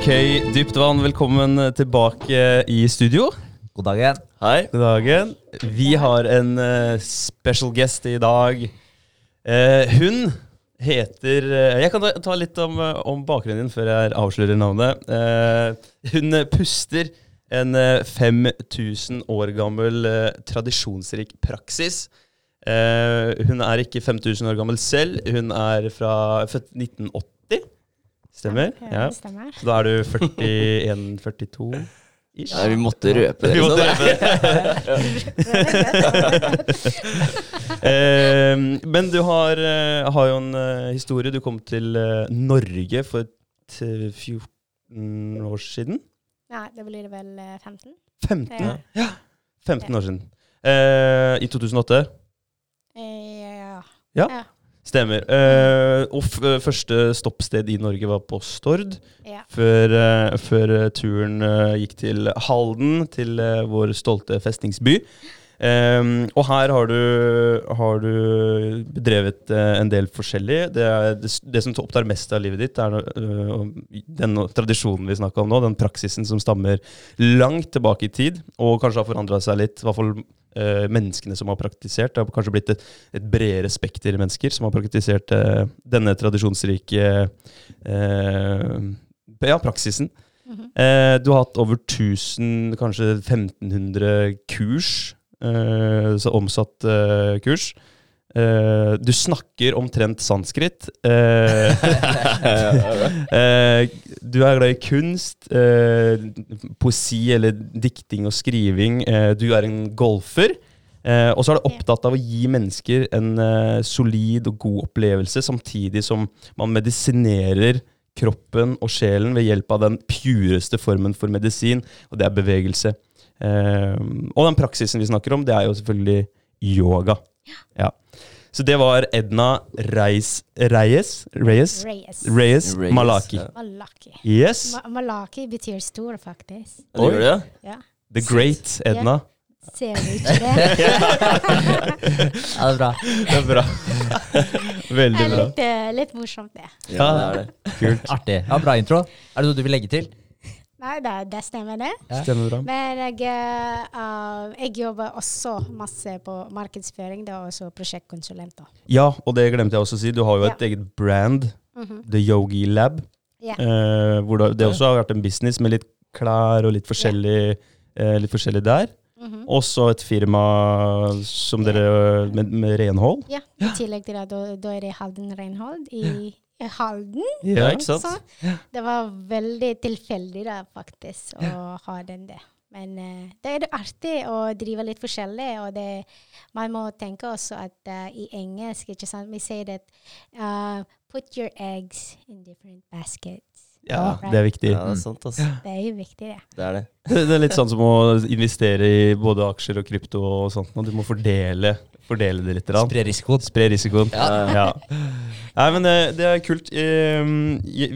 Ok, dypt vann, velkommen tilbake i studio. God dag igjen. Hei. God dagen. Vi har en eh, special guest i dag. Eh, hun heter eh, Jeg kan ta, ta litt om, eh, om bakgrunnen din før jeg avslører navnet. Eh, hun puster en eh, 5000 år gammel eh, tradisjonsrik praksis. Eh, hun er ikke 5000 år gammel selv. Hun er fra født 1980. Stemmer? Ja, det stemmer. Så da er du 41-42 ish. Ja, vi måtte røpe det. Vi måtte sånn. røpe det. Eh, men du har, eh, har jo en eh, historie. Du kom til eh, Norge for 14 år siden. Nei, det blir det vel eh, 15? 15, Ja. 15 år siden. Eh, I 2008. Ja. ja. Ja. Stemmer. Uh, og f første stoppsted i Norge var på Stord. ja. Før, uh, før eh, turen uh, gikk til Halden, til eh, vår stolte festningsby. Um, og her har du, har du bedrevet eh, en del forskjellig. Det, det, det som opptar mest av livet ditt, er eh, den tradisjonen vi snakka om nå. Den praksisen som stammer langt tilbake i tid, og kanskje har forandra seg litt. I hvert fall eh, menneskene som har praktisert. Det har kanskje blitt et, et bredere spekter mennesker som har praktisert uh, denne tradisjonsrike eh, ja, praksisen. Mhm. Eh, du har hatt over 1000, kanskje 1500 kurs. Så omsatt kurs. Eh, du snakker omtrent sanskrit. Uh, uh, du er glad i kunst, poesi eller dikting og skriving. Du er en golfer. Og så er du opptatt av å gi mennesker en solid og god opplevelse, samtidig som man medisinerer kroppen og sjelen ved hjelp av den pureste formen for medisin, og det er bevegelse. Og den praksisen vi snakker om, det er jo selvfølgelig yoga. Ja. Så det var Edna Reis, Reyes, Reyes, Reyes. Reyes Reyes, Malaki. ja. Malaki. Yes, Ma Malaki betyr stor, faktisk. Det gjør det, ja. Ja. the great Edna. Ser du ikke det? Ja, det er bra. Det er bra. Det Veldig er bra. litt, eh, litt morsomt, det. Ja, det er det. Kult. Artig. Ja, Bra intro. Er det noe du vil legge til? Nei, det, det stemmer, det. Ja. Stemmer bra. Men jeg, uh, jeg jobber også masse på markedsføring. Det er også prosjektkonsulenter. Ja, og det glemte jeg også å si. Du har jo et eget brand, Mhm. The Yogi Lab. Ja. Uh, hvor det, det også har vært en business med litt klær og litt forskjellig, eh, litt forskjellig der. Mhm. Også et firma som dere med, med renhold. Ja, I tillegg til da er det Halden renhold i i Halden. Ja, ikke sant? Så det var veldig tilfeldig da, faktisk, å ha den der. Men uh, det er det artig å drive litt forskjellig, og det, man må tenke også at uh, i engelsk, ikke sant, vi sier det uh, Put your eggs in different baskets. Ja, det er viktig. Ja, det er sant, altså. Det er jo viktig, det. Det er det. Det det er litt sånn som å investere i både aksjer og krypto og sånt. Og du må fordele, fordele det litt. Spre risikoen. Spre risikoen. Ja. Ja. Nei, men det, det er kult. Eh,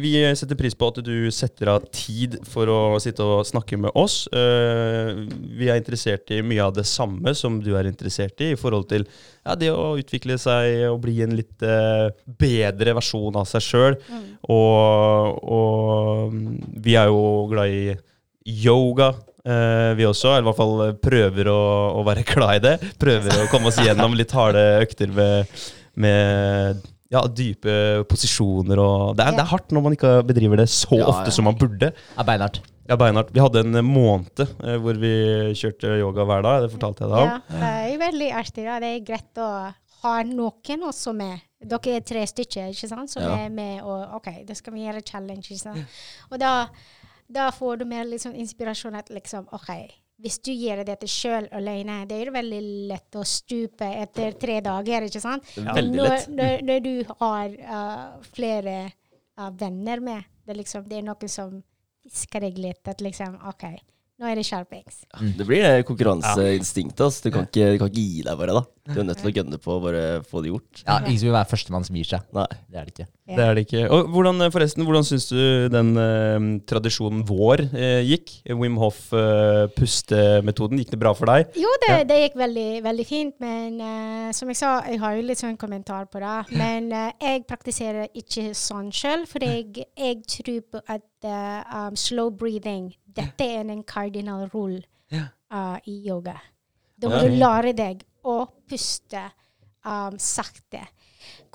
Vi setter pris på at du setter av tid for å sitte og snakke med oss. Eh, Vi er interessert i mye av det samme som du er interessert i, i forhold til ja, det å utvikle seg og bli en litt eh, bedre versjon av seg sjøl. Mm. Og, og vi er jo glad i yoga. Eh, vi også, eller i hvert fall prøver å, å være glad i det. Prøver å komme oss gjennom litt harde økter med, med ja, dype posisjoner. Og det, er, det er hardt når man ikke bedriver det så Ja, ofte som man burde. Ja, Beinhardt. Ja, beinhardt. Vi hadde en måned eh, hvor vi kjørte yoga hver dag. Det fortalte jeg deg om. Ja, det er veldig artig. Det er greit å ha noen også med. Dere er tre stykker ikke sant? som Ja. er med, og OK, da skal vi gjøre challenge. Ikke sant? Og da, da får du mer liksom inspirasjon at liksom OK, hvis du gjør dette sjøl alene, det er veldig lett å stupe etter tre dager, ikke sant? Veldig når, når, når du har uh, flere uh, venner med, det, liksom, det er noe som deg litt at liksom OK, Nå er det skjerpings. Det blir det konkurranseinstinktet. Altså. Du kan, ikke, du kan ikke gi deg bare, da. Du er nødt til å gønne på å bare få det gjort. Ja, Ingen som vil være førstemann som gir seg. Nei. Det er det ikke. Ja. Det er det ikke. Og hvordan, eh, forresten, hvordan syns du den eh, tradisjonen vår eh, gikk? Wim Hof-pustemetoden, gikk det bra for deg? Jo, det, Ja. det gikk veldig, veldig fint, men eh, som jeg sa, jeg har jo litt sånn kommentar på det. Men eh, jeg praktiserer ikke sånn sjøl, for jeg, jeg tror på at uh, um, slow breathing Dette er en cardinal rule uh, i yoga. Da må du lære deg å puste um, sakte.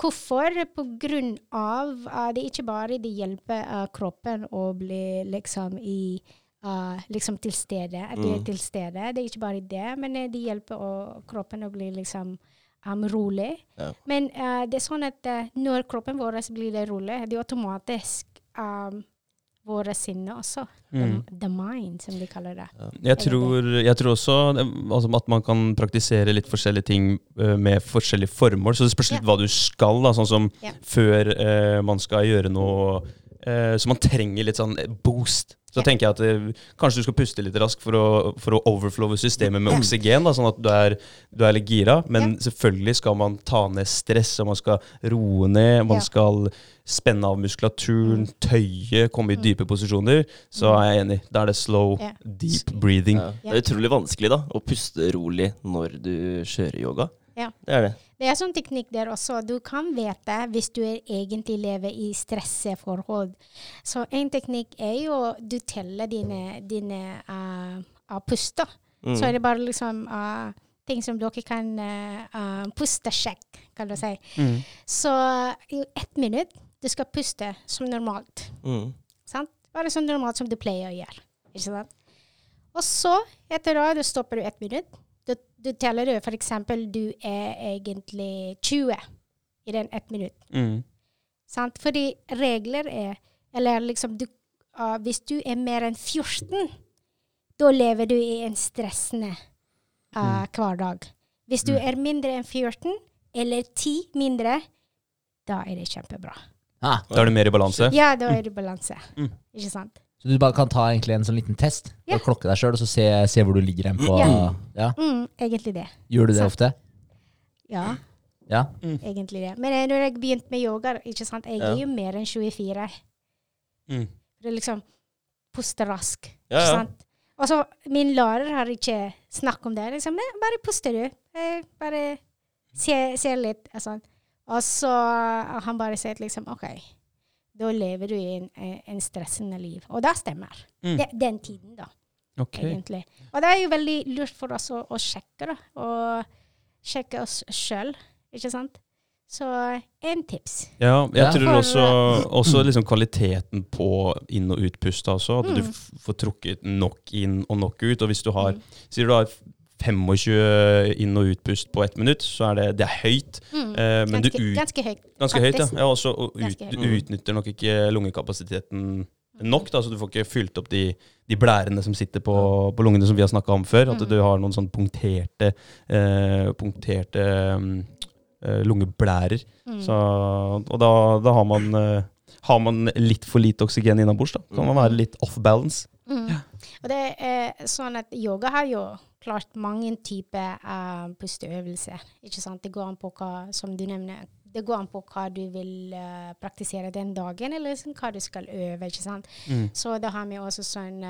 Hvorfor? På grunn av uh, Det er ikke bare det hjelper uh, kroppen å bli liksom i uh, liksom til stede. At du er Mm. til stede. Det er ikke bare det, men det hjelper å, kroppen å bli liksom um, rolig. Ja. Men det er sånn at når kroppen vår blir rolig, det er automatisk um, våre sinne også. Mm. The, the mind, som de kaller det. Jeg tror, jeg tror også altså, at man kan praktisere litt forskjellige ting uh, med forskjellige formål. Så det spørs litt yeah. hva du skal. Da, sånn som yeah. før uh, man skal gjøre noe uh, Så man trenger litt sånn boost. Så Ja. tenker jeg at det, kanskje du skal puste litt raskt for å, for å overflowe systemet med Ja. oksygen, da, sånn at du er, du er litt gira. Men Ja. selvfølgelig skal man ta ned stress, og man skal roe ned. Man Ja. skal spenne av muskulaturen, Mm. tøye, komme i dype posisjoner. Så er jeg enig. Da er det slow, Ja. deep breathing. Ja. Det er utrolig vanskelig da, å puste rolig når du kjører yoga. Ja. Det er det. Det er sånn teknikk der også. Du kan vite hvis du egentlig lever i stresseforhold. Så en teknikk er jo du teller dine, dine uh, uh, puster. Mm. Så er det bare liksom uh, ting som dere kan uh, uh, Pustesjekk, kan du si. Mm. Så i ett minutt du skal puste som normalt. Mm. Sant? Bare så normalt som du pleier å gjøre. Ikke sant? Og så, etter det, du stopper du ett minutt. Du, du teller du for eksempel du er egentlig 20 i den ett minutt. Mm. Sant? Fordi regler er Eller liksom du, uh, Hvis du er mer enn 14, da lever du i en stressende ah, hverdag. Hvis du er mindre enn 14, eller 10 mindre, da er det kjempebra. Ah, Da er du mer i balanse. Ja, da er det balanse. Mm. Ikke sant? Så du bare kan ta egentlig en sånn liten test? Ja. Og klokke deg sjøl, og så se, se hvor du ligger hen på Ja. ja. Mm, egentlig det. Gjør du det Sant. ofte? Ja. Ja. egentlig det. Men eh, når jeg begynte med yoga, ikke sant, jeg Ja. er jo mer enn 24. Mm. Det er liksom puste rask. Ja, Ikke ja. sant? Og så min lærer har ikke snakket om det. Liksom, «Nei, bare puster du. Eh, Bare se, se litt. Og, sånn. og så har han bare sagt liksom OK, da lever du i en, en stressende liv. Og det stemmer. Mm. De, den tiden, da, Ok. egentlig. Og det er jo veldig lurt for oss å, å sjekke, da. Og sjekke oss sjøl, ikke sant? Så en tips. Ja, jeg Ja. tror også, også liksom kvaliteten på inn- og utpust. Altså, at du Mm. får trukket nok inn og nok ut. Og hvis du har Mm. Sier du har 25 inn- og utpust på ett minutt, så er det, det er høyt. Mm. Eh, men ganske, du ut, ganske høyt. Ganske høyt, ja. ja også, og ut, du utnytter nok ikke lungekapasiteten nok, da, så du får ikke fylt opp de, de blærene som sitter på, på lungene, som vi har snakka om før. At Mm. du har noen sånn punkterte, eh, punkterte mm, eh, lungeblærer. Mm. Så, og da, da har, man, eh, har man litt for lite oksygen innabords. Da kan man være litt off balance. Mm. Og det er sånn at yoga har jo klart mange typer uh, pusteøvelser. Ikke sant? Det går an på hva, som du nevner, det går an på hva du vil uh, praktisere den dagen, eller liksom, hva du skal øve. ikke sant? Mm. Så da har vi også sånn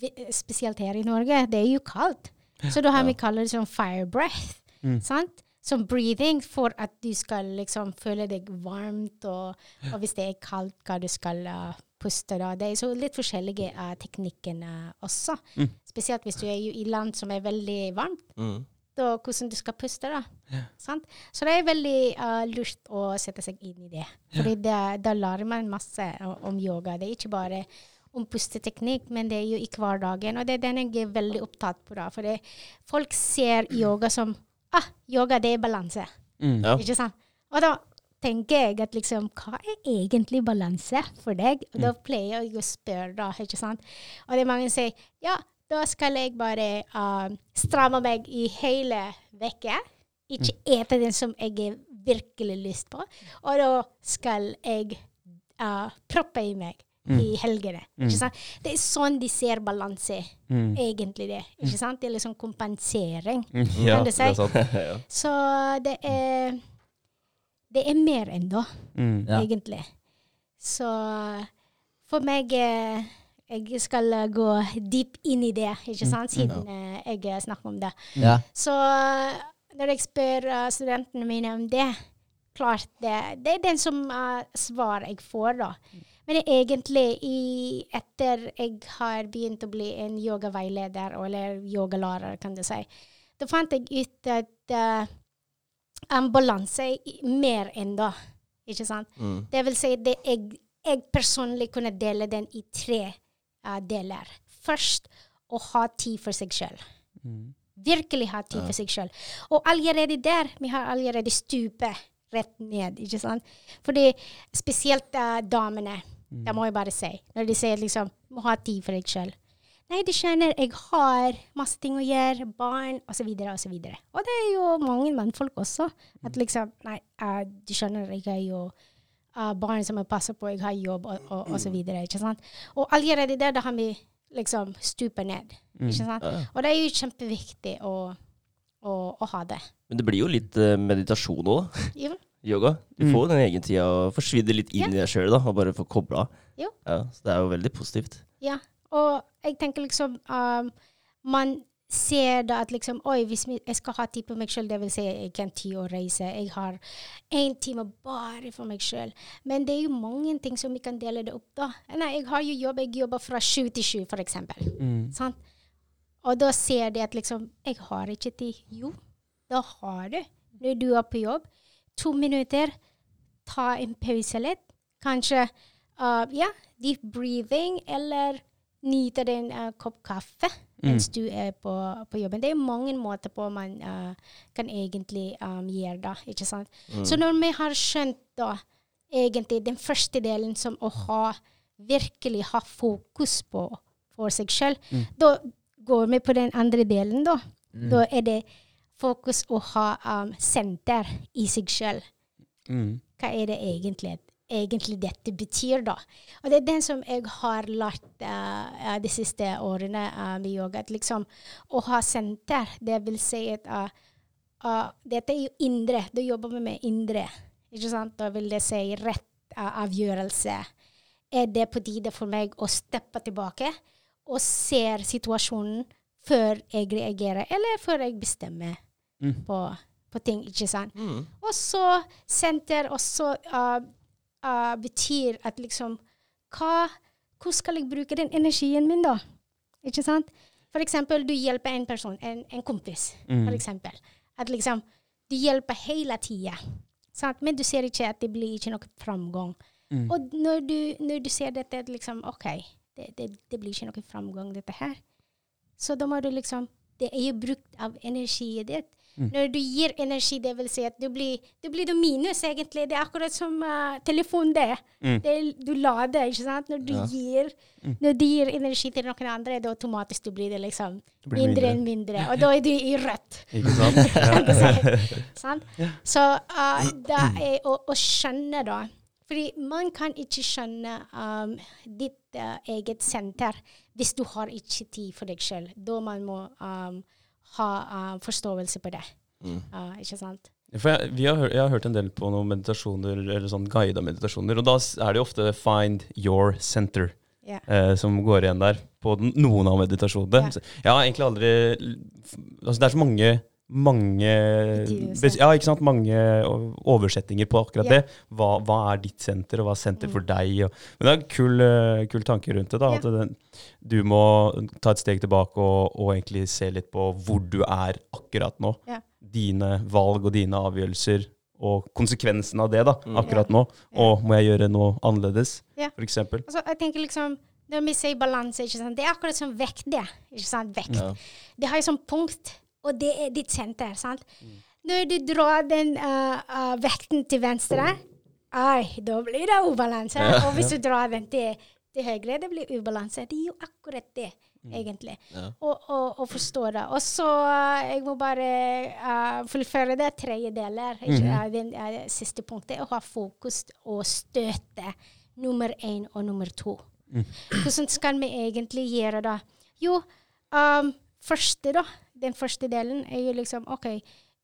vi- Spesielt her i Norge, det er jo kaldt. Så da har vi kaller det sånn fire breath. Mm. Sant? Som breathing for at du skal liksom føle deg varmt, og, og hvis det er kaldt, hva du skal eh, puste da. Det er så litt forskjellige uh, teknikkene også. Mm. Spesielt hvis du er i land som er veldig varmt. Mm. Da, hvordan du skal puste, da. Sant? Så det er veldig uh, lurt å sette seg inn i det. Fordi yeah. da lærer man masse om yoga. Det er ikke bare om pusteteknikk, men det er jo i hverdagen. Og det er den jeg er veldig opptatt på. da. For det, folk ser yoga som ah, yoga det er balanse. Mm. Ja. Ikke sant? Og da tenker jeg at liksom, hva er egentlig balanse for deg? Og da pleier jeg å spørre, da, ikke sant? Og det er mange som sier, ja, da skal jeg bare uh, stramme meg i hele uka. Ikke ete den som jeg har virkelig lyst på. Og da skal jeg uh, proppe i meg i helgene. Ikke sant? Det er sånn de ser balanse, Mm. egentlig det. Ikke sant? Det er liksom kompensering. Ja, Kan du det er sant. Så det er Det er mer enn da, Mm. Ja. egentlig. Så for meg eh, Jeg skal eh, gå deep inn i det, ikke sant, siden eh, jeg snakker om det. Ja. Så når jeg spør studentene mine om det, klart det, det er den som uh, svar jeg får, da. Men egentlig i, etter jeg har begynt å bli en yogaveileder, eller yogalærer, kan du si, da fant jeg ut at uh, en balanse er mer enn da. Ikke sant? Mm. Det vil si det jeg, jeg personlig kunne dele den i tre uh, deler. Først å ha tid for seg sjøl. Mm. Virkelig ha tid for seg sjøl. Og allerede der, vi har allerede stupet rett ned, ikke sant? Fordi spesielt uh, damene, det må jeg bare si, når de sier liksom må ha tid for deg sjøl. Nei, du skjønner, jeg har masse ting å gjøre, barn osv. osv. Og, og det er jo mange mannfolk også. At liksom Nei, uh, du skjønner, jeg har jo uh, barn som jeg passer på, jeg har jobb og, og, og så videre. Ikke sant? Og allerede der, da har vi liksom stupet ned. Ikke sant? Og det er jo kjempeviktig å, å, å ha det. Men det blir jo litt uh, meditasjon òg, da. Yoga. Du Mm. jo den egen tida og forsvinner litt inn i deg sjøl og bare får kobla av. Jo. Ja, så det er jo veldig positivt. Ja. Og jeg tenker liksom um, Man ser da at liksom Oi, hvis jeg skal ha tid på meg sjøl, det vil si jeg kan ti å reise. Jeg har én time bare for meg sjøl. Men det er jo mange ting som vi kan dele det opp, da. Nei, jeg har jo jobb, jeg jobber fra sju til sju, for eksempel. Mm. Sant? Og da ser de at liksom Jeg har ikke tid. Jo, da har du. Når du er på jobb, to minutter, ta en pause litt. Kanskje uh, ja, deep breathing, eller nyte en uh, kopp kaffe mens du er på, på jobben. Det er mange måter på man uh, kan egentlig um, gjøre det. ikke sant? Så når vi har skjønt da egentlig den første delen som å ha virkelig ha fokus på for seg sjøl, da går vi på den andre delen, da. Da er det fokus å ha um, senter i seg sjøl. Mm. Hva er det egentlig, egentlig dette betyr, da? Og det er den som jeg har lært uh, de siste årene uh, med yoga. At liksom å ha senter, det vil si at uh, uh, dette er jo indre. Da jobber vi med indre. Ikke sant? Da vil det si rett avgjørelse. Er det på tide for meg å steppe tilbake og ser situasjonen før jeg reagerer, eller før jeg bestemmer Mm. på, på ting, ikke sant? Mm. Og så senter også uh, uh, betyr at liksom hva, Hvordan skal jeg bruke den energien min, da? Ikke sant? For eksempel, du hjelper en person, en, en kompis, Mm. for eksempel. At liksom, du hjelper hele tida. Men du ser ikke at det blir ikke noe framgang. Mm. Og når du, når du ser dette, liksom OK, det, det, det blir ikke noe framgang, dette her. Så da må du liksom Det er jo brukt av energiet ditt. Når du gir energi, det vil si at du blir, du blir det minus, egentlig. Det er akkurat som uh, telefonen, det. Mm. det. Du lader, ikke sant. Når du, Ja. gir, når du gir energi til noen andre, da automatisk du blir det liksom blir mindre mindre. enn mindre. Og da er du i rødt. Ikke sant? Sant? Så uh, det er å, å skjønne, da. Fordi man kan ikke skjønne um, ditt uh, eget senter hvis du har ikke tid for deg sjøl. Da man må um, ha uh, forståelse på det. Mm. Uh, ikke sant? For jeg, vi har, jeg har hørt en del på noen meditasjoner, eller sånn guida meditasjoner, og da er det jo ofte 'find your center' yeah. eh, som går igjen der, på den, noen av meditasjonene. Yeah. Jeg har egentlig aldri Altså, det er så mange mange Ja? Mange oversettinger på akkurat yeah. det. Hva, hva er ditt senter, og hva er senter for deg? Og, men det er en kul, eh, kul tanke rundt det. da, yeah. At det, du må ta et steg tilbake og, og egentlig se litt på hvor du er akkurat nå. Yeah. Dine valg og dine avgjørelser, og konsekvensen av det da, Mm. akkurat nå. Og må jeg gjøre noe annerledes, Ja. eksempel? Altså, jeg tenker liksom, Når vi sier balanse, det er akkurat som vekt. det. ikke sant? Vekt. Ja. Det har jo sånn punkt, og det er ditt senter. sant? Når du drar den uh, uh, vekten til venstre, ai, da blir det ubalanse. Og hvis du drar den til, til høyre, det blir ubalanse. Det er jo akkurat det, egentlig. Ja. Og, og, og forstå det. Og så uh, jeg må bare uh, fullføre det tredje deler. Ikke, uh, den uh, siste punktet. Å ha fokus og støte nummer én og nummer to. Hvordan skal vi egentlig gjøre det? Jo, um, første da, den første delen er jo liksom OK,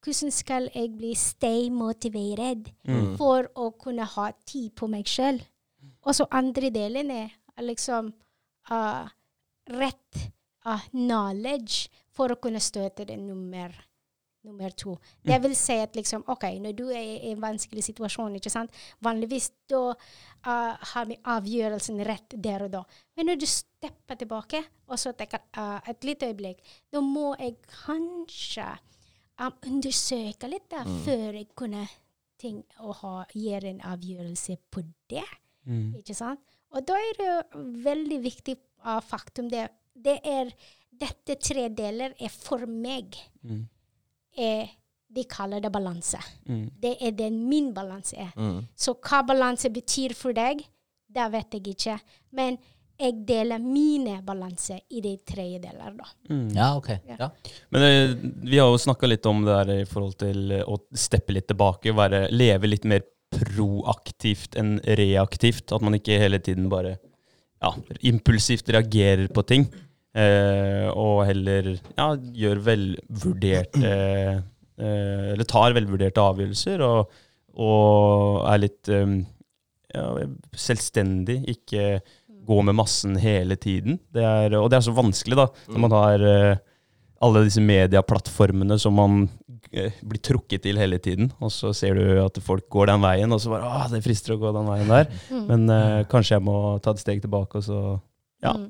hvordan skal jeg bli stay motivated for å kunne ha tid på meg sjøl? Og så andre delen er liksom uh, rett uh, knowledge for å kunne støte det nummer nummer to. Det vil si at liksom, OK, når du er i en vanskelig situasjon, ikke sant, vanligvis da uh, har vi avgjørelsen rett der og da. Men når du stepper tilbake, og så tenker uh, et lite øyeblikk, da må jeg kanskje um, undersøke litt da, før jeg kunne tenke å ha, gjøre en avgjørelse på det. Ikke sant? Og da er det veldig viktig uh, faktum det, det er dette tre deler er for meg er De kaller det balanse. Det er det min balanse er. Så hva balanse betyr for deg, det vet jeg ikke. Men jeg deler mine balanse i de tre deler, da. Ja, ok. Ja. Men uh, vi har jo snakka litt om det der i forhold til eh, å steppe litt tilbake, være, leve litt mer proaktivt enn reaktivt. At man ikke hele tiden bare ja, impulsivt reagerer på ting. Eh, og heller ja, gjør velvurderte eh, Eller tar velvurderte avgjørelser og, og er litt eh, ja, selvstendig. Ikke gå med massen hele tiden. Det er, og det er så vanskelig, da, når man har eh, alle disse medieplattformene som man eh, blir trukket til hele tiden. Og så ser du at folk går den veien, og så bare Å, det frister å gå den veien der. Men eh, kanskje jeg må ta et steg tilbake og så ja, Mm.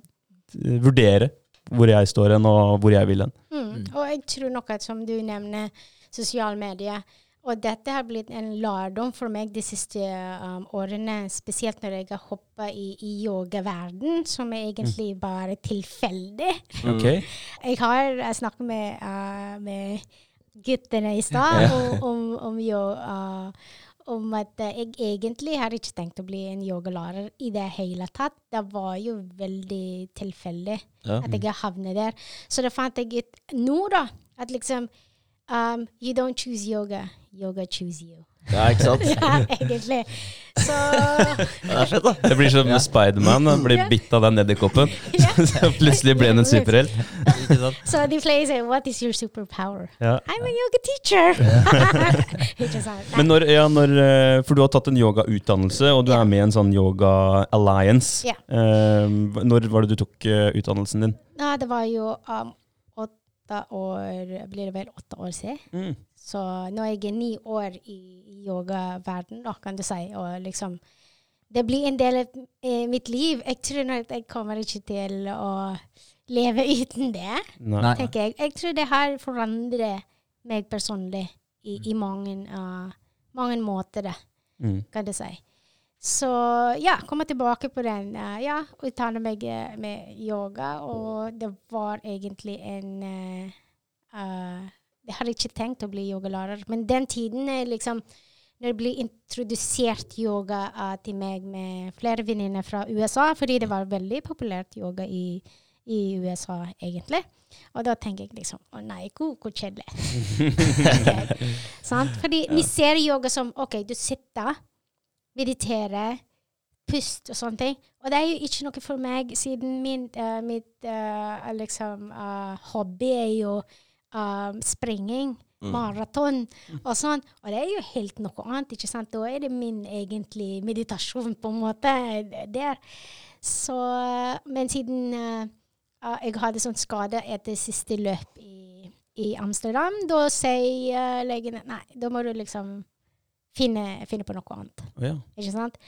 Vurdere hvor jeg står hen, og hvor jeg vil hen. Mm. Og jeg tror noe som du nevner, sosiale medier Og dette har blitt en lærdom for meg de siste um, årene, spesielt når jeg har hoppa i, i yogaverden, som er egentlig bare tilfeldig. Okay. Jeg har snakket med, uh, med guttene i stad om, om, om, jo, uh, om at uh, jeg egentlig har ikke tenkt å bli en yogalærer i det hele tatt. Det var jo veldig tilfeldig Ja. at jeg havnet der. Så da fant jeg ut nå, da, at liksom um, You don't choose yoga, yoga choose you. Ja, ikke sant? ja, egentlig. Så Det. Det blir som ja. Spiderman. Blir bitt av den edderkoppen. Så plutselig ble han en superhelt. Så de pleier sier si What is your superpower? Ja. I'm a yoga teacher! ikke sant? Men når, ja, når, eh, for du har tatt en yogautdannelse, og du Ja. er med i en sånn Yoga Alliance. Ja. Eh, når var det du tok uh, utdannelsen din? Ja, det var jo um, åtte år Blir det vel åtte år siden? Mm. Så nå er jeg ni år i yogaverden, da, kan du si. Og liksom Det blir en del av eh, mitt liv. Jeg tror at jeg kommer ikke til å leve uten det, Nei. Tenker jeg. Jeg tror det har forandret meg personlig i, i mange, uh, mange måter, det, Mm. kan du si. Så ja, komme tilbake på den. Uh, ja, utdanne meg med yoga, og det var egentlig en eh, uh, Jeg hadde ikke tenkt å bli yogalærer, men den tiden liksom når det blir introdusert yoga uh, til meg med flere venninner fra USA, fordi det var veldig populært yoga i, i USA, egentlig. Og da tenker jeg liksom Å nei, hvor, kjedelig. okay. Fordi vi ser yoga som OK, du sitter, mediterer, pust og sånne ting. Og det er jo ikke noe for meg, siden min, uh, mitt uh, liksom, eh, hobby er jo eh, springing, maraton og sånn. Og det er jo helt noe annet, ikke sant. Da er det min egentlig meditasjon, på en måte, der. Så Men siden eh, jeg hadde sånn skade etter siste løp i, i Amsterdam, da sier uh, legene nei, da må du liksom finne, finne på noe annet. Ja. Ikke sant?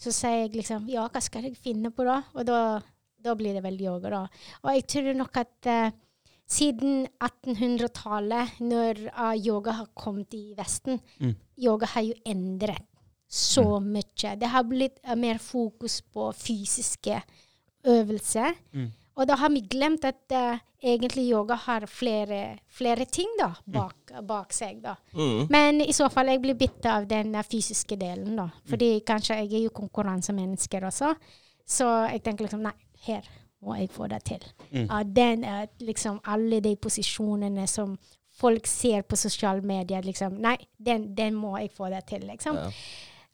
Så sier jeg liksom Ja, hva skal jeg finne på da? Og da, da blir det vel yoga, da. Og jeg tror nok at eh, siden 1800-tallet, når uh, yoga har kommet i Vesten, Mm. yoga har jo endret så mye. Det har blitt uh, mer fokus på fysiske øvelser. Mm. Og da har vi glemt at uh, egentlig yoga har flere, flere ting da, bak, bak seg. da. Mm. Men i så fall jeg blir bitt av den eh, fysiske delen, da. Fordi kanskje jeg er jo konkurransemennesker også. Så jeg tenker liksom nei, her må jeg få det til. Mm. Uh, den, eh, liksom alle de posisjonene som folk ser på sosiale medier, liksom Nei, den, den må jeg få det til, liksom. Ja.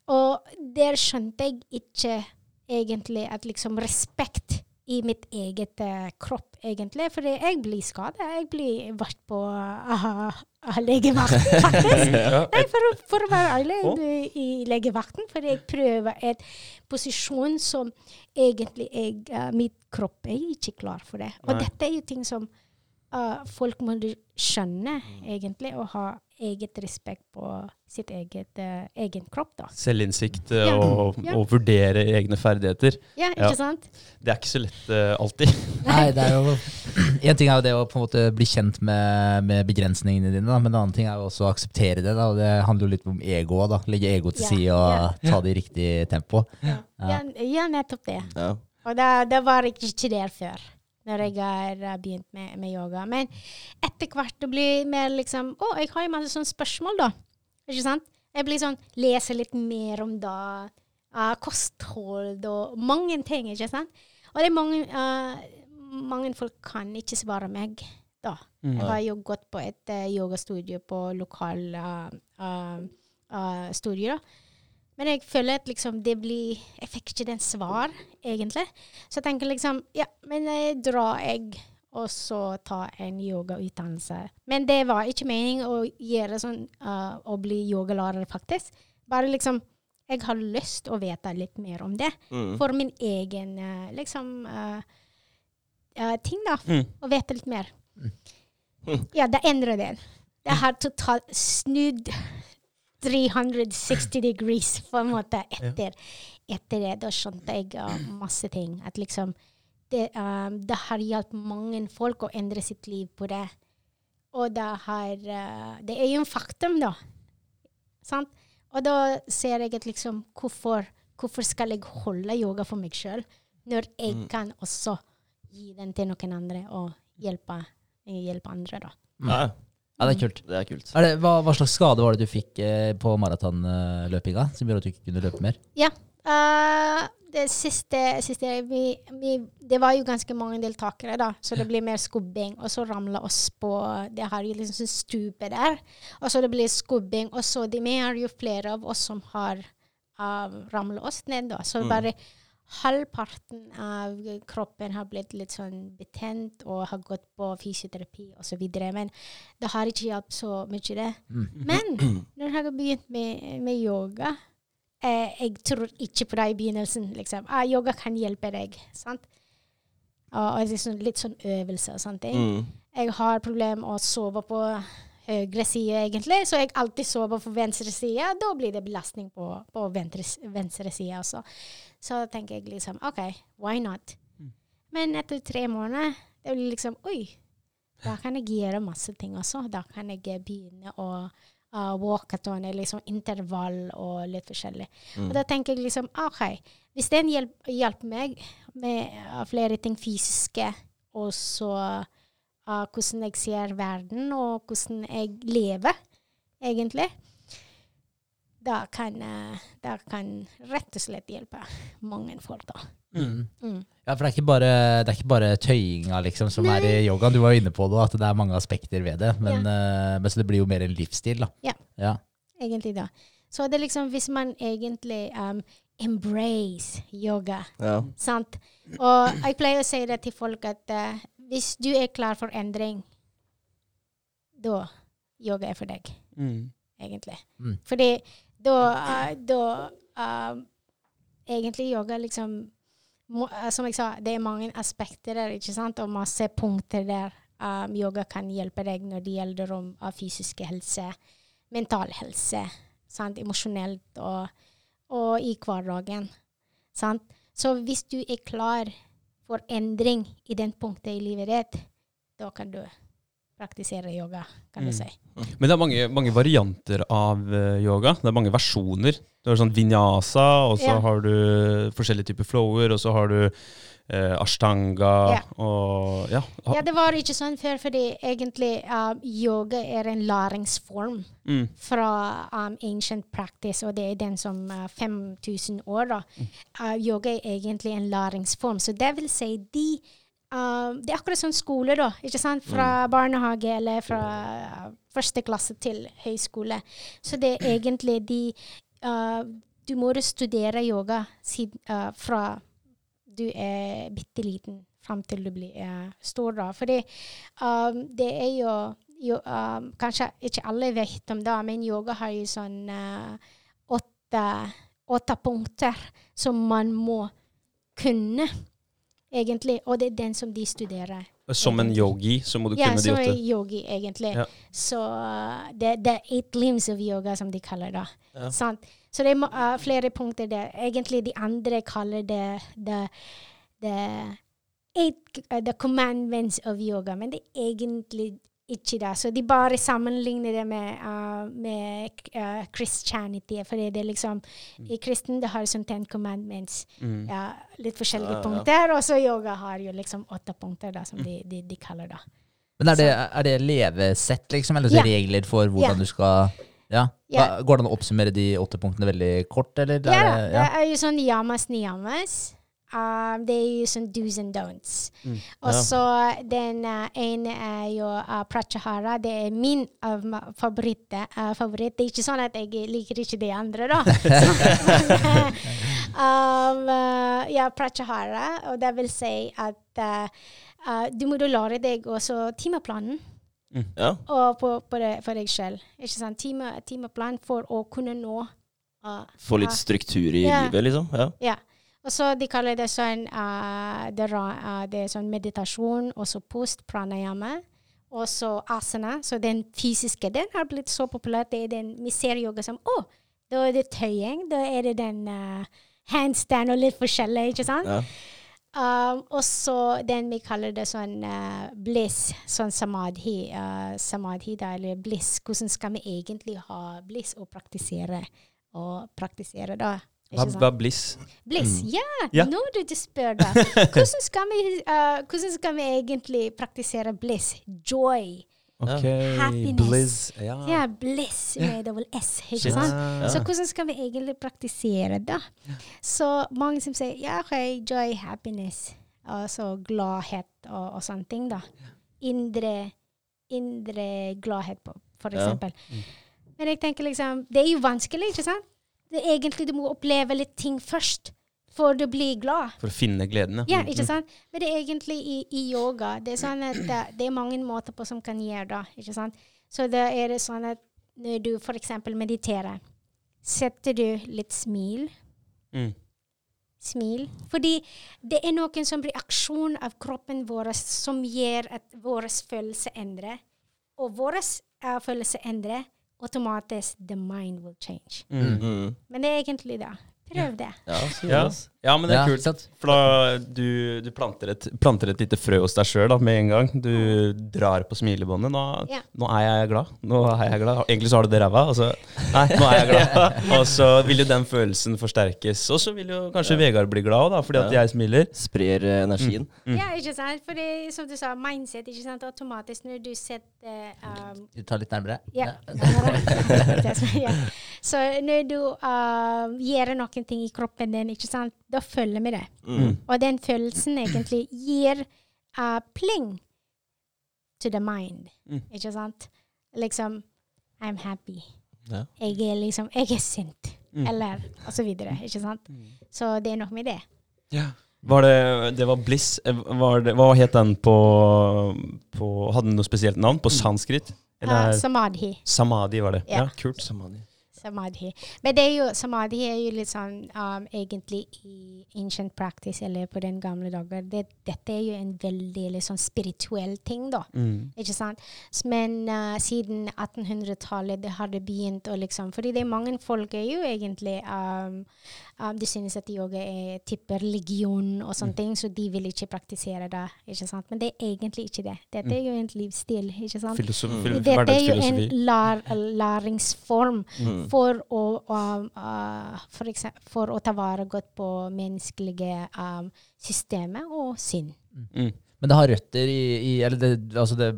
Og der skjønte jeg ikke egentlig at liksom respekt i mitt eget eh, kropp, egentlig. Fordi jeg blir skada. Jeg blir vært på uh, legevakten, faktisk. Ja, Nei, for, for å være ærlig, jeg blir i legevakten For jeg prøver et posisjon som egentlig jeg, uh, mitt kropp er ikke klar for det. Og Nei. dette er jo ting som eh, folk må skjønne, egentlig, og ha eget respekt på sitt eget, uh, egen kropp, da. Selvinnsikt uh, Ja. og, Ja. og vurdere egne ferdigheter. Ja, Ja. ikke sant? Det er ikke så lett uh, alltid. Nei, det er jo En ting er jo det å på en måte bli kjent med, med begrensningene dine, da, men en annen ting er jo også å akseptere det. Da, og det handler jo litt om ego da. Legge ego til Ja, side og ja. ta det i riktig tempo. Ja, ja nettopp det. Ja. Og det, det var ikke ikke der før, når jeg har eh, begynt med, med yoga. Men etter hvert det blir mer liksom Å, jeg har jo masse sånne spørsmål, da. Ikke sant? Jeg blir sånn Leser litt mer om da. Uh, kosthold og mange ting, ikke sant? Og det er mange, uh, mange folk kan ikke svare meg da. Mm. Jeg har jo gått på et uh, yogastudio på lokal uh, studio, da. Men jeg føler at liksom det blir Jeg fikk ikke den svar, egentlig. Så jeg tenker liksom Ja, men jeg drar jeg, og så tar en yogautdannelse. Men det var ikke meningen å gjøre sånn uh, å bli yogalærer, faktisk. Bare liksom Jeg har lyst å vite litt mer om det. Mm. For min egen uh, liksom uh, ting, da. Mm. Å vite litt mer. Ja, det endrer det. Det har totalt snudd 360 degrees, på en måte, etter, etter det. Da skjønte jeg uh, masse ting. At liksom det, um, det har hjulpet mange folk å endre sitt liv på det. Og det har uh, Det er jo en faktum, da. Sant? Og da ser jeg at liksom Hvorfor, hvorfor skal jeg holde yoga for meg sjøl, når jeg kan også gi den til noen andre og hjelpe, hjelpe andre, da. Ja, Ja, det er kult. det er kult. Er det, hva, hva slags skade var det du fikk eh, på maratonløpinga som gjorde at du ikke kunne løpe mer? Ja. uh, det siste, siste vi, vi, Det var jo ganske mange deltakere, da, så det blir mer skubbing. Og så ramla oss på Det har jo liksom stupet stupe der. Og så det blir skubbing. Og så det mer er jo flere av oss som har uh, ramla oss ned, da. Så bare halvparten av kroppen har blitt litt sånn betent og har gått på fysioterapi osv. Men det har ikke hjulpet så mye, det. Men når jeg har begynt med, med yoga eh, Jeg tror ikke på det i begynnelsen. Liksom. Ah, yoga kan hjelpe deg. sant? Og, og liksom litt sånn øvelse og sånne ting. Mm. Jeg har problemer med å sove på høyre side, egentlig, så jeg alltid sover på venstre side. Da blir det belastning på, på venstre, venstre side også. Så tenker jeg liksom OK, why not? Men etter tre måneder det blir liksom Oi, da kan jeg gjøre masse ting også. Da kan jeg begynne å uh, walkathon, eller liksom intervall og litt forskjellig. Og da tenker jeg liksom OK, hvis den hjelp- hjelper meg med uh, flere ting fysiske, og så uh, hvordan jeg ser verden, og hvordan jeg lever, egentlig, da kan, uh, da kan rett og slett hjelpe mange folk, da. Mm. Mm. Ja, for det er ikke bare, det er ikke bare tøyinga liksom, som er i yogaen. Du var jo inne på det, at det er mange aspekter ved det. Men, eh, men så det blir jo mer en livsstil, da. Ja. Ja. Egentlig da. Så det er liksom, hvis man egentlig um, embrace yoga, Ja. sant? Og jeg pleier å si det til folk at eh, hvis du er klar for endring, da yoga er for deg, Mm. egentlig. Mm. Fordi da, uh, da uh, Egentlig yoga liksom må, eh, Som jeg sa, det er mange aspekter der, ikke sant? Og masse punkter der um, yoga kan hjelpe deg når det gjelder om uh, fysisk helse, mental helse, sant? emosjonelt og, og i hverdagen. Sant? Så hvis du er klar for endring i den punktet i livet ditt, da kan du praktisere yoga, kan du Mm. si. Men det er mange, mange varianter av eh, yoga. Det er mange versjoner. Du har sånn vinyasa, og så Ja. har du forskjellige typer flower, og så har du eh, ashtanga Ja. og ja. Ja, det var ikke sånn før, fordi egentlig um, yoga er en læringsform mm, fra um, ancient practice, og det er den som uh, 5000 år. Da. Uh, yoga er egentlig en læringsform, så det vil si de um, Det er akkurat som skole, da. ikke sant? Fra barnehage eller fra uh, første klasse til høyskole. Så det er egentlig de du må studere yoga siden, eh, fra du er bitte liten fram til du blir uh, stor. da. Fordi um, det er jo, jo um, Kanskje ikke alle vet om det, men yoga har jo sånn uh, åtte, åtte punkter som man må kunne, egentlig. Og det er den som de studerer. Som en yogi så må du Ja, kunne de som en yogi, egentlig. Ja. Så uh, det, det er eight limbs of yoga, som de kaller det. Ja. Sant? Så det er uh, flere punkter der. Egentlig de andre kaller det the, the eight uh, the commandments of yoga, men det er egentlig ikke det. Så de bare sammenligner det med, uh, med uh, Christianity. For det er liksom I kristen det har sånn Ten Commandments. Mm. Ja, litt forskjellige Ja, ja. punkter. Og så yoga har jo liksom åtte punkter, da, som de, de, de kaller det. Men er det, er det levesett, liksom? Eller Ja. regler for hvordan Ja. du skal ja. Ja. Går det an å oppsummere de åtte punktene veldig kort, eller? Ja, er det er jo sånn yamas niyamas. Um, det er jo sånn do's and don'ts. Mm. Og Ja. den uh, ene er jo uh, prachahara. Det er min uh, favoritt. Uh, favoritt. Det er ikke sånn at jeg liker ikke de andre, da. um, uh, ja, prachahara. Og det vil si at uh, uh, du må da lære deg også timeplanen. Ja. Og på, på det, for deg. Ikke sant? Time, timeplan for å kunne nå uh, Få litt struktur i Ja. livet, liksom. Ja. Ja. Og så de kaller det sånn uh, det, uh, det er sånn meditasjon, og så post pranayama. Og så asana. Så den fysiske, den har blitt så populær. Det er den vi ser yoga som Å, da er det tøying. Da er det den uh, handstand og litt forskjellig, ikke sant? Ja. Um, og så den vi kaller det sånn uh, bliss, sånn samadhi. Uh, samadhi da, eller bliss. Hvordan skal vi egentlig ha bliss og praktisere? Og praktisere da. Hva, hva er bliss? Bliss, ja! Ja. Nå du du spør, da. Hvordan skal, vi, uh, hvordan skal vi egentlig praktisere bliss? Joy. Okay. Happiness. bliss. Ja. Ja, bliss med double S, ikke Shit. sant? Ja. Så hvordan skal vi egentlig praktisere det? Så mange som sier ja, ok, joy, happiness, og så gladhet og, og sånne ting, da. Indre, indre gladhet, på, for Ja. eksempel. Men jeg tenker liksom, det er jo vanskelig, ikke sant? Det egentlig du må oppleve litt ting først, for å bli glad. For å finne gleden, Ja, Mm, ikke sant? Men det er egentlig i, i yoga Det er sånn at det, det er mange måter på som kan gjøre det. ikke sant? Så da er det sånn at når du f.eks. mediterer, setter du litt smil. Mm. Smil. Fordi det er noen som reaksjon av kroppen vår som gjør at vår følelse endrer. Og vår uh, følelse endrer, automatisk the mind will change. Mm. Mm. Men det er egentlig det. Prøv det. Ja, Ja. ja, men det er Ja, kult. sant. For da du, du planter, et, planter et lite frø hos deg sjøl med en gang. Du drar på smilebåndet. Nå, Ja. nå er jeg glad. Nå er jeg glad. Egentlig så har du det ræva. og så- Nei, nå er jeg glad. Og så vil jo den følelsen forsterkes. Og så vil jo kanskje Vegard bli glad òg, fordi at jeg smiler. Sprer eh, energien. Mm. Ja, ikke sant? For er som du sa, mindset, ikke sant? Automatisk når du setter um, Du tar litt nærmere? Ja. ja. Så når du uh, gjør noen ting i kroppen din, ikke sant, da følger vi det. Mm. Og den følelsen egentlig gir uh, pling to the mind, Mm. ikke sant? Liksom I'm happy. Ja. Jeg er liksom Jeg er sint. Mm. Eller og så videre, ikke sant? Så det er noe med det. Ja. Var det, det var Bliss. Eh, Var det, hva het den på, på Hadde den noe spesielt navn? På sanskrit? Uh, samadhi. samadhi, var det? Ja. Ja, kult. Samadhi. Samadhi. Men det er jo, samadhi er jo litt sånn um, egentlig i ancient practice, eller på den gamle dager. Det, dette er jo en veldig sånn spirituell ting, da. Mm. Ikke sant? Men uh, siden 1800-tallet det har det begynt å liksom Fordi det er mange folk er jo egentlig um, um, De synes at yoga er type religion og sånne ting, så de vil ikke praktisere det. ikke sant? Men det er egentlig ikke det. Dette er jo en livsstil. ikke sant? Filosof, Mm. fil- Dette er jo en lar, læringsform Mm. for å, um, uh, for, for å ta vare godt på menneskelige um, systemet og sinn. Mm. Men det har røtter i, i Eller det, altså det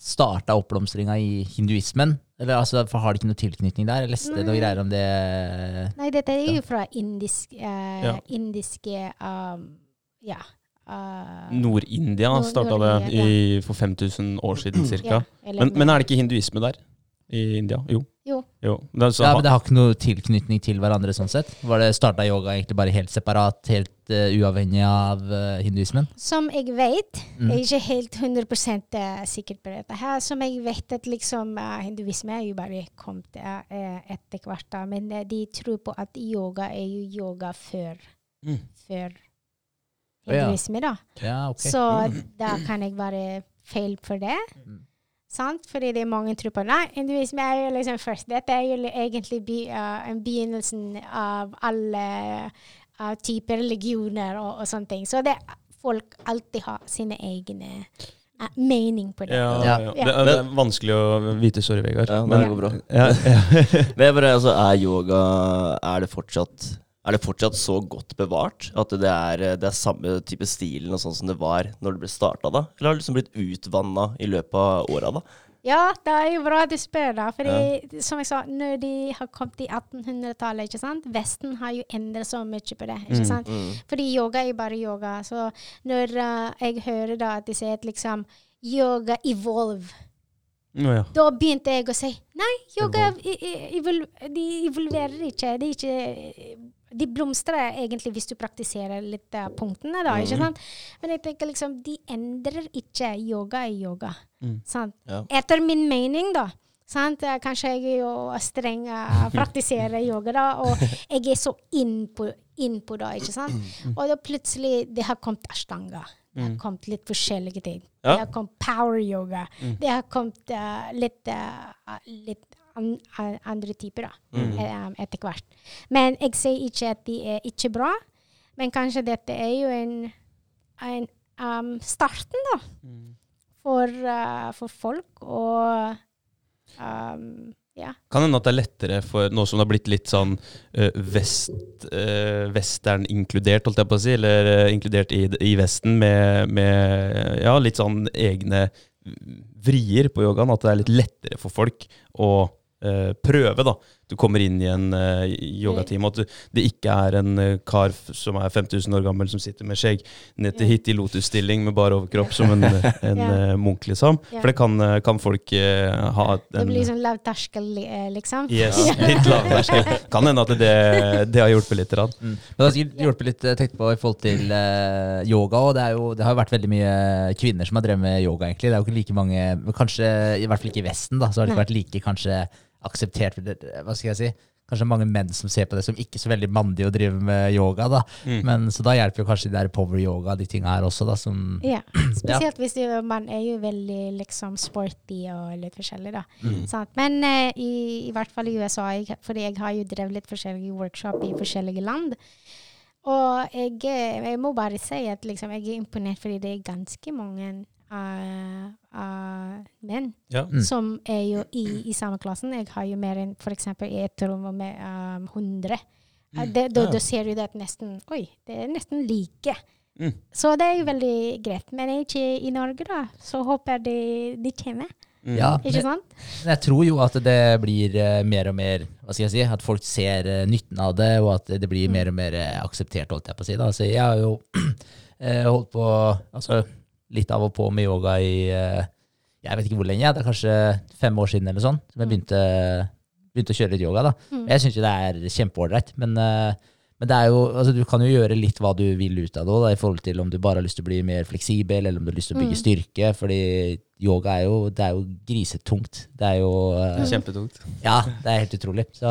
starta oppblomstringa i hinduismen? Eller altså, for Har det ikke noe tilknytning der? Jeg leste noe greier om det Nei, dette er jo fra indisk, eh, Ja. indiske um, Ja. uh, Nord-India Nord- starta det i, for 5000 år siden ca. Ja, Men, men er det ikke hinduisme der? I India? Jo. Jo. Det, så, Ja, men Det har ikke noe tilknytning til hverandre sånn sett? Var det Starta yoga egentlig bare helt separat, helt uh, uavhengig av uh, hinduismen? Som jeg vet, Mm. jeg er ikke helt 100 eh, sikker på dette her, som jeg vet at liksom uh, hinduisme er jo bare kommet etter hvert, men de tror på at yoga er jo yoga før, Mm. før hinduisme, da. Ja, okay. Så da kan jeg være feil for det. Mm. Sant? Fordi det er mange tror på Nei, hinduisme er jo liksom først. Dette er jo egentlig be, uh, en begynnelsen av alle uh, typer religioner og, og sånne ting. Så det, folk alltid har sine egne uh, mening på det. ja, Ja. ja. Det, er- det er vanskelig å vite. Sorry, Vegard. Ja, Men- det går bra. Ja, ja. Men bare, altså, er yoga Er det fortsatt er det fortsatt så godt bevart at det er, det er samme type stilen og sånn som det var når det ble starta, da? Eller har det liksom blitt utvanna i løpet av åra, da? Ja, det er jo bra du spør, da. Fordi, som jeg sa, når de har kommet i 1800-tallet, ikke sant Vesten har jo endret så mye på det. ikke Mm. sant? Mm. Fordi yoga er jo bare yoga. Så når uh, jeg hører da at de sier at liksom Yoga evolve. Ja. Da begynte jeg å si nei, yoga i- i- evol de evolverer ikke. Det er ikke, de blomstrer egentlig hvis du praktiserer litt av punktene, da. ikke sant? Men jeg tenker liksom, de endrer ikke. Yoga i yoga. Mm. Sant? Ja. Etter min mening, da. Sant? Eh, Kanskje jeg er jo streng uh, praktiserer yoga, da, og jeg er så inn på, inn på det, ikke sant? Og da plutselig det har kommet ashtanga. Det har kommet litt forskjellige ting. Ja. Det har kommet power yoga. Det har kommet uh, litt, uh, litt an, an, andre typer da, mm. etter hvert. Men jeg sier ikke at de er ikke bra, men kanskje dette er jo en, en um, starten, da, for, uh, for folk og um, ja. Kan hende at det er lettere for nå som det har blitt litt sånn uh, vest, uh, western inkludert, holdt jeg på å si, eller uh, inkludert i, i Vesten med, med ja, litt sånn egne vrier på yogaen, at det er litt lettere for folk å eh, prøve, da. Du kommer inn i en uh, yogatime, og at du, det ikke er en uh, kar som er 5000 år gammel som sitter med skjegg ned til hit i lotusstilling med bare overkropp som en, en yeah. uh, munk, liksom. Yeah. For det kan, eh, kan folk eh, ha Det blir sånn lav terskel, eh, liksom. Yes, litt lavterskel. Kan hende at det, det har hjulpet litt. Rann. Mm. Men det har sikkert hjulpet litt tenkt på i forhold til eh, yoga. Og det, er jo, det har jo vært veldig mye kvinner som har drevet med yoga, egentlig. Det er jo ikke like mange men Kanskje, i hvert fall ikke i Vesten, da, så har det ikke vært like kanskje akseptert Hva skal jeg si? Kanskje mange menn som ser på det som ikke så veldig mandig å drive med yoga. da. Mm. Men Så da hjelper jo kanskje de der power yoga, de tinga her også, da, som Ja, spesielt hvis du, man er jo veldig liksom sporty og litt forskjellig, da. Sant? Men eh, i, i hvert fall i USA, jeg, fordi jeg har jo drevet litt forskjellige workshop i forskjellige land. Og jeg, eh, jeg må bare si at liksom, jeg er imponert fordi det er ganske mange eh, eh, menn Ja. Mm. som er jo i, i samme klassen. Jeg har jo mer enn f.eks. i et rom med um, 100. Eh, det, da, Ja. da ser du det at nesten Oi, det er nesten like. Mm. Så det er jo veldig greit. Men ikke i Norge, da. Så håper de, de kommer. Mm. Ja, Ikke sant? Men jeg tror jo at det blir uh, mer og mer Hva skal jeg si, at folk ser uh, nytten av det, og at det blir mer og mer uh, akseptert, holdt jeg på å si. Da. Så jeg har jo eh, holdt på altså, litt av og på med yoga i eh, jeg vet ikke hvor lenge, det er kanskje fem år siden eller sånn, som jeg begynte, begynte å kjøre litt yoga. da. Mm. Jeg syns jo det er kjempeålreit, men, eh, men det er jo, altså, du kan jo gjøre litt hva du vil ut av det òg, i forhold til om du bare har lyst til å bli mer fleksibel, eller om du har lyst til å bygge Mm. styrke. fordi yoga er jo, det er jo grisetungt. Det er jo eh, Kjempetungt. Ja, det er helt utrolig. Så,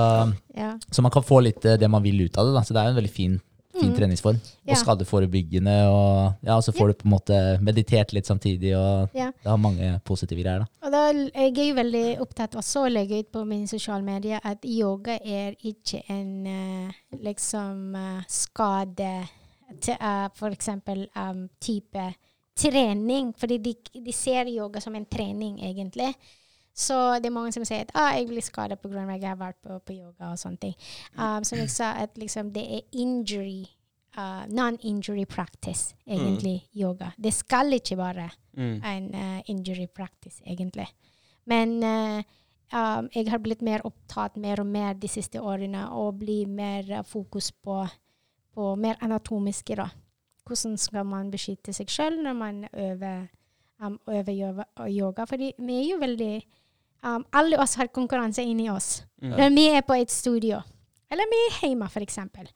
Ja. så man kan få litt det man vil ut av det. Da. Så det er jo en veldig fin, fin Mm. treningsform. Ja. Og skadeforebyggende. Og ja, så får du på en måte meditert litt samtidig, og Ja. det har mange positive greier. da. Da, jeg er jo veldig opptatt av å legge ut på mine sosiale medier at yoga er ikke en eh, liksom eh, skade til uh, f.eks. Um, type trening. Fordi de, de ser yoga som en trening, egentlig. Så det er mange som sier at ah, jeg blir skadet pga. at jeg har vært på, på yoga og sånne ting. Um, som jeg sa, at liksom, det er injury, uh, non-injury practice, egentlig, yoga. Det skal ikke være Mm. en uh, injury practice, egentlig. Men uh, um, jeg har blitt mer opptatt mer og mer de siste årene og blir mer eh, fokus på, på mer anatomiske, da. Hvordan skal man beskytte seg sjøl når man øver, um, øver yoga, yoga? Fordi vi er jo veldig um, alle oss har konkurranse inni oss. Mm. Når vi er på et studio, eller vi er hjemme, for eksempel.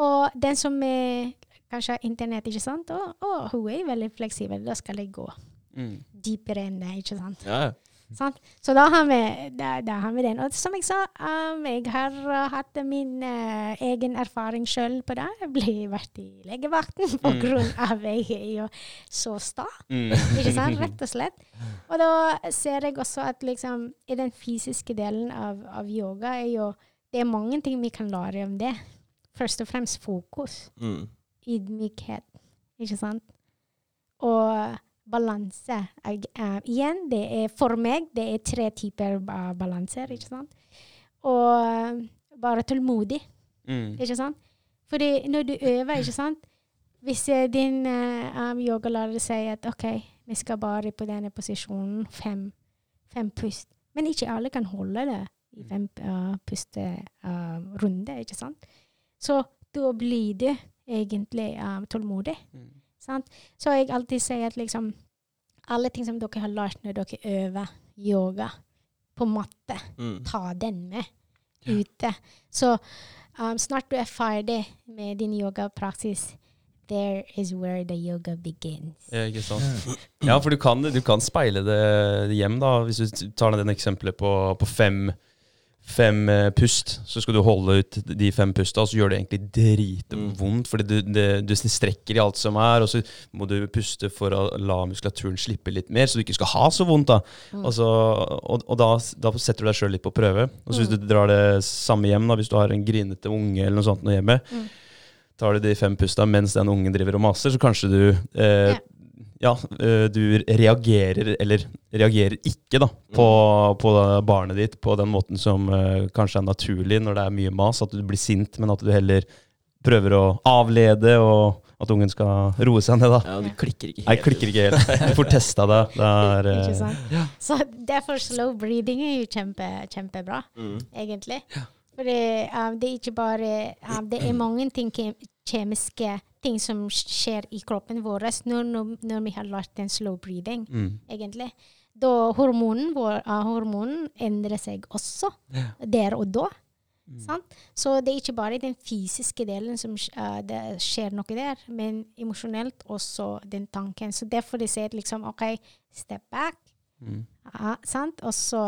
Og den som er kanskje har internett, ikke sant, og, og hun er veldig fleksibel, da skal jeg gå Mm. dypere enn det, ikke sant. Ja. Sant? Så da har, vi, da, da har vi den. Og som jeg sa, um, jeg har uh, hatt min uh, egen erfaring sjøl på det. Jeg ble vært i legevakten på Mm. grunn av jeg er jo så sta. Mm. Ikke sant? Rett og slett. Og da ser jeg også at liksom, i den fysiske delen av, av yoga er jo Det er mange ting vi kan lære om det. Først og fremst fokus. Mm. Ydmykhet. Ikke sant? Og balanse. Jeg, uh, igjen, det er for meg det er tre typer uh, balanser, ikke sant? Og eh, bare tålmodig, Mm. ikke sant? Fordi når du øver, ikke sant? Hvis eh, din uh, um, yogalærer sier at OK, vi skal bare på denne posisjonen, fem, fem pust. Men ikke alle kan holde det i fem uh, pusterunder, ikke sant? Så da blir du egentlig uh, tålmodig. Mm. Sant? Så jeg alltid sier at liksom alle ting som dere har lært når dere øver yoga på matte, Mm. ta den med ute. Så um, snart du er ferdig med din yogapraksis, there is where the yoga begins. Ja, ikke sant. Ja, for du kan, du kan speile det hjem, da. Hvis du tar den eksempelet på, på fem, fem eh, pust, så skal du holde ut de fem pusta, og så gjør det egentlig dritvondt, fordi du, det, du strekker i alt som er, og så må du puste for å la muskulaturen slippe litt mer, så du ikke skal ha så vondt. da. Mm. Og, så, og, og da, da setter du deg sjøl litt på prøve. Og så hvis du drar det samme hjem, da, hvis du har en grinete unge eller noe sånt nå hjemme, Mm. tar du de fem pusta mens den ungen driver og maser, så kanskje du eh, Ja. Ja, eh, du reagerer, eller reagerer ikke da, på, på barnet ditt på den måten som eh, kanskje er naturlig når det er mye mas, at du blir sint, men at du heller prøver å avlede, og at ungen skal roe seg ned. da. ja, du klikker ikke helt. Nei, klikker ikke helt. Du får testa det. det er, eh, Ikke sant? Så derfor slow breathing er jo kjempe, kjempebra, Mm. egentlig. For um, det er ikke bare um, Det er mange ting, ke- kjemiske ting som skjer i kroppen vår når, når, når vi har lært den slow breathing, mm, egentlig. Da hormonen vår uh, hormonen endrer seg også der og da. Sant? Så det er ikke bare den fysiske delen som uh, det skjer noe der, men emosjonelt også den tanken. Så derfor de sier liksom OK, step back, mm. Uh, sant? og så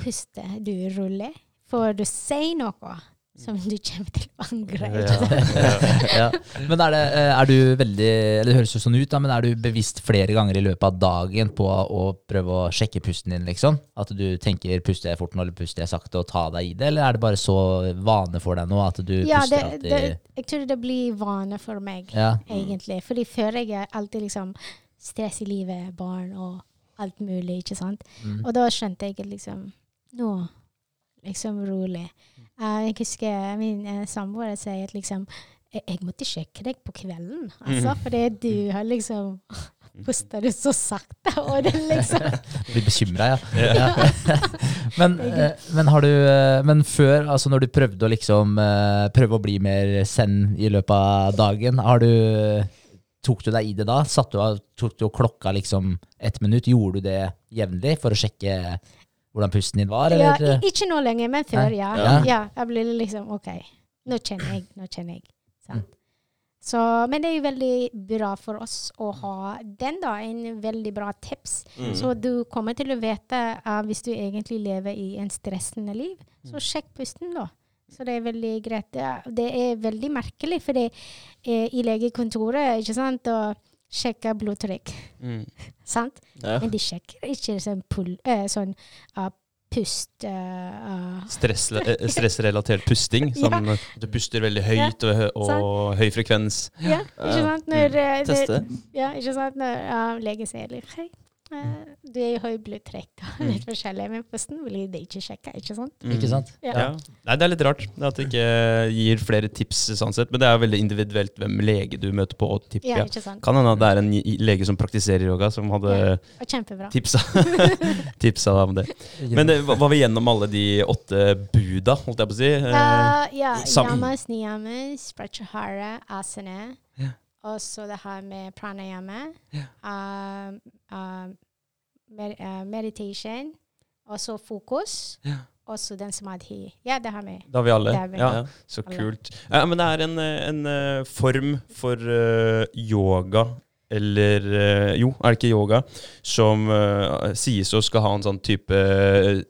puste du rolig, for du sier noe som du kommer til å angre. Ja. Men er, det, eh, er du veldig eller Det høres jo sånn ut, da, men er du bevisst flere ganger i løpet av dagen på å prøve å sjekke pusten din, liksom? At du tenker 'puster jeg fort nå', eller 'puster jeg sakte', og ta deg i det? Eller er det bare så vane for deg nå at du Ja, puster alltid det, jeg tror det blir vane for meg, Ja. egentlig. Fordi før jeg er alltid liksom stress i livet, barn og alt mulig, ikke sant. Mm. Og da skjønte jeg liksom Nå, liksom rolig. Eh, jeg husker min uh, samboer sier at liksom jeg, måtte sjekke deg på kvelden, altså, fordi du har liksom Puster du så sakte? Og det liksom Blir bekymra, ja. ja. men, eh, men har du eh, Men før, altså når du prøvde å liksom eh, Prøve å bli mer zen i løpet av dagen, har du Tok du deg i det da? Satt du av, tok du og klokka liksom ett minutt? Gjorde du det jevnlig for å sjekke hvordan pusten din var? Eller? Ja, Ikke nå lenger, men før, ja. Ja. ja. Jeg blir liksom OK, nå kjenner jeg, nå kjenner jeg. Sant? Så, men det er jo veldig bra for oss å ha den, da. En veldig bra tips. Mm. Så du kommer til å vite uh, hvis du egentlig lever i en stressende liv, så sjekk pusten, da. Så det er veldig greit. Det er, det er veldig merkelig, for det er i legekontoret, ikke sant, og sjekker blodtrykk, Mm. sant? Ja. Men de sjekker ikke sånn, pull, uh, sånn uh, pust uh, Stress, eh, stressrelatert pusting. Ja. Sånn du puster veldig høyt og, og høy frekvens. Ja, ikke sant? Når, det- Teste. Ja, ikke sant? Når uh, legen sier Hei, uh, du er i høy blodtrykk og litt forskjellig, men posten blir det ikke sjekka, ikke sant? Ikke sant? Ja. Ja. Nei, det er litt rart at det ikke gir flere tips, sånn sett. Men det er jo veldig individuelt hvem lege du møter på, og tipper Ja, ikke sant? Kan hende at det er en lege som praktiserer yoga, som hadde Ja. Tipsa, tipsa deg om det. Men det, var vi gjennom alle de åtte buda, holdt jeg på å si? Eh, Uh, ja, yamas, niyamas, prachahara, asana. Og så det her med pranayama. Yeah. Uh, uh, med, uh, meditation. og så fokus, Yeah. og så den samadhi. Ja, det har vi. Det har vi alle. Har vi. Ja, Ja. så Alle. kult. Ja, men det er en, eh, en eh, form for eh, yoga, eller Jo, er det ikke yoga? Som uh, sies å skal ha en sånn type uh,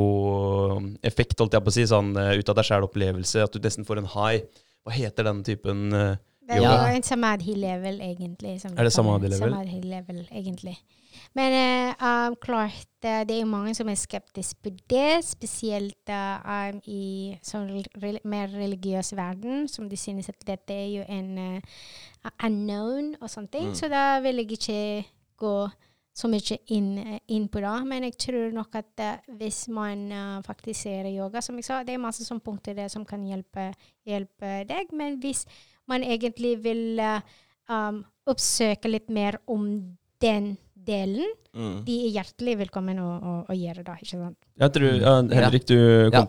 psykoeffekt, holdt jeg på å si. Sånn uh, ut av deg sjæl-opplevelse. At du nesten får en high. Hva heter den typen eh, Det er Ja. jo en samadhi-level, egentlig. som Er det samadhi-level? Samadhi-level, egentlig. Men uh, um, klart, uh, det er mange som er skeptiske på det, spesielt uh, um, i sånn rel mer religiøs verden, som de synes at dette er jo en eh, unknown og sånne ting. Mm. Så da vil jeg ikke gå så mye inn, eh, inn på det. Men jeg tror nok at hvis man faktisk ser yoga, som jeg sa, det er masse sånne punkter der som kan hjelpe, hjelpe deg. Men hvis man egentlig vil eh, um, oppsøke litt mer om den delen, Mm. de er hjertelig velkommen å, å, å gjøre det. ikke sant? Jeg tror, ja, Henrik, du Ja.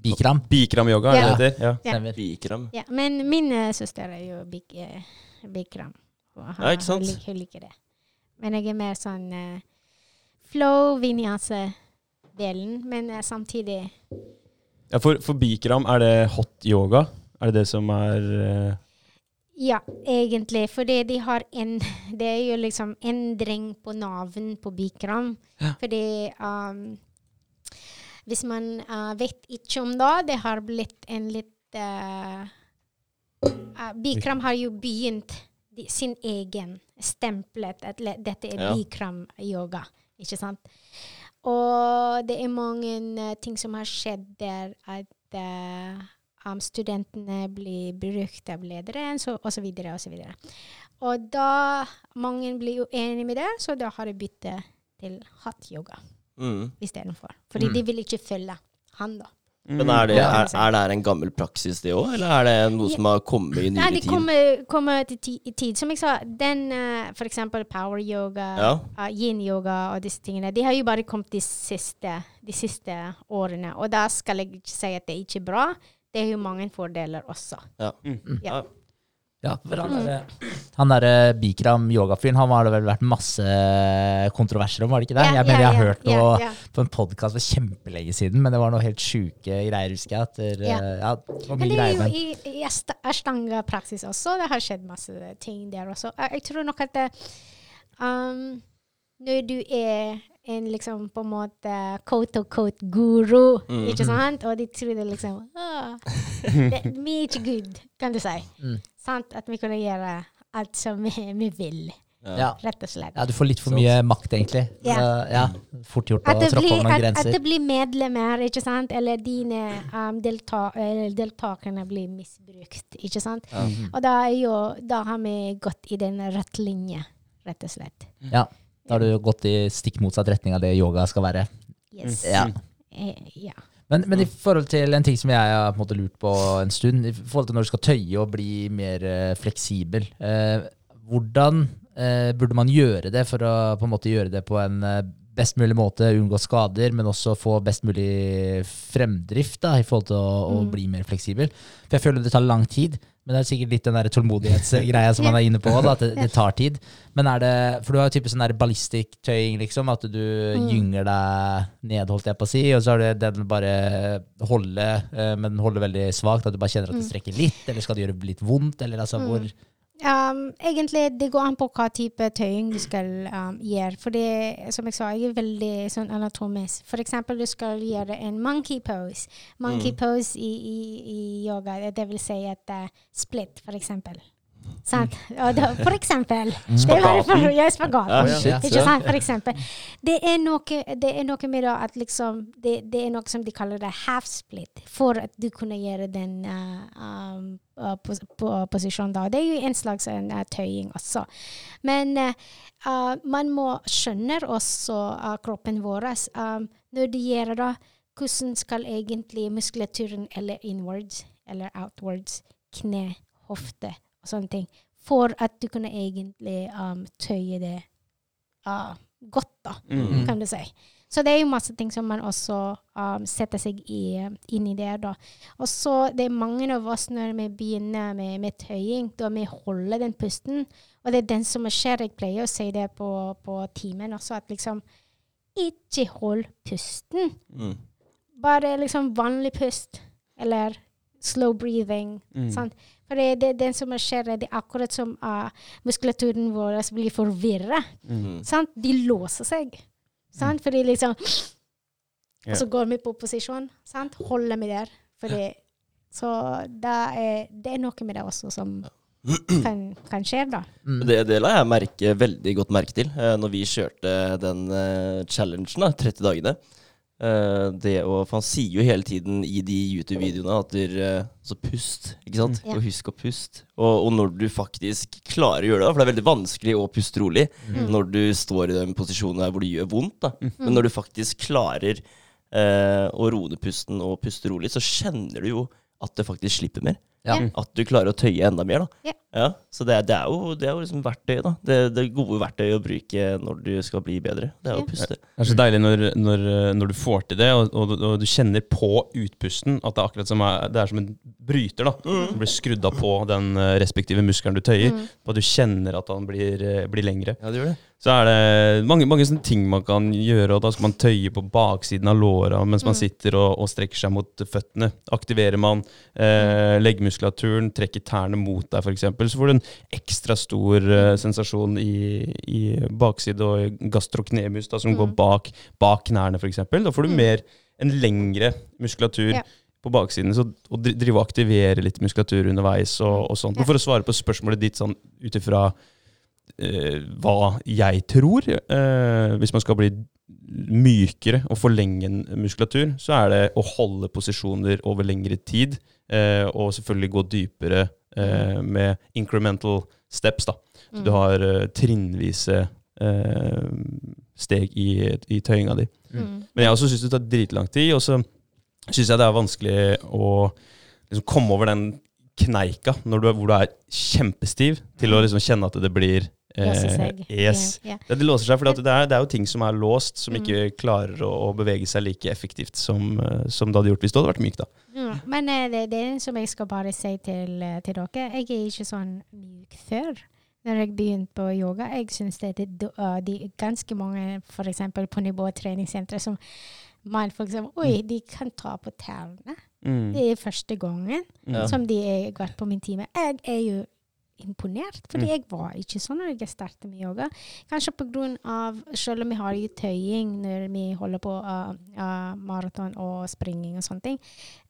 Bikram. Bikram-yoga, er Ja. det det heter? Ja. Ja. Bikram. Ja, men min eh, søster er jo big, eh, bikram. Ja, ikke sant? Hun, lik- hun liker det. Men jeg er mer sånn uh, flow, vinyasa-delen, men uh, samtidig Ja, for, for bikram, er det hot yoga? Er det det som er eh, Ja, egentlig. Fordi de har en Det er jo liksom endring på navn på Bikram. Ja. Fordi um, Hvis man uh, vet ikke om det, det har blitt en litt uh, uh, Bikram har jo begynt de, sin egen stemplet at dette er Ja. Bikram-yoga. Ikke sant? Og det er mange uh, ting som har skjedd der at uh, um, studentene blir brukt av lederen, så, og så videre og så videre. Og da mange blir jo enige med det, så da har de byttet til hatt-yoga Mm. istedenfor. Fordi Mm. de vil ikke følge han, da. Men er det, er, er det en gammel praksis, det òg, eller er det noe som har kommet i Nei, nyere det kommer, kommer til ti, i tid. Som jeg sa, den uh, for eksempel power yoga, Ja. uh, yin yoga og disse tingene, de har jo bare kommet de siste, de siste årene. Og da skal jeg ikke si at det ikke er bra. Det er jo mange fordeler også. Ja. Mm. Ja. Ja, for han derre mm. der Bikram yogafyren, han har det vel vært masse kontroverser om, var det ikke det? Ja, jeg mener jeg har hørt ja, noe ja. på en podkast for kjempelenge siden, men det var noe helt sjuke greier, husker jeg. At der, Ja. ja, det var Men det er greier jo med i, i Ashtanga-praksis også. Det har skjedd masse ting der også. Jeg, jeg tror nok at det, um, når du er en liksom på en måte quote-unquote guru, Mm. ikke sant? Og de tror det liksom ah, det, Vi er ikke good, kan du si. Mm. Sant? At vi kunne gjøre alt som vi, vi vil, ja. rett og slett. ja, du får litt for mye makt, egentlig. Ja. Uh, ja, fort gjort å det, tråkke over noen at, at det blir medlemmer, ikke sant? Eller dine um, delta deltakerne blir misbrukt, ikke sant? Mhm. Og da, er jo, da har vi gått i den rett linje, rett og slett. Ja, da har du gått i stikk motsatt retning av det yoga skal være. Yes. Ja. Eh, ja. Men, men i forhold til en ting som jeg har på en måte lurt på en stund, i forhold til når du skal tøye og bli mer eh, fleksibel, eh, hvordan eh, burde man gjøre det for å på en måte gjøre det på en eh, best mulig måte, unngå skader, men også få best mulig fremdrift da, i forhold til å, å Mm. bli mer fleksibel? For jeg føler det tar lang tid, men det er sikkert litt den der tålmodighetsgreia som man er inne på, da, at det, det tar tid. Men er det, for du har jo typisk sånn der ballistic tøying, liksom, at du Mm. gynger deg ned, holdt jeg på å si, og så har du den bare holde, men men holde veldig svagt, at du bare kjenner at det Mm. strekker litt, eller skal det gjøre litt vondt, eller altså hvor Um, egentlig, det går an på hva type tøying du skal um, gjøre. For det, som jeg sa, jeg er veldig sånn anatomisk. For eksempel, du skal gjøre en monkey pose. Monkey Mm. pose i, i, i yoga, det vil si et uh, split, for eksempel. Sant? For eksempel. Det bare for, ja, spagat. Ja, Oi, shit, Ikke sant? For eksempel. Det er noe, det er noe med at liksom det, det er noe som de kaller det half split, for at du kunne gjøre den uh, um, uh, pos posisjonen da. Det er jo en slags en, uh, tøying også. Men man må skjønne også kroppen vår. Um, når de gjør det, hvordan skal egentlig muskulaturen eller inwards eller outwards, kne, hofte og sånne ting, for at du kunne egentlig um, tøye det uh, godt, da, Mm. kan du si. Så det er jo masse ting som man også um, setter seg i, inn i der, da. Og så det er mange av oss når vi begynner med, med tøying, da vi holder den pusten. Og det er den som skjer. Jeg pleier å si det på, på timen også, at liksom ikke hold pusten. Mm. Bare liksom vanlig pust. Eller slow breathing. Mm. Sant? For det, det, det som skjer, er det er akkurat som uh, muskulaturen vår blir forvirra. Mm. Sant? De låser seg. Sant? Fordi liksom. Og så går vi på posisjon. Sant? Holder vi der. Fordi, så da er, det er noe med det også som kan, kan skje, da. Mm. Det, det la jeg merke, veldig godt merke til eh, når vi kjørte den eh, challengen, da, 30 dagene. Eh, det å, for han sier jo hele tiden i de YouTube-videoene at der, eh, Så pust, ikke sant? Ja. Og husk å puste. Og, og når du faktisk klarer å gjøre det, for det er veldig vanskelig å puste rolig når du står i den posisjonen der hvor det gjør vondt, da. Men når du faktisk klarer eh, å roe ned pusten og puste rolig, så kjenner du jo at det faktisk slipper mer. Ja. At du klarer å tøye enda mer, da. Ja. Så det er, det er jo, det er jo liksom verktøyet, da. Det, det gode verktøyet å bruke når du skal bli bedre. Det er å puste. Det er så deilig når, når, når du får til det, og, og, og du kjenner på utpusten at det er akkurat som, er, det er som en bryter. da. Du blir skrudd av på den eh, respektive muskelen du tøyer, og at du kjenner at han blir, eh, blir lengre. Ja, det gjør det. Så er det mange, mange sånne ting man kan gjøre, og da skal man tøye på baksiden av låra mens man sitter og, og strekker seg mot føttene. Aktiverer man eh, leggmuskulaturen, trekker tærne mot deg f.eks., så får du en ekstra stor uh, sensasjon i, i bakside og gastroknemus, da, som går bak, bak knærne f.eks. Da får du mer, en lengre muskulatur. Ja. På baksiden, så Å drive og aktivere litt muskulatur underveis og, og sånt. Ja. For å svare på spørsmålet ditt sånn ut ifra eh, hva jeg tror. Eh, hvis man skal bli mykere og forlenge en muskulatur, så er det å holde posisjoner over lengre tid. Eh, og selvfølgelig gå dypere eh, med incremental steps. da. Så du har eh, trinnvise eh, steg i, i tøyinga di. Mm. Men jeg også syns det tar dritlang tid, og så syns jeg det er vanskelig å liksom komme over den kneika når du, hvor du er kjempestiv, til å liksom kjenne at det blir Låse eh, seg. yes. Yeah, ja. Det, låser seg, for det, det er jo ting som er låst, som ikke klarer å, å bevege seg like effektivt som, eh, som det hadde gjort hvis det hadde vært mykt. da. Mm. men eh, det, det som jeg skal bare si til, til dere. Jeg er ikke sånn myk før. Når jeg begynte på yoga, jeg syns det er uh, de ganske mange, f.eks. på nivå treningssentre, som man for eksempel, Oi, de kan ta på tærne. Det er første gangen Ja. som de har vært på min time. Jeg er jo imponert, fordi jeg var ikke sånn når jeg startet med yoga. Kanskje av, selv om vi har tøying når vi holder på uh, uh, maraton og springing og sånne ting,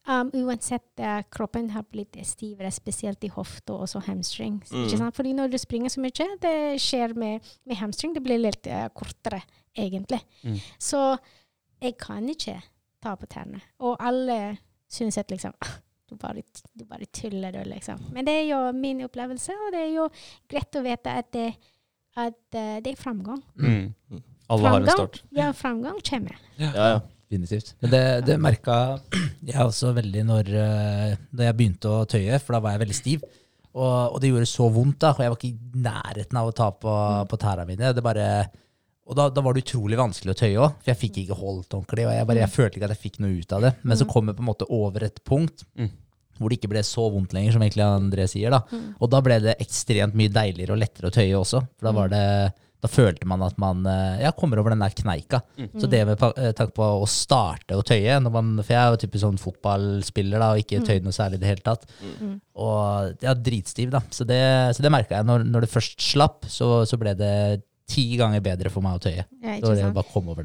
um, uansett, uh, kroppen har blitt stivere, spesielt i hofta og hamstrings. hamstring. Ikke sant? Fordi når du springer så mye, det skjer med, med hamstring, det blir litt kortere, egentlig. Mm. Så jeg kan ikke ta på tærne. Og alle syns at liksom «Ah, du bare, du bare tuller, du, liksom. Men det er jo min opplevelse, og det er jo greit å vite at det, at eh, det er framgang. Mm. Alle har en Framgang, start. ja, framgang kommer. Ja, ja. Definitivt. Men det, det merka jeg også veldig når, eh, da jeg begynte å tøye, for da var jeg veldig stiv. Og, og det gjorde så vondt, da. Og jeg var ikke i nærheten av å ta på, på tæra mine. Det bare, og da, da var det utrolig vanskelig å tøye òg, for jeg fikk ikke holdt ordentlig. Og jeg, bare, jeg følte ikke at jeg fikk noe ut av det. Men så kom jeg på en måte over et punkt Mm. Hvor det ikke ble så vondt lenger, som egentlig André sier. da. Og da ble det ekstremt mye deiligere og lettere å tøye også. For da var det da følte man at man eh, ja, kommer over den der kneika. Så det med eh, tanke på å starte å tøye man, For jeg er jo typisk sånn fotballspiller da, og ikke tøyd noe særlig i det hele tatt. Og ja, dritstiv, da. Så det, så det merka jeg. Når, når det først slapp, så, så ble det ti ganger bedre for meg å tøye. Ja, Så det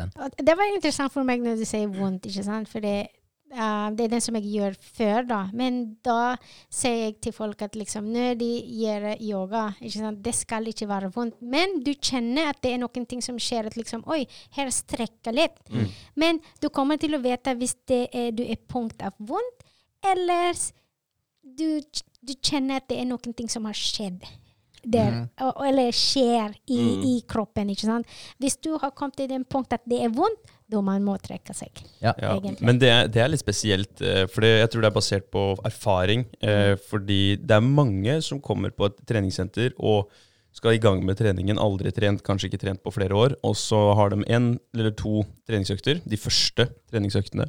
den. Det var interessant for meg når du sier vondt, ikke sant? For det, eh, det er det som jeg gjør før, da. Men da sier jeg til folk at liksom, når de gjør yoga, det skal ikke være vondt. Men du kjenner at det er noen ting som skjer, at liksom, oi, her strekker litt. Men du kommer til å vite hvis det er, du er punkt av vondt, eller du, du kjenner at det er noen ting som har skjedd. Der, og, eller skjer i, i kroppen. ikke sant? Hvis du har kommet til den punkt at det er vondt, da man må trekke seg. Ja. Ja, men det, er- det er litt spesielt, eh, for jeg tror det er basert på erfaring. Mm. Fordi det er mange som kommer på et treningssenter og skal i gang med treningen, aldri trent, kanskje ikke trent på flere år, og så har de én eller to treningsøkter, de første treningsøktene.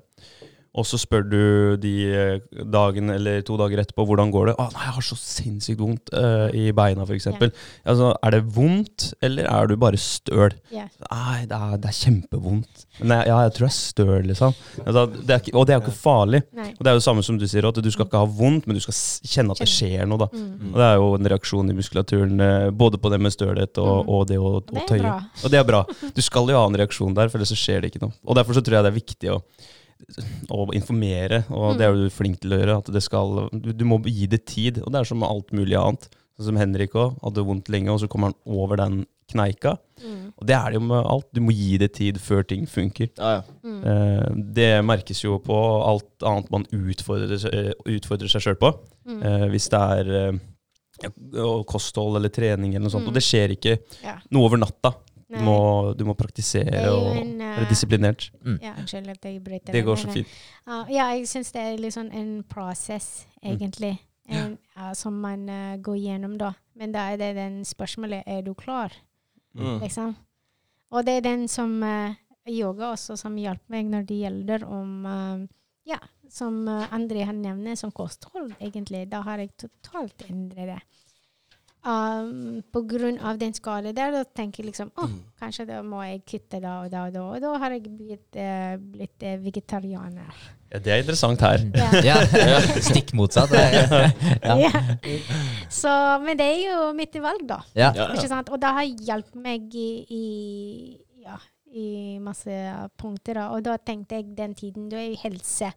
Og så spør du de eh, dagen eller to dager etterpå hvordan går det. 'Å, nei, jeg har så sinnssykt vondt uh, i beina', f.eks. eksempel Altså, er det vondt, eller er du bare støl? Yeah. Nei, det er, det er kjempevondt. Men jeg, ja, jeg tror jeg er støl, liksom. Altså, det er og det er jo ikke farlig. Nei. Og det er jo det samme som du sier, at du skal ikke ha vondt, men du skal kjenne at det skjer noe. Mm. Og det er jo en reaksjon i muskulaturen, eh, både på det med stølhet og, Mm. og det å, tøye. Og det er bra. Du skal jo ha en reaksjon der, for ellers så skjer det ikke noe. Og derfor så tror jeg det er viktig å, å informere, og det er jo du flink til å gjøre. At det skal, du, du må gi det tid, og det er som alt mulig annet. Sånn som Henrik òg, hadde vondt lenge, og så kommer han over den kneika. Mm. Og det er det jo med alt. Du må gi det tid før ting funker. Ja, ja. Mm. Eh, det merkes jo på alt annet man utfordrer, eh, utfordrer seg sjøl på. Mm. Eh, hvis det er eh, kosthold eller trening eller noe sånt. Mm. Og det skjer ikke Ja. noe over natta. Du må, du må praktisere er og en, eh, være disiplinert. Ja, unnskyld at jeg bryter. Det går så fint. Ja, ja, jeg syns det er liksom en prosess, Mm. en, uh, som man eh, går gjennom da. Men da er det den spørsmålet er du klar, Mm. liksom. Og det er den som yoga også som hjelper meg når det gjelder om Ja, som uh, André han nevner, som kosthold, egentlig. Da har jeg totalt endret det. Um, på grunn av den skaden der, da tenker jeg liksom Å, kanskje da må jeg kutte da og da og da. Og da har jeg blitt, uh, blitt eh, vegetarianer. Ja, det er interessant her. Ja. Ja, stikk motsatt. Ja. Ja. Så, men det er jo mitt valg, da. Ikke sant? Og det har hjulpet meg i, i, ja, i masse punkter. Da. Og da tenkte jeg den tiden Da er i helse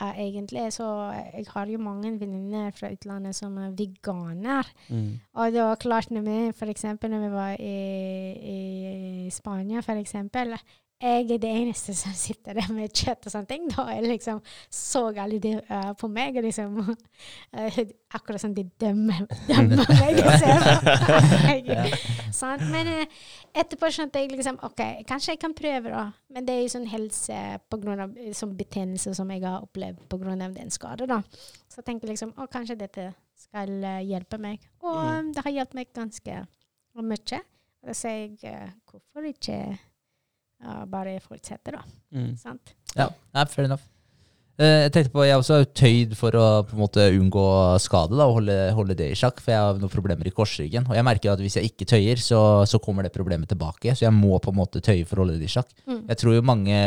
eh, egentlig. Så jeg har jo mange venninner fra utlandet som er veganer. Mm. Og da klarte vi f.eks. når vi var i, i Spania, for eksempel jeg er det eneste som sitter der med kjøtt og sånne ting. Da det liksom så alle de uh, på meg. og Liksom, uh, akkurat som de dømmer, dømmer meg. jeg. Sant? Men uh, etterpå skjønte jeg liksom OK, kanskje jeg kan prøve, da. Men det er jo sånn helse på grunn av, sånn betennelse som jeg har opplevd på grunn av den skaden. da. Så jeg tenker liksom å, kanskje dette skal eh, hjelpe meg. Og eh, det har hjulpet meg ganske mye. Og så sier jeg hvorfor ikke bare fortsetter, da. Mm. Sant? Ja, nei, fair enough. Eh, Jeg tenkte på, jeg også har tøyd for å på en måte unngå skade da, og holde, holde det i sjakk, for jeg har noen problemer i korsryggen. Og jeg merker at hvis jeg ikke tøyer, så, så kommer det problemet tilbake. Så jeg må på en måte tøye for å holde det i sjakk. Mm. Jeg tror jo mange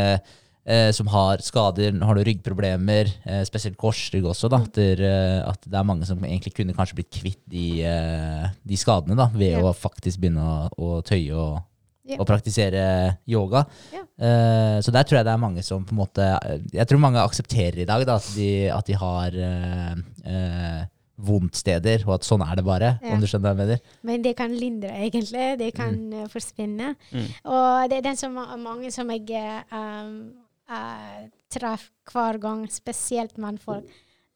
eh, som har skader, har noen ryggproblemer, eh, spesielt korsrygg også, da, at, det, eh, at det er mange som egentlig kunne kanskje blitt kvitt de, eh, de skadene da, ved Ja. å faktisk begynne å, å tøye og, Ja. og praktisere yoga. Yeah. Uh, så der tror jeg det er mange som på en måte Jeg tror mange aksepterer i dag da, at, de, at de har uh, eh, vondtsteder, og at sånn er det bare, Ja. om du skjønner hva jeg mener. Men det kan lindre, egentlig. Det kan mm. forsvinne. Mm. Og det er den som mange som jeg eh, um, uh, treffer hver gang, spesielt mannfolk.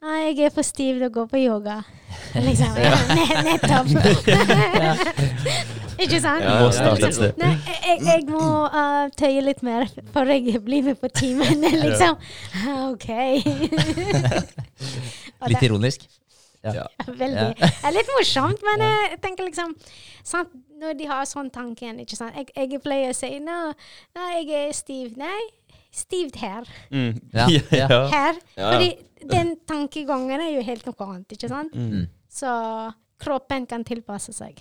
Nei, jeg er for stiv til å gå på yoga. Liksom. Nettopp. Ikke sant? Ja, ja, ja. Nei, jeg, jeg må uh, tøye litt mer for jeg blir med på timen, liksom. OK. Litt ironisk. Ja. veldig Det er litt morsomt, men jeg tenker liksom sant, Når de har sånn tanken ikke sant? Jeg, jeg pleier å si nå, nei, jeg er stiv. Nei, stivt her. Mm. Ja. Her. Fordi den tankegangen er jo helt noe annet, ikke sant? Mm. Så kroppen kan tilpasse seg.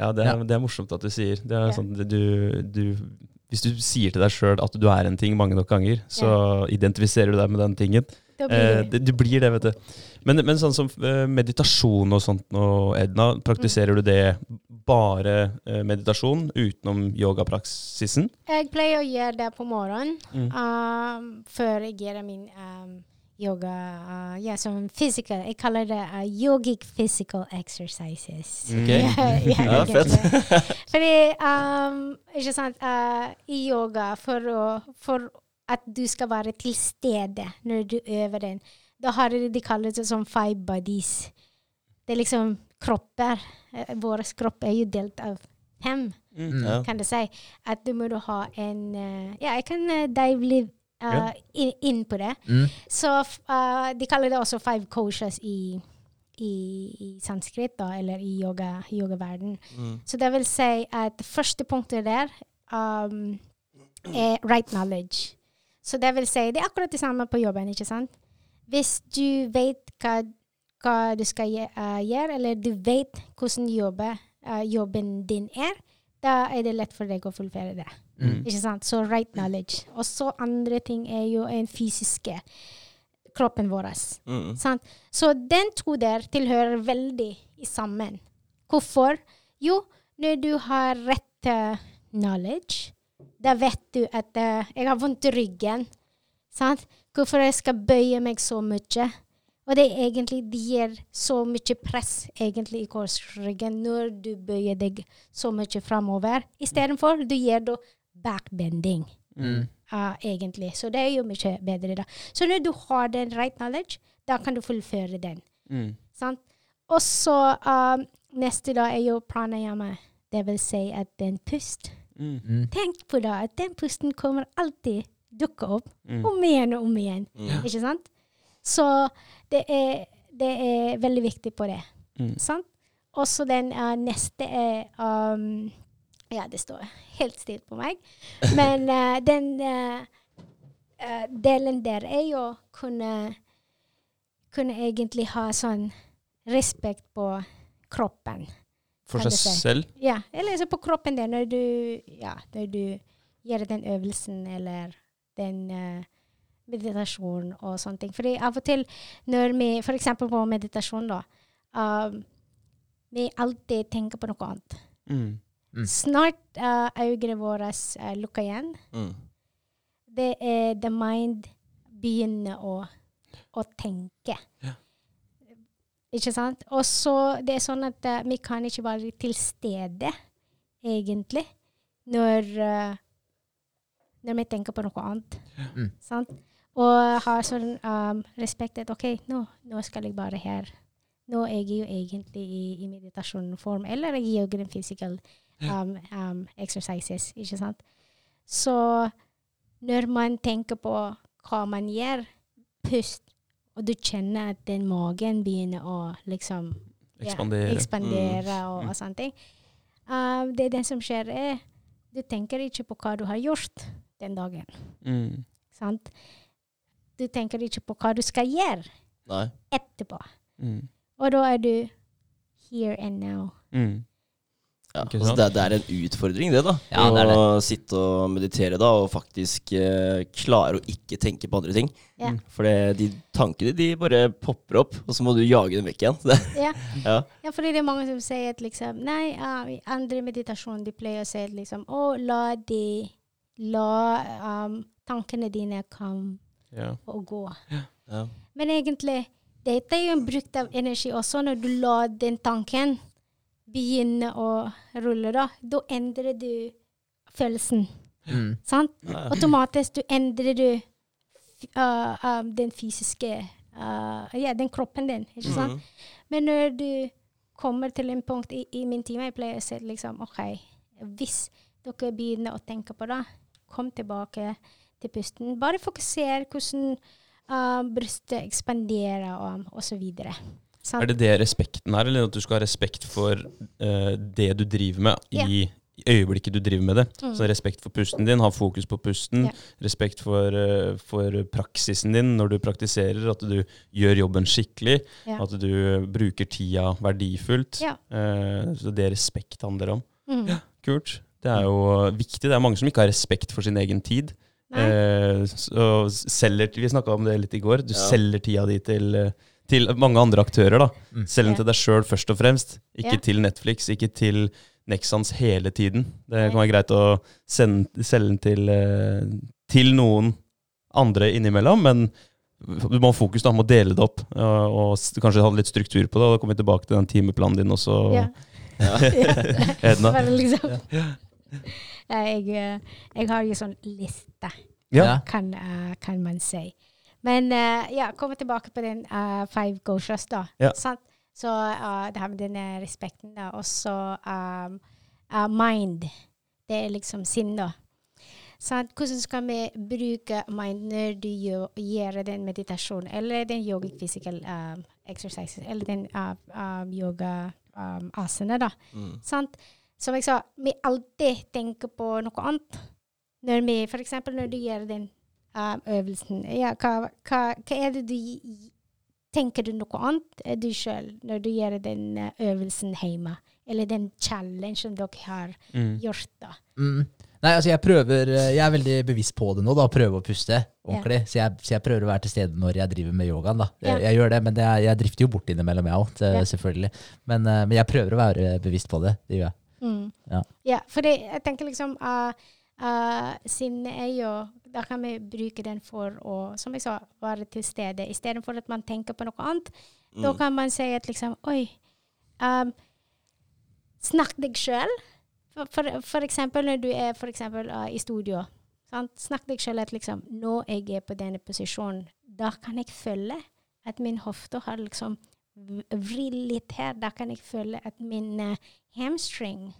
Ja, det er, Ja. det er morsomt at du sier. Det er Ja. sånn, du, du, hvis du sier til deg sjøl at du er en ting mange nok ganger, så identifiserer du deg med den tingen. Blir. Eh, det du blir det, vet du. Men, men sånn som eh, meditasjon og sånt nå, Edna, praktiserer du det bare eh, meditasjon utenom yogapraksisen? Jeg pleier å gjøre det på morgenen Mm. um, før jeg gjør min um, yoga. Uh, ja, som physical. Jeg kaller det uh, yogic physical exercises. Ok. ja, Ja, fett. Fordi um, Ikke sant uh, I yoga, for, å, for at du skal være til stede når du øver den, da har de, de kaller det som five bodies. Det er liksom kropper. Uh, Vår kropp er jo delt av fem Mm. Ja. kan du si. At du må ha en eh, Ja, jeg kan uh, dive litt eh, Ja. inn, in på det. Mm. Så eh, de kaller det også five koshas i, i, i sanskrit, da, eller i yoga, yogaverden. Mm. Så det vil si at det første punktet der um, er right knowledge. Så det vil si, det er akkurat det samme på jobben, ikke sant? Hvis du vet hva, hva du skal eh, gjøre, eller du vet hvordan jobbe, jobben din er, da er det lett for deg å fullføre det. Mm. Ikke sant? Så right knowledge. Og så andre ting er jo en fysiske kroppen vår. Mm. Sant? Så den to der tilhører veldig i sammen. Hvorfor? Jo, når du har rett eh, knowledge, da vet du at uh, jeg har vondt i ryggen. Sant? Hvorfor jeg skal bøye meg så mye? Og det er egentlig det gir så mye press egentlig i korsryggen når du bøyer deg så mye framover. Istedenfor du gjør da backbending Mm. uh, egentlig. Så det er jo mye bedre, da. Så når du har den right knowledge, da kan du fullføre den. Mm. Sant? Og så um, neste da er jo pranayama. Det vil si at den pust. Mm. Mm. Tenk på da at den pusten kommer alltid dukke opp Mm. om igjen og om igjen. Mm. Ikke sant? Så det er, det er veldig viktig på det. Mm. Sant? Og så den uh, neste er um, Ja, det står helt stilt på meg. Men uh, den uh, delen der er jo kunne Kunne egentlig ha sånn respekt på kroppen. For seg si. selv. Ja, eller så på kroppen der, når du, ja, når du gjør den øvelsen eller den uh, meditasjonen og sånne ting. Fordi av og til når vi, eksempel på meditasjon da, uh, vi alltid tenker på noe annet. Mm. Mm. Snart uh, øynene våre uh, lukker igjen. Mm. Det er the mind begynner å, å tenke. Yeah. Ikke sant? Og så det er sånn at uh, vi kan ikke være til stede, egentlig, når, uh, når vi tenker på noe annet. Mm. Sant? Og har sånn um, respekt at OK, nå, nå skal jeg bare her. Nå er jeg jo egentlig i, i meditasjonsform, eller jeg gjør den physical um, um, exercises, ikke sant? Så når man tenker på hva man gjør, pust, og du kjenner at den magen begynner å liksom ja, Ekspandere. ekspandere og, Mm. og sånne ting. Um, det er det som skjer, er du tenker ikke på hva du har gjort den dagen. Mm. Sant? Du tenker ikke på hva du skal gjøre Nei. etterpå. Mm. Og da er du here and now. Mm. Ja, altså det, er- det er en utfordring, det, da. Ja, det det. å sitte og meditere da, og faktisk eh, klare å ikke tenke på andre ting. Ja. For de tankene de bare popper opp, og så må du jage dem vekk igjen. Det, Ja. ja. ja, fordi det er mange som sier at liksom Nei, uh, i andre meditasjon de pleier å si liksom Å, la de La um, tankene dine komme Ja. og gå. Ja. Men egentlig, dette er jo en bruk av energi også. Når du lar den tanken begynne å rulle, da, da endrer du følelsen. Mm. Sant? Ja. Automatisk du endrer du uh, uh, den fysiske uh, Ja, den kroppen din. Ikke sant? Mm. Men når du kommer til en punkt i, i min time, jeg pleier å si liksom OK, hvis dere begynner å tenke på det, kom tilbake til pusten. Bare fokuser hvordan uh, brystet ekspanderer og, og så videre. Sant? Er det det respekten er, eller at du skal ha respekt for uh, det du driver med Ja. i, i øyeblikket du driver med det? Mm. Så respekt for pusten din, ha fokus på pusten. Yeah. Respekt for, eh, for praksisen din når du praktiserer, at du gjør jobben skikkelig. Yeah. At du bruker tida verdifullt. Ja. Eh, så det respekt handler om. Mm. Kult. Det er jo viktig. Det er mange som ikke har respekt for sin egen tid. Nei? Eh, så selger, vi snakka om det litt i går. Du Ja. selger tida di til, til mange andre aktører. da. Mm. Selg den til deg sjøl først og fremst. Ikke Ja. til Netflix, ikke til Nexans hele tiden. Det kan være greit å sende, selge den til, eh, til noen andre innimellom, men du må ha fokus, da, må dele det opp. Og, og kanskje ha litt struktur på det. og Da kommer vi tilbake til den timeplanen din også, Ja. Ja. Edna. Liksom Ja, jeg, eh, jeg har jo sånn liste, Ja. kan, kan man si. Men uh, ja, komme tilbake på den uh, five goshas, da. Ja. Så uh, det her med denne respekten, da. Og så um, uh, mind. Det er liksom sinn, da. Sant? Hvordan skal vi bruke mind når du gjør, gjør den meditasjonen, eller den yogic physical um, exercises, eller den uh, um, yoga um, asana, da. Mm. Sant? Som jeg sa, vi alltid tenker på noe annet. Når vi, for eksempel når du gjør den um, øvelsen? Ja, hva, hva, hva er det du Tenker du noe annet eh, du sjøl når du gjør den eh, øvelsen hjemme? Eller den challenge som dere har Mm. gjort, da? Mm. Nei, altså jeg prøver eh, Jeg er veldig bevisst på det nå, da. Prøve å puste ordentlig. Så, jeg, så jeg prøver å være til stede når jeg driver med yogaen. da. Jeg, Ja. jeg gjør det, men det er, jeg drifter jo bort innimellom, jeg òg, Ja. selvfølgelig. Men, men jeg prøver å være bevisst på det. Det gjør jeg. Mm. Ja. for det, jeg tenker liksom uh, uh, Sinne er jo Da kan vi bruke den for å, som jeg sa, være til stede. Istedenfor at man tenker på noe annet. Da Mm. kan man si at liksom Oi, um, snakk deg sjøl. For, for, for eksempel når du er for eksempel, uh, i studio. Sant? Snakk deg sjøl at liksom Nå jeg er på denne posisjonen. Da kan jeg føle at min hofte har liksom vridd litt her. Da kan jeg føle at min uh, hamstring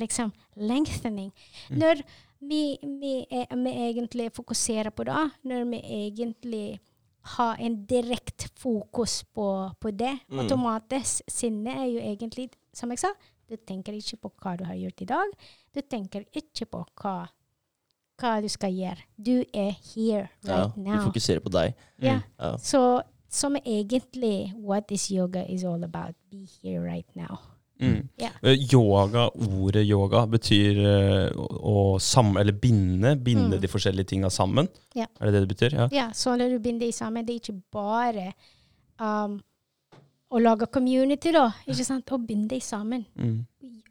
liksom lengthening. Når vi, vi, er, vi egentlig fokuserer på det, når vi egentlig har en direkte fokus på, på det, Mm. automatisk sinne er jo egentlig, som jeg sa, du tenker ikke på hva du har gjort i dag. Du tenker ikke på hva, hva du skal gjøre. Du er here Ja, right du now. fokuserer på deg. Ja. Ja. Så som egentlig what is yoga is all about. Be here right now. Mm. Ja. Eh, Yoga, ordet yoga, betyr eh, å, å sam eller binde. Binde Mm. de forskjellige tinga sammen. Yeah. Er det det det betyr? Ja. yeah, så når du binder sammen, det er ikke bare um, å lage community, da. Ikke sant? Å binde sammen. Mm.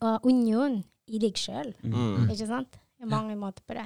Uh, union i deg sjøl. Mm. Ikke sant? Det er mange måter på det.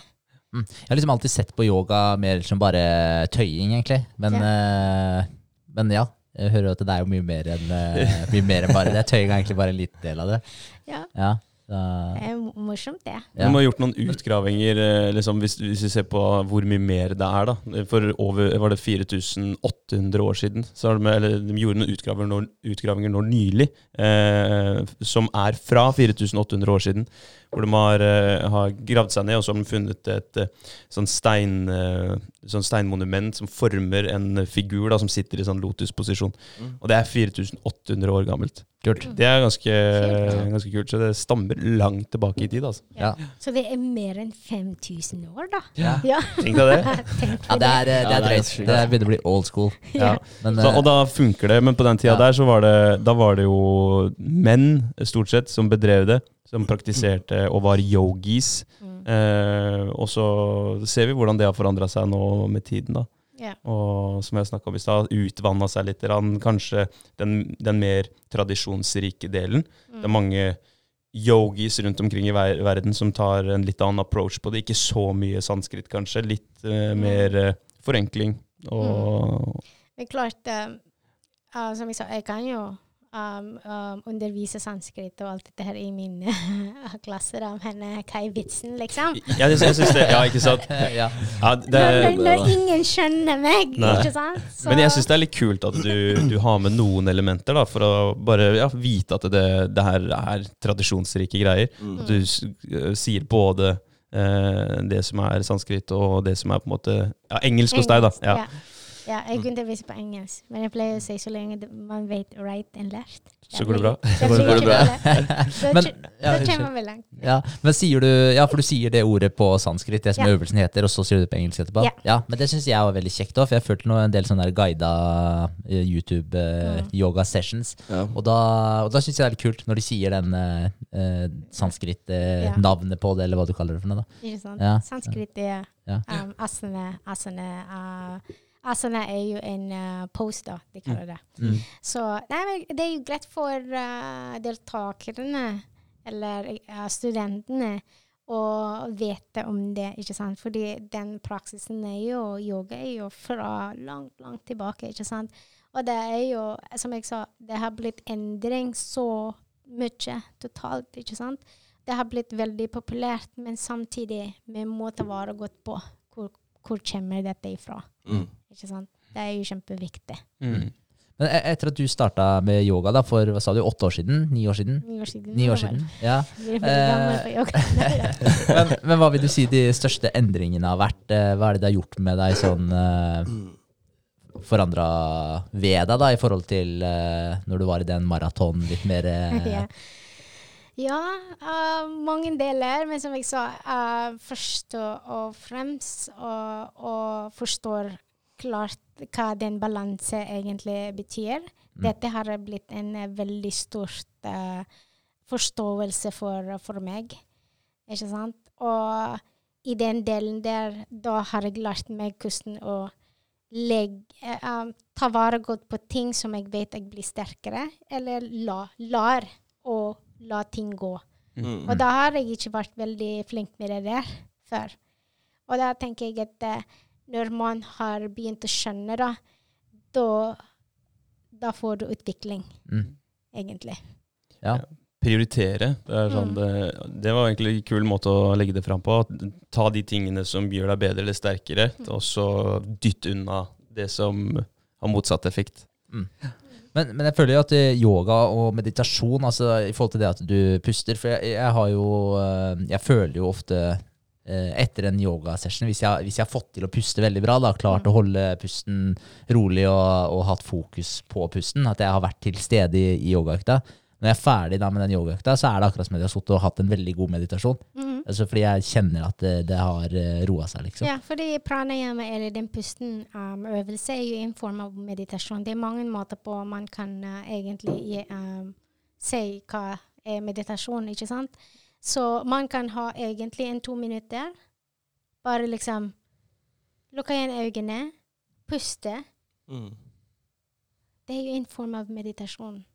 Mm. Jeg har liksom alltid sett på yoga mer som bare tøying, egentlig. Men, eh, men ja, jeg hører at det er jo mye mer enn eh, mye mer enn bare det. Tøying er egentlig bare en liten del av det. Ja, Ja, det er morsomt, det. De har gjort noen utgravinger, eh, liksom, hvis, hvis vi ser på hvor mye mer det er. da. For over var det 4800 år siden. Så har de, eller de gjorde noen utgravinger utgravinger nå nylig, eh, som er fra 4800 år siden. Hvor de har, eh, har gravd seg ned, og så har de funnet et eh, sånn, stein, sånn steinmonument som former en figur da, som sitter i sånn lotusposisjon. Mm. Og det er 4800 år gammelt. Kult. Det er ganske, Kult. ganske kult, så det stammer langt tilbake i tid. altså. Ja. Så det er mer enn 5000 år, da. Ja. Ja. Tenk deg det. Ja, det er, eh, det er det drøyt. Det begynner å bli old school. Ja. Men, Så, eh, og da funker det, men på den tida Ja. der så var det, da var det jo menn stort sett som bedrev det, som praktiserte og var yogis. Mm. Eh, og så ser vi hvordan det har forandra seg nå med tiden. da. Ja. Og som jeg snakka om i stad, utvanna seg litt. Kanskje den, den mer tradisjonsrike delen. Det er mange yogis rundt omkring i ver verden som tar en litt annen approach på det. Ikke så mye sanskrit, kanskje. Litt eh, mer uh, forenkling. Og Men klart, uh, som jeg sa, jeg kan jo um, um, undervise sanskrit og alt dette her i min klasser. klasse, da, men uh, hva er vitsen, liksom? jeg, jeg synes det, Ja, ikke sant? ja. Ja, det, Når, når, ingen skjønner meg, Nei. ikke sant? Så- Men jeg syns det er litt kult at du, du har med noen elementer, da, for å bare ja, vite at det, det her er tradisjonsrike greier. Mm. At du øh, sier både uh, det som er sanskrit, og det som er på en måte ja, engelsk hos deg, da. Ja. Ja. jeg kunne vise på engelsk, men jeg pleier å si så lenge man vet right and left. Så går det bra. Så går det bra. Da, ja, kommer vi langt. Ja, men sier du, ja, for du sier det ordet på sanskrit, det som Ja. øvelsen heter, og så sier du det på engelsk etterpå? Ja. men det syns jeg var veldig kjekt òg, for jeg følte nå en del sånne der guida eh, YouTube eh, Mm. yoga sessions. Ja. Og da, og da syns jeg det er litt kult når de sier den uh, eh, Ja. sanskrit-navnet på det, eller hva du kaller det for noe. da. Ikke sant? Ja. Sanskrit er Ja. um, asana. Asana, uh, asana er jo en uh, pose, da, de kaller det. Mm. Så nei, men det er jo greit for uh, deltakerne, eller uh, studentene, å vite om det, ikke sant? Fordi den praksisen er jo, yoga er jo fra langt, langt tilbake, ikke sant? Og det er jo, som jeg sa, det har blitt endring så mye totalt, ikke sant? Det har blitt veldig populært, men samtidig, vi må ta vare godt på hvor, hvor kommer dette ifra, Mm. Ikke sant? Det er jo kjempeviktig. Mm. Men e- etter at du starta med yoga da, for hva sa du, åtte år siden? Ni år siden? Ni år siden. Ni år siden, ja. Yoga. men, men hva vil du si de største endringene har vært? Eh, Hva er det det har gjort med deg sånn eh, forandra ved deg, da, i forhold til eh, når du var i den maraton litt mer eh, ja. Eh, mange deler. Men som jeg sa, uh, først og, fremst å og forstår klart hva den balanse egentlig betyr. Dette har blitt en eh, veldig stor uh, forståelse for, for meg. Ikke sant? Og i den delen der, da har jeg lært meg hvordan å legge, eh, um, ta vare godt på ting som jeg vet jeg blir sterkere, eller la, lar å la ting gå. Mm. Og da har jeg ikke vært veldig flink med det der før. Og da tenker jeg at eh, når man har begynt å skjønne det, da, da får du utvikling, Mm. egentlig. Ja. Prioritere. Det, er sånn, Mm. det, det var egentlig en kul måte å legge det fram på. Ta de tingene som gjør deg bedre eller sterkere, Mm. og så dytte unna det som har motsatt effekt. Men, men jeg føler jo at eh, yoga og meditasjon, altså i forhold til det at du puster For jeg, jeg har jo eh, Jeg føler jo ofte etter en yogasession, hvis jeg, hvis jeg har fått til å puste veldig bra, da, klart å holde pusten rolig og, og hatt fokus på pusten, at jeg har vært til stede i, i yogaøkta Når jeg er ferdig da med den yogaøkta, så er det akkurat som at jeg har sittet og hatt en veldig god meditasjon. Mm. Altså fordi jeg kjenner at det, det har eh, roa seg, liksom. Ja, fordi pranayama, eller den pusten um, er jo en form av meditasjon. Det er mange måter på man kan uh, egentlig um, si hva er meditasjon, ikke sant? Så man kan ha egentlig en to minutter, bare liksom lukke igjen øynene, puste. Mm. Det er jo en form av meditasjon,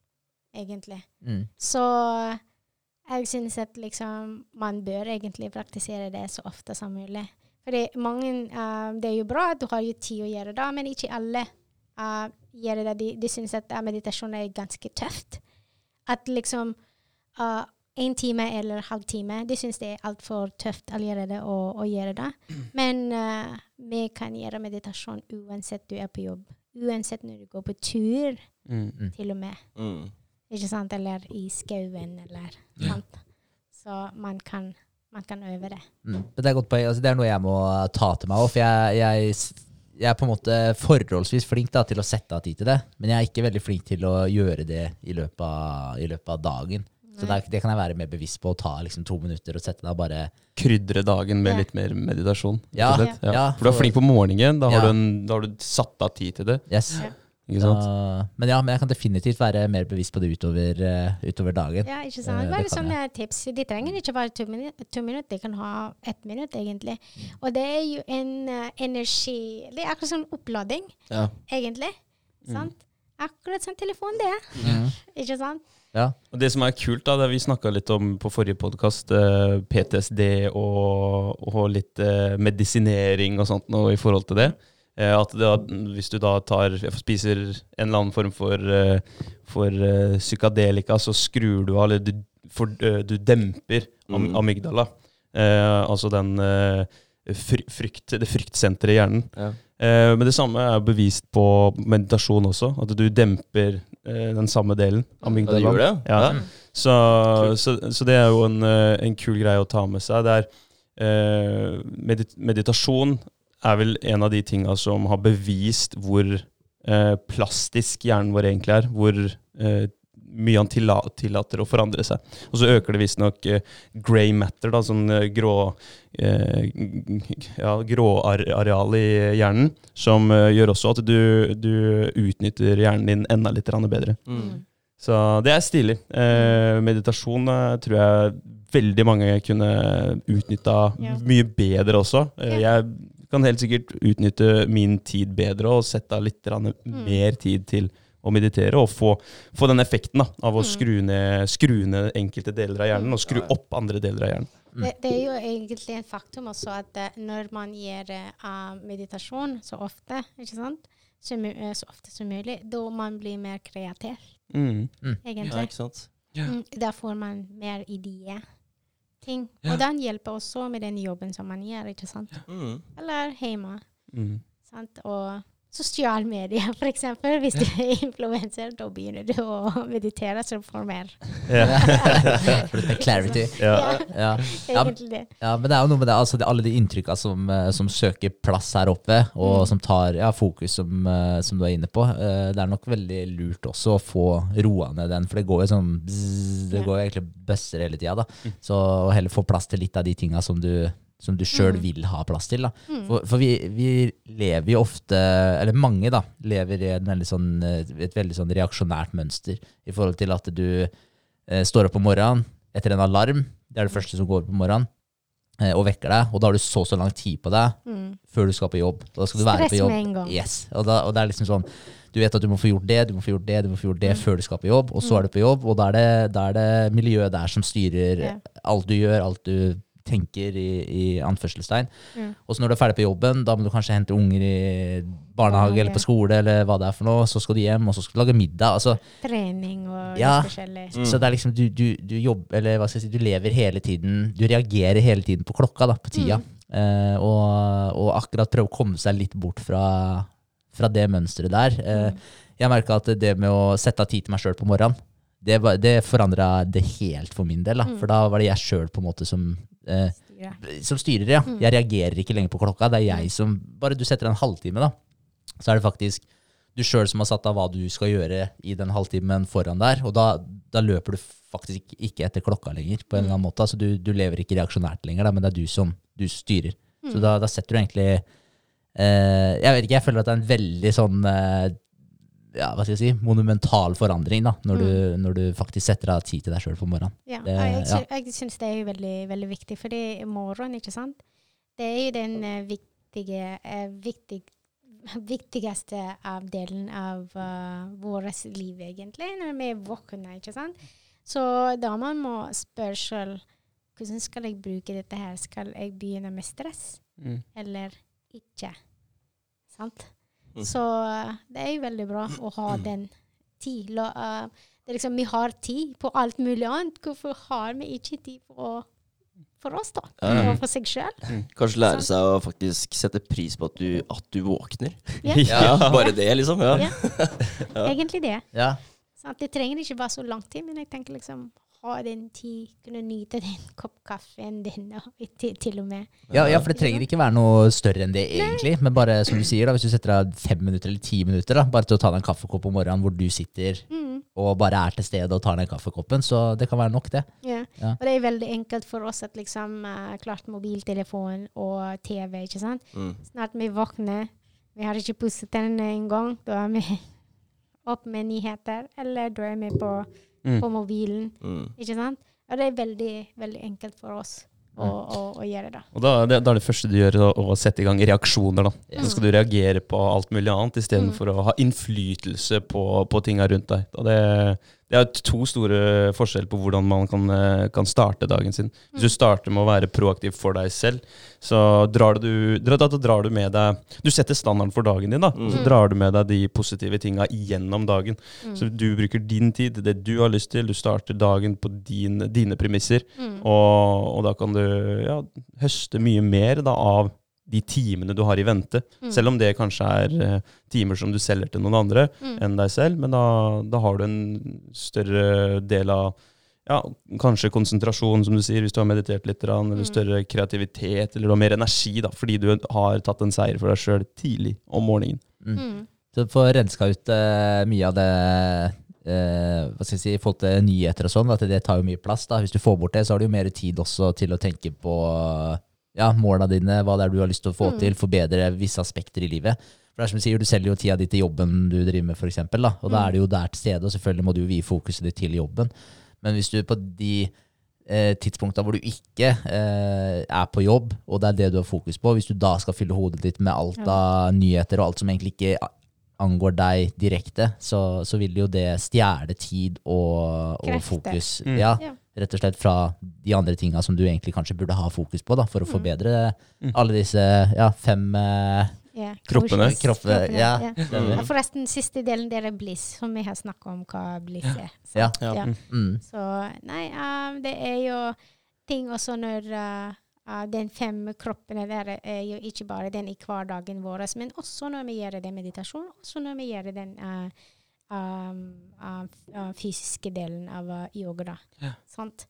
egentlig. Mm. Så jeg synes at liksom man bør egentlig praktisere det så ofte som mulig. Fordi mange, eh, Det er jo bra at du har jo tid å gjøre det, men ikke alle uh, gjør det. De, de synes at eh, meditasjon er ganske tøft. At liksom uh, en time eller halvtime, de synes det er altfor tøft allerede å, å gjøre det. Men uh, vi kan gjøre meditasjon uansett du er på jobb. Uansett når du går på tur, Mm. til og med. Mm. Ikke sant? Eller i skauen, eller sant. Så man kan, man kan øve det. Mm. Det er godt poeng. Altså, det er noe jeg må ta til meg òg. For jeg, jeg, jeg er på en måte forholdsvis flink da, til å sette av tid til det. Men jeg er ikke veldig flink til å gjøre det i løpet av, i løpet av dagen. Så det, er- det kan jeg være mer bevisst på å ta liksom, to minutter og sette deg bare Krydre dagen med litt mer meditasjon. Ja, ja, For du er flink på morgenen, da har, Ja. du, en, da har du satt av tid til det. Yes. Ja. Ikke sant? Da, men ja, men jeg kan definitivt være mer bevisst på det utover, uh, utover dagen. Ja, ikke Eh, sant? Bare kan sånne tips. De trenger ikke bare to, minu to minutter, de kan ha ett minutt, egentlig. Og det er jo en uh, energi Det er akkurat sånn opplading, Ja. egentlig. Sant? Akkurat som telefon, det. Mm. Ikke sant? Ja. Og det som er kult, da, det vi snakka litt om på forrige podkast, eh, PTSD og, og litt eh, medisinering og sånt nå i forhold til det. Eh, at det, hvis du da tar, spiser en eller annen form for, for psykadelika, så skrur du av, eller du, for, du demper Mm. amygdala. Altså den frykt, det fryktsenteret i hjernen. Ja. Eh, men det samme er bevist på meditasjon også. At du demper eh, den samme delen. Ja, du amygdalaen. gjør det? Ja. Mm. Så, så, så det er jo en, eh, en kul greie å ta med seg. Det er, eh, medit meditasjon er vel en av de tinga som har bevist hvor eh, plastisk hjernen vår egentlig er. Hvor eh, mye han tilla tillater å forandre seg. Og så øker det visstnok eh, grey matter, da, sånn eh, grå eh, ja, gråareal i hjernen, som eh, gjør også at du, du utnytter hjernen din enda litt bedre. Mm. Så det er stilig. Eh, meditasjon tror jeg veldig mange kunne utnytta Ja. mye bedre også. Eh, Jeg kan helt sikkert utnytte min tid bedre og sette av litt grann mer tid til å meditere og få, få den effekten da, av å skru ned, skru ned enkelte deler av hjernen og skru opp andre deler av hjernen. Det, det er jo egentlig en faktum også at eh, når man gjør uh, meditasjon så ofte, ikke sant? Så, eh, så ofte som mulig, da man blir mer kreativ, Mm. Ja, egentlig. ikke sant? Mm, da får man mer ideer. Ting. Ja. Og den hjelper også med den jobben som man gjør, ikke sant? Mm. Eller hjemme. Mm. Sant? Og sosiale medier, eksempel. Hvis du er influenser, da begynner du å meditere, så du får mer. For litt mer clarity. Ja. Ja. Ja, Egentlig det. Ja, men det er jo noe med det, altså det, alle de inntrykka som, eh, som søker plass her oppe, og som tar ja, fokus, som, eh, som du er inne på. Eh, Det er nok veldig lurt også å få roa ned den, for det går jo sånn bzz, Det går jo egentlig bøsser hele tida, da. Så å heller få plass til litt av de tinga som du som du sjøl vil ha plass til. da. For, for vi, vi lever jo ofte, eller mange da, lever i en veldig sånn, eh, et veldig sånn reaksjonært mønster i forhold til at du eh, står opp om morgenen etter en alarm. Det er det første som går på morgenen. eh, Og vekker deg, og da har du så så lang tid på deg Mm. før du skal på jobb. Og da skal du være Stress på jobb. med en gang. Yes. Og, da, og det er liksom sånn Du vet at du må få gjort det, du må få gjort det, du må få gjort det før du skal på jobb, og så er du på jobb, og da er det, da er det miljøet der som styrer yeah. alt du gjør, alt du tenker i, i anførselstegn. Mm. Og så når du er ferdig på jobben, da må du kanskje hente unger i barnehage eller på skole, eller hva det er for noe, så skal du hjem, og så skal du lage middag. altså Trening og Ja. forskjellig. Mm. så det er liksom du, du, du jobber, eller hva skal jeg si, du lever hele tiden, du reagerer hele tiden på klokka, da, på tida. Eh, og, og akkurat prøve å komme seg litt bort fra, fra det mønsteret der. Eh, Jeg merka at det med å sette av tid til meg sjøl på morgenen, det, var- det forandra det helt for min del. Da. For da var det jeg sjøl på en måte som eh, Styre. som styrer, ja. Jeg reagerer ikke lenger på klokka. Det er jeg som Bare du setter en halvtime, da, så er det faktisk du sjøl som har satt av hva du skal gjøre i den halvtimen foran der. Og da, da løper du faktisk ikke etter klokka lenger, på en eller annen måte. Altså du, du lever ikke reaksjonært lenger, da, men det er du som du styrer. Så da, da setter du egentlig eh, Jeg vet ikke, jeg føler at det er en veldig sånn eh, ja, hva skal jeg si, monumental forandring da, når, du, når du faktisk setter av tid til deg sjøl på morgenen. Ja, Det- jeg, ja. sy jeg syns det er jo veldig, veldig viktig, fordi det er ikke sant? Det er jo den eh, viktige, eh, viktig, viktigste av delen av uh, vårt liv, egentlig, når vi er våkne, ikke sant? Så da man må spørre sjøl hvordan skal jeg bruke dette her? Skal jeg begynne med stress, Mm. eller ikke? Sant? Mm. Så uh, det er jo veldig bra å ha den tid. Er liksom, vi har tid på alt mulig annet. Hvorfor har vi ikke tid for, for oss, da? Ja. Og for seg sjøl? Kanskje lære seg å faktisk sette pris på at du, at du våkner. Yeah. Ja, bare det, liksom. Ja. Ja. Egentlig det. Ja, at Det trenger ikke bare så lang tid, men jeg tenker liksom ha den tid, kunne nyte den kopp kaffen din, og til, til og med. Ja, ja, for det trenger ikke være noe større enn det, egentlig. Men bare som du sier, da, hvis du setter av fem minutter eller ti minutter da, bare til å ta deg en kaffekopp om morgenen hvor du sitter Mm. og bare er til stede og tar den kaffekoppen, så det kan være nok, det. Ja. Ja. Og det er veldig enkelt for oss at liksom eh, klart mobiltelefon og TV, ikke sant. Mm. Snart vi våkner, vi har ikke pusset tennene engang, da er vi opp med nyheter, eller da er vi på, Mm. på mobilen, Mm. ikke sant. Og det er veldig, veldig enkelt for oss å, å, å gjøre det. Og da, det, da er det første du gjør, å, å sette i gang reaksjoner. da. Så skal du reagere på alt mulig annet istedenfor Mm. å ha innflytelse på, på tinga rundt deg. Og det, det er to store forskjeller på hvordan man kan, eh, kan starte dagen sin. Hvis du starter med å være proaktiv for deg selv, så drar du, dra- da, da drar du med deg Du setter standarden for dagen din, da. Mm. så Mm. drar du med deg de positive tinga gjennom dagen. Mm. Så du bruker din tid, det du har lyst til. Du starter dagen på din, dine premisser. Mm. Og, og da kan du ja, høste mye mer da, av de timene du har i vente. Mm. Selv om det kanskje er eh, timer som du selger til noen andre Mm. enn deg selv. Men da, da har du en større del av ja, kanskje konsentrasjon, som du sier, hvis du har meditert litt, eller Mm. større kreativitet, eller du har mer energi, da, fordi du har tatt en seier for deg sjøl tidlig om morgenen. Mm. Så du får renska ut uh, mye av det uh, hva skal jeg si, i forhold til nyheter og sånn, at det tar jo mye plass. da. Hvis du får bort det, så har du jo mer tid også til å tenke på ja, måla dine, hva det er du har lyst til å få Mm. til, forbedre visse aspekter i livet. For det er som du sier, du selger jo tida di til jobben du driver med, for eksempel, da. Og da Mm. er det jo der til stede, og selvfølgelig må du jo vie fokuset ditt til jobben. Men hvis du på de eh, tidspunkta hvor du ikke eh, er på jobb, og det er det du har fokus på, hvis du da skal fylle hodet ditt med alt av nyheter og alt som egentlig ikke angår deg direkte, så, så vil jo det stjele tid og, og fokus. Mm. Ja, Ja. Rett og slett fra de andre tinga som du egentlig kanskje burde ha fokus på, da, for å Mm. forbedre Mm. alle disse ja, fem eh, Ja, Kroppene. kroppene. Ja. ja. Ja, Forresten, siste delen der er bliss, som vi har snakka om hva bliss er. Så, Ja. Ja. Ja. Mm. Så nei, um, det er jo ting også når uh, uh, den fem kroppene der er jo ikke bare den i hverdagen vår, men også når vi gjør det meditasjon, også når vi gjør den uh, av, uh, fysiske delen av uh, yoga. da. Ja. Sant?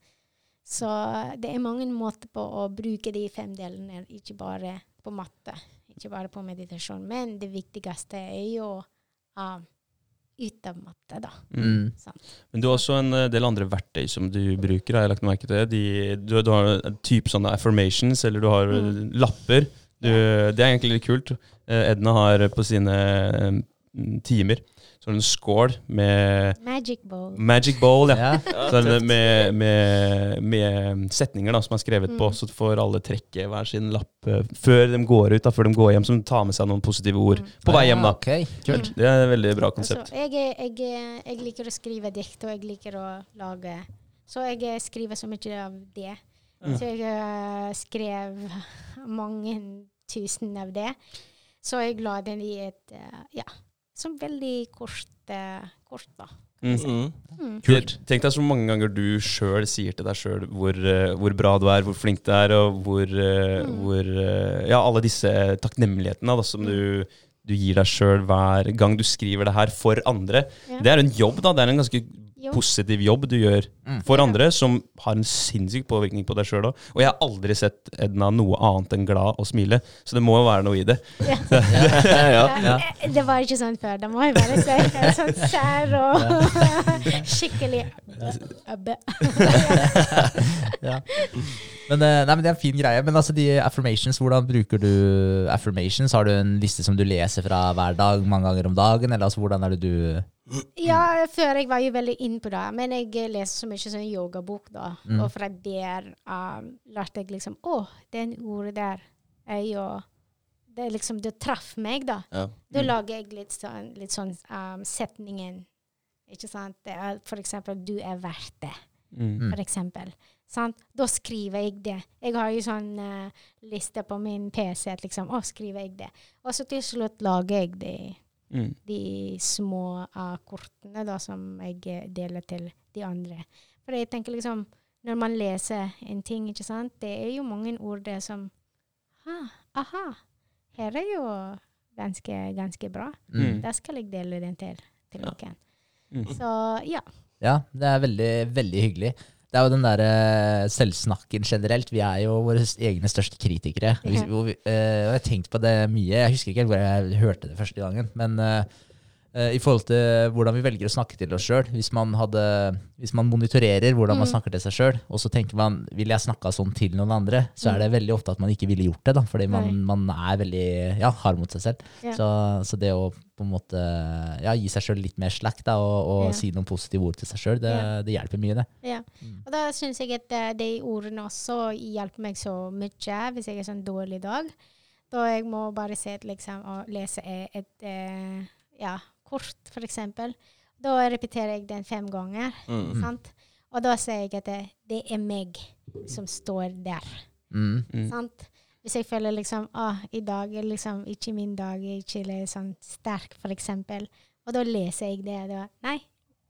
Så det er mange måter på å bruke de fem delene, ikke bare på matte, ikke bare på meditasjon. Men det viktigste er jo uh, ut av matte, da. Mm. Sant? Men du har også en eh, del andre verktøy som du bruker. har jeg lagt merke til. De, du, du har en type sånne affirmations, eller du har eh, Mm. lapper. Du, det er egentlig litt kult. Eh, Edna har på sine eh, timer så har hun en skål med Magic bowl. Magic Bowl, ja. Ja. Med, med, med setninger da, som er skrevet på, Mm. så får alle trekke hver sin lapp eh, før de går ut, da, før de går hjem, som tar med seg noen positive ord Mm. på vei hjem. da. Okay. kult. Det er et veldig bra Altså, konsept. jeg, er- jeg, er- jeg liker å skrive dikt, og jeg liker å lage Så jeg skriver så mye av det. Ja. Så jeg eh, skrev mange tusen av det. Så jeg la den i et uh, Ja, som veldig kort, eh, kort da. Mm. Mm. Mm. Kult. Tenk deg så mange ganger du sjøl sier til deg sjøl hvor, eh, hvor bra du er, hvor flink du er, og hvor, eh, Mm. hvor Ja, alle disse takknemlighetene da, som du, du gir deg sjøl hver gang du skriver det her for andre. Ja. Det er en jobb, da. Det er en ganske Jo. positiv jobb du gjør Mm. for andre, som har en sinnssyk påvirkning på deg sjøl òg. Og jeg har aldri sett Edna noe annet enn glad og smile, så det må jo være noe i det. Ja. ja. Ja. Eh, Det var ikke sånn før, det må jeg være Sånn sær og skikkelig Abbe. ja. Men, eh, nei, men det er en fin greie. Men altså, de affirmations, hvordan bruker du affirmations? Har du en liste som du leser fra hver dag, mange ganger om dagen? Eller altså, hvordan er det du Ja, før jeg var jo veldig inn på det, men jeg leste leser så mye sånn yogabok, da. Mm. Og fra der um, lærte jeg liksom Å, den ordet der er jo Det er liksom Det traff meg, da. Ja. Da Mm. lager jeg litt sånn, litt sånn um, setningen Ikke sant? Er for eksempel 'du er verdt det', Mm. for eksempel. Sant? Da skriver jeg det. Jeg har jo sånn uh, liste på min PC at liksom Å, skriver jeg det? Og så til slutt lager jeg det Mm. de små uh, kortene da, som jeg eh, deler til de andre. For jeg tenker liksom, når man leser en ting, ikke sant, det er jo mange ord det som ah, Aha, her er jo ganske, ganske bra. Mm. Da skal jeg dele den til, til Ja. noen. Mm. Så ja. Ja, det er veldig, veldig hyggelig. Det er jo den derre selvsnakken generelt. Vi er jo våre egne største kritikere. Vi, Ja. vi, eh, og jeg har tenkt på det mye. Jeg husker ikke helt hvor jeg hørte det første gangen. Men eh, eh, i forhold til hvordan vi velger å snakke til oss sjøl. Hvis, man hvis man monitorerer hvordan man Mm. snakker til seg sjøl, og så tenker man vil jeg snakka sånn til noen andre, så er det veldig ofte at man ikke ville gjort det. da, Fordi man, man er veldig ja, hard mot seg selv. Ja. Så, så det å på en måte ja, gi seg sjøl litt mer slack da, og, og si noen positive ord til seg sjøl, det, det hjelper mye, det. Ja. Mm. Og da syns jeg at eh, de ordene også hjelper meg så mye hvis jeg er sånn dårlig dag. Da jeg må bare se liksom, og lese et, et eh, ja, kort, eksempel. Da repeterer jeg den fem ganger. Mm. Sant? Og da sier jeg at det, det er meg som står der. Mm. Mm. Sant? Hvis jeg føler liksom ah, i dag er liksom ikke min dag, jeg er ikke sånn sterk, eksempel. Og da leser jeg det. Da, Nei,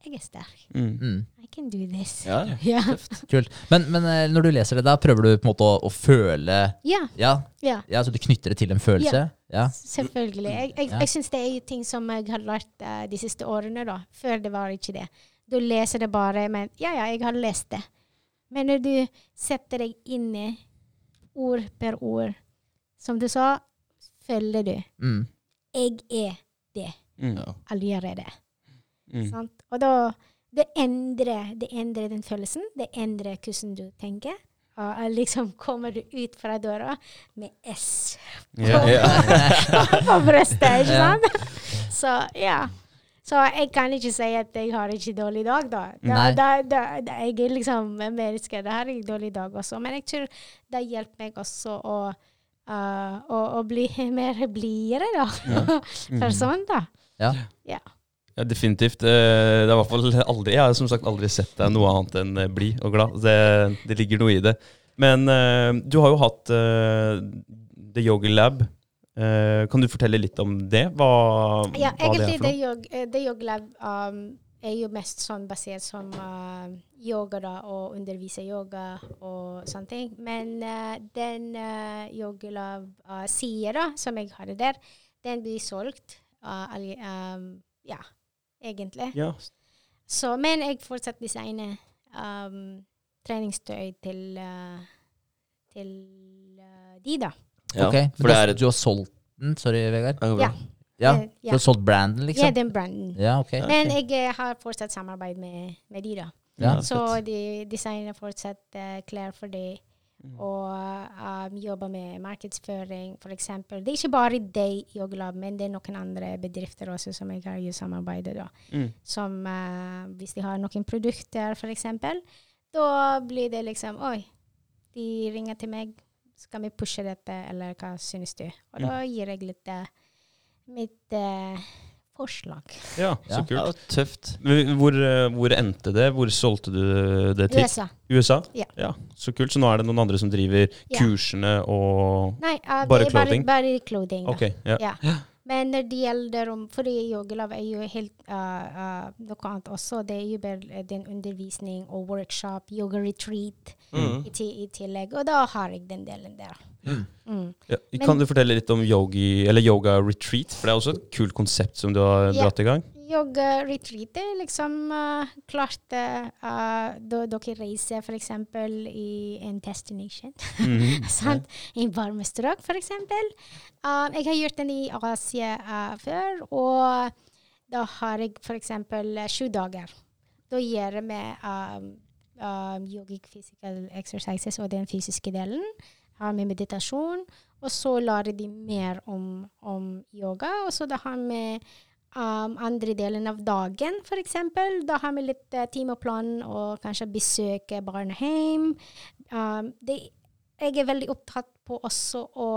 jeg er sterk. Mm. Mm. I can do this. Ja, Ja. Kult. Men, men eh, når du leser det, da prøver du på en måte å, å føle ja. ja, ja. ja, så du knytter det til en følelse? Ja. Selvfølgelig. Jeg, jeg, Ja. jeg syns det er ting som jeg har lært uh, de siste årene. da. Før det var ikke det. Du leser det bare, men ja, ja, jeg har lest det. Men når du setter deg inn i ord per ord, som du sa, følger du. Mm. Jeg er det Mm. Allerede. Mm. Sant? Og da det endrer, det endrer den følelsen. Det endrer hvordan du tenker. Og jeg liksom kommer ut fra døra med S Ja. på brystet, ikke sant? Yeah. Så ja. Så jeg kan ikke si at jeg har ikke dårlig dag, da. da, da, da, jeg er liksom menneske. Da har jeg dårlig dag også. Men jeg tror det hjelper meg også å, uh, å, å bli mer blidere, da. Mm. For sånn, da. Ja. Ja. Ja, definitivt. Eh, Det er i hvert fall aldri, Jeg har som sagt aldri sett deg noe annet enn eh, blid og glad. Det, det ligger noe i det. Men eh, du har jo hatt The Yoga Lab. Kan du fortelle litt om det? Hva, Ja, hva det egentlig er for det noe? The Yogi Lab um, er jo mest sånn basert som uh, yoga da, og undervise yoga og sånne ting. Men uh, den uh, yogalab-sida uh, som jeg hadde der, den blir solgt. Uh, um, ja, egentlig. Ja. Så, men jeg fortsatt designer um, treningstøy til, uh, til uh, de, da. Ja, okay, for det du, er har- du har solgt den, sorry Vegard? Ja, Ja. Ja, Eh, Du har solgt branden, liksom? Ja, den branden. Ja, okay. Men jeg eh, har fortsatt samarbeid med, med de, da. Ja, Så de designer fortsatt uh, klær for de. Mm. Og um, jobber med markedsføring, f.eks. Det er ikke bare de Yogalab, men det er noen andre bedrifter også som jeg har samarbeidet da. Mm. Som eh, hvis de har noen produkter, f.eks., da blir det liksom Oi, de ringer til meg. Skal vi pushe dette, eller hva synes du? Og da gir jeg litt uh, mitt eh, forslag. ja, så Ja. kult. Ja, tøft. Hvor, eh, hvor endte det? Hvor solgte du det til? USA. USA? Ja. Så kult. Så nå er det noen andre som driver Ja. kursene og Nei, uh, Bare det er bare, clothing? bare clothing. da. Ok, ja. Men når det gjelder om Fordi yogalab er jo helt uh, uh, noe annet også. Det er jo bare den undervisning og workshop, yoga retreat Mm. i, ti- i tillegg. Og da har jeg den delen der. Mm. Ja. Men- Kan du fortelle litt om yogi, eller yoga retreat? For det er også et kult konsept som du har Ja. dratt i gang. Yoga retreat er liksom uh, klarte uh, da dere reiser f.eks. i en destination. Mhm. sant? I varme strøk, f.eks. Uh, jeg har gjort den i Asia uh, før, og da har jeg f.eks. sju dager. Da gjør med um, um, yogic physical exercises og den fysiske delen. Har med meditasjon. Og så lærer de mer om, om yoga. Og så da har vi um, andre delen av dagen, f.eks. Da har vi litt uh, timeplan og kanskje besøke barnehjem. Um, det, jeg er veldig opptatt på også å,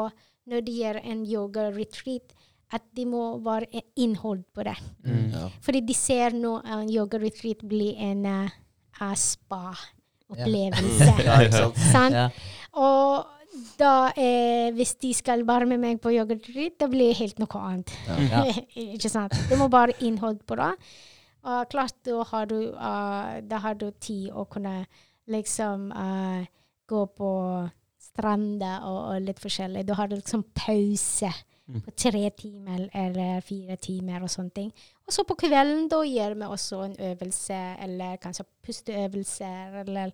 når det gjør en yoga-retreat, at det må være innhold på det. Mm. Ja. Fordi de ser nå en yoga-retreat bli en uh, spa-opplevelse. Ja? Ja. Og da, eh, hvis de skal bare med meg på yoga-retreat, da blir det helt noe annet. Ja. ikke sant? Det må bare innhold på det. Og klart, da har du, uh, da har du tid å kunne liksom uh, gå på stranda og, og litt forskjellig. Da har du liksom pause Mm. på tre timer eller fire timer og sånne ting. Og så på kvelden da gjør vi også en øvelse, eller kanskje pusteøvelser, eller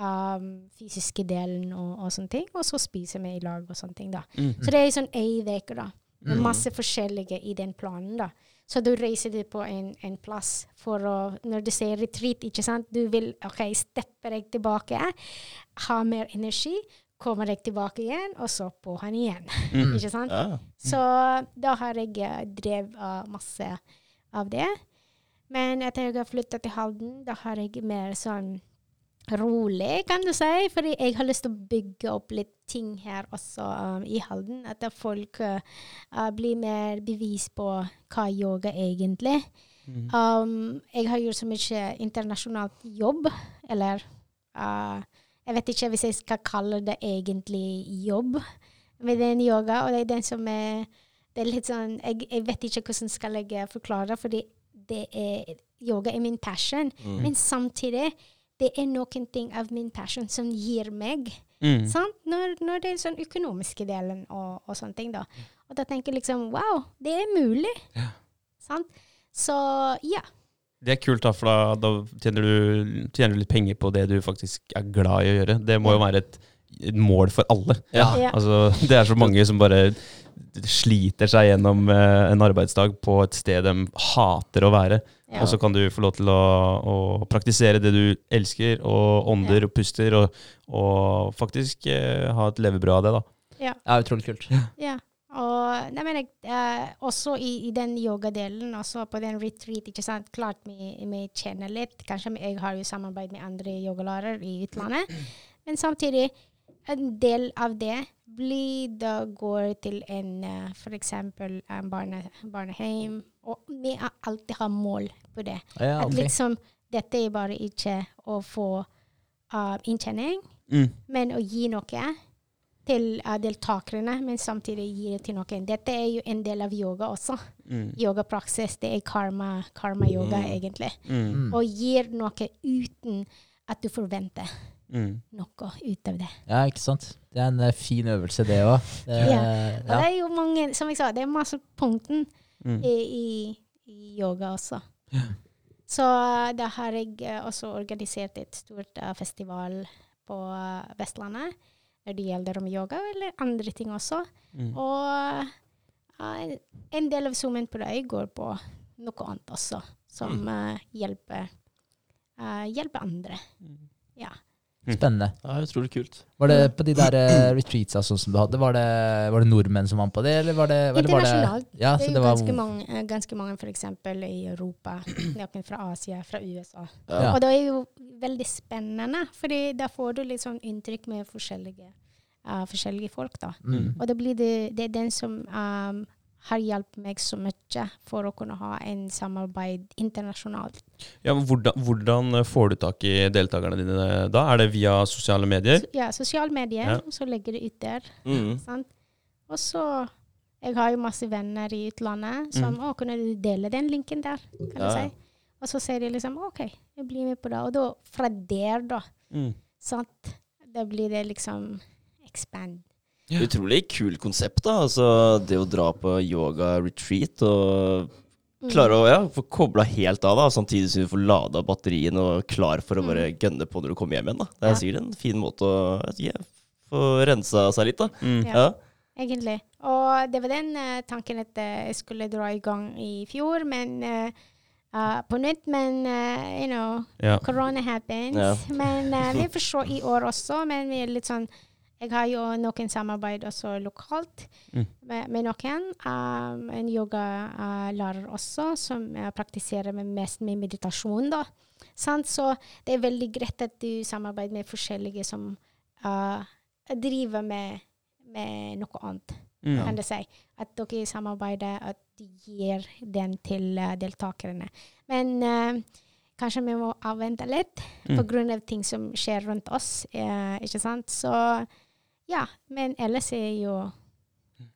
um, fysiske delen og, og sånne ting. Og så spiser vi i lag og sånne ting, da. Mm. Så det er sånn ei uke, da. Med Mm. masse forskjellige i den planen, da. Så du reiser deg på en, en plass for å Når du sier retreat, ikke sant, du vil OK, steppe deg tilbake, ha mer energi, kommer jeg tilbake igjen, og så på han igjen. Mm. ikke sant? Ja. Så da har jeg uh, drevet uh, masse av det. Men etter jeg har flytta til Halden, da har jeg mer sånn rolig, kan du si. Fordi jeg har lyst til å bygge opp litt ting her også um, i Halden. At folk uh, uh, blir mer bevis på hva yoga egentlig Mm. um, Jeg har gjort så mye internasjonalt jobb, eller uh, Jeg vet ikke hvis jeg skal kalle det egentlig jobb med den yoga, og det er den som er det er litt sånn, jeg, jeg vet ikke hvordan skal jeg forklare, fordi det er, yoga er min passion. Mm. Men samtidig, det er noen ting av min passion som gir meg. Mm. Sant? Når, når det er sånn økonomiske delen og, og sånne ting. da. Og da tenker jeg liksom wow, det er mulig. Sant? Så ja. Det er kult, da, for da, da tjener, du, tjener du litt penger på det du faktisk er glad i å gjøre. Det må jo være et, et mål for alle. Ja. ja. Altså, det er så mange som bare sliter seg gjennom eh, en arbeidsdag på et sted de hater å være. Ja. Og så kan du få lov til å, å praktisere det du elsker, og ånder og puster, og, og faktisk eh, ha et levebrød av det. da. ja, utrolig kult. Ja. Og nei, men jeg, eh, også i, i den yogadelen, også på den retreat, ikke sant, klart vi, vi kjenner litt. Kanskje jeg har jo samarbeid med andre yogalærere i utlandet. Men samtidig, en del av det blir da går til en uh, f.eks. en barne, barnehjem. Og vi har alltid har mål på det. Ja, At liksom, dette er bare ikke å få uh, inntjening, Mm. men å gi noe til uh, deltakerne, men samtidig gi det til noen. Dette er jo en del av yoga også. Mm. Yogapraksis, det er karma, karma-yoga, Mm. egentlig. Mm. Og gir noe uten at du forventer Mm. noe ut av det. Ja, ikke sant? Det er en uh, fin øvelse, det òg. Ja. Og det er jo mange, som jeg sa, det er masse punkten Mm. i, i, i yoga også. Så uh, da har jeg uh, også organisert et stort uh, festival på Vestlandet når det gjelder om yoga, eller andre ting også. Mm. Og en del av summen på det går på noe annet også, som uh, hjelper, hjelper andre. Ja. Spennende. Ja, utrolig kult. Var det på de der uh, retreatsa sånn som du hadde, var det, var det nordmenn som vant på det, eller var det eller var det, Ja, det så er det jo var ganske mange, eh, ganske mange f.eks. i Europa, noen fra Asia, fra USA. Ja. Og det er jo veldig spennende, fordi da får du litt sånn inntrykk med forskjellige, uh, forskjellige folk. da. mm. Og da blir det, det er den som um, har hjulpet meg så mye for å kunne ha en samarbeid internasjonalt. Ja, hvordan, hvordan får du tak i deltakerne dine da? Er det via sosiale medier? Ja, sosiale medier, Ja. så legger det ut der. Mm. sant? Og så Jeg har jo masse venner i utlandet som Mm. Å, kunne du dele den linken der? Kan Ja. jeg si? Og så sier de liksom OK, jeg blir med på det. Og da, fra der, da, Mm. sant, da blir det liksom expand. Ja. Utrolig kult konsept, da. Altså, det å dra på yoga-retreat og Mm. klare å ja, få kobla helt av, da, samtidig som du får lada batterien og klar for å bare gønne på når du kommer hjem igjen. da. Det er Ja. sikkert en fin måte å ikke, få rensa seg litt, da. Mm. Ja. Ja. Egentlig. Og det var den uh, tanken at eh, jeg skulle dra i gang i fjor, men uh, Uh, på nytt. Men uh, you know, corona happens. Men uh, vi får se i år også. Men vi er litt sånn Jeg har jo noen samarbeid også lokalt Mm. med, med noen. Um, en yogalærer også, som praktiserer med mest med meditasjon, da. Sant? Så det er veldig greit at du samarbeider med forskjellige som uh, driver med, med noe annet Mm. kan det si. At dere samarbeider, at du gir den til uh, deltakerne. Men uh, kanskje vi må avvente litt Mm. grunn av ting som skjer rundt oss. eh, ikke sant? Så ja. Men ellers er jo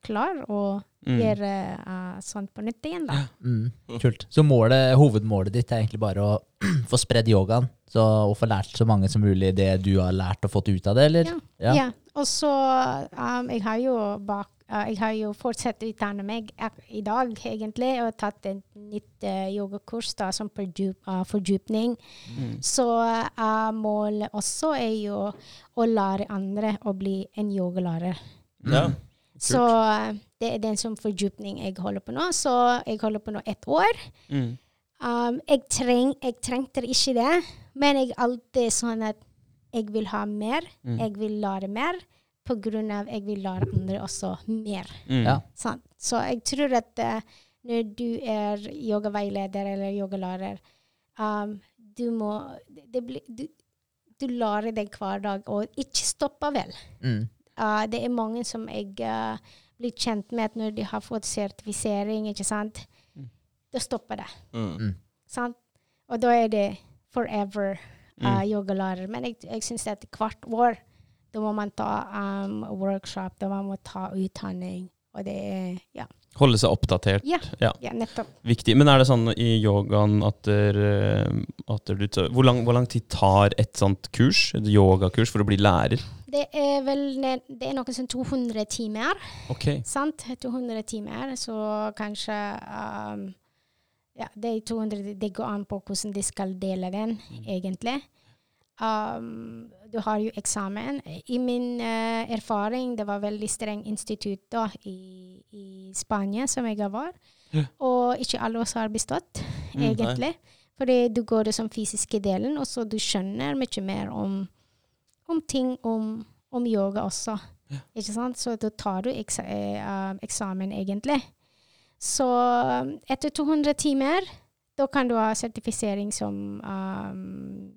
klar og Mm. gjøre uh, sånt på nytt igjen, da. Mm. Kult. Så målet, hovedmålet ditt er egentlig bare å få spredd yogaen så, og få lært så mange som mulig det du har lært og fått ut av det, eller? Ja. Ja. Og så um, Jeg har jo bak uh, Jeg har jo fortsatt å utdanne meg i dag, egentlig, og tatt et nytt uh, yogakurs da, som fordyp, uh, fordypning. Mm. Så uh, målet også er jo å lære andre å bli en yogalærer. Ja. Så uh, det er den som fordypning jeg holder på nå. Så jeg holder på nå ett år. Mm. Um, jeg, treng, jeg trengte ikke det, men jeg alltid sånn at jeg vil ha mer. Mm. Jeg vil lære mer, på grunn av jeg vil lære andre også mer. Mm. Ja. Sånn. Så jeg tror at uh, når du er yogaveileder eller yogalærer, um, du må det blir, du, du lærer deg hver dag, og ikke stopper vel. Mm. Uh, det er mange som jeg uh, blir kjent med at når de har fått sertifisering, ikke sant, Mm. da stopper det. Mm. Sant? Og da er det forever uh, Mm. yogalærer. Men jeg, jeg syns at hvert år da må man ta um, workshop, da man må ta utdanning. Og det er ja, Holde seg oppdatert. Ja. Ja. ja nettopp. Viktig. Men er det sånn i yogaen at, der, at du tar- hvor, lang, hvor lang tid tar et sånt kurs, et yogakurs, for å bli lærer? Det er vel det er noen sånn 200 timer, Ok. sant? 200 timer, så kanskje um, Ja, det er 200 Det går an på hvordan de skal dele den, egentlig. Um, du har jo eksamen. I min uh, erfaring, det var veldig streng institutt da, i, i Spania, som jeg var. Ja. Og ikke alle oss har bestått, Mm, egentlig. Fordi du går det som fysiske delen, og så du skjønner mye mer om, om ting om, om yoga også. Ja. Ikke sant? Så da tar du eksa, eh, um, eksamen, egentlig. Så um, etter 200 timer, da kan du ha sertifisering som um,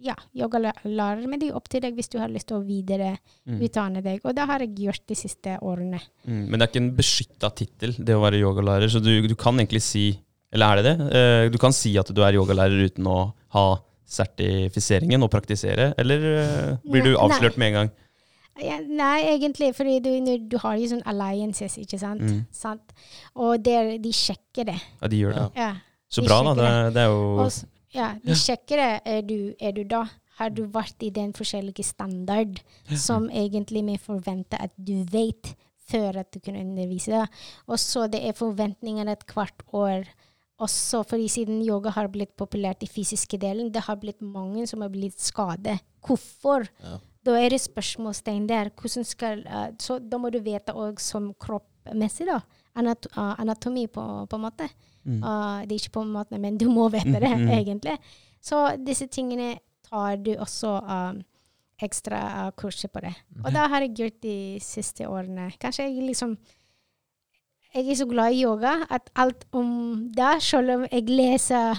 ja, yogalærer, men det er opp til deg hvis du har lyst til å videreutdanne Mm. deg. Og det har jeg gjort de siste årene. Mm. Men det er ikke en beskytta tittel, det å være yogalærer, så du, du kan egentlig si Eller er det det? Uh, Du kan si at du er yogalærer uten å ha sertifiseringen og praktisere, eller eh, blir du avslørt med en gang? Ja, nei, egentlig, fordi du, du har jo sånn alliances, ikke sant? Mm. sant? Og der, de sjekker det. Ja, de gjør det. Ja. Så de bra, da. Det, det er jo Og, ja, de sjekker det. Er du, er du da? Har du vært i den forskjellige standard som egentlig vi forventer at du vet før at du kunne undervise? det? Og så det er forventninger at hvert år. Også fordi siden yoga har blitt populært i fysiske delen, det har blitt mange som har blitt skadet. Hvorfor? Ja. Da er det spørsmålstegn der. Hvordan skal, uh, så da må du vite òg som kroppmessig, da. Anat uh, anatomi, på, på en måte. Mm. Uh, det er ikke på en måte, men du må vite det, Mm, egentlig. Så disse tingene tar du også ekstra kurser på det. Og det har jeg gjort de siste årene. Kanskje jeg liksom Jeg er så glad i yoga at alt om det, selv om jeg leser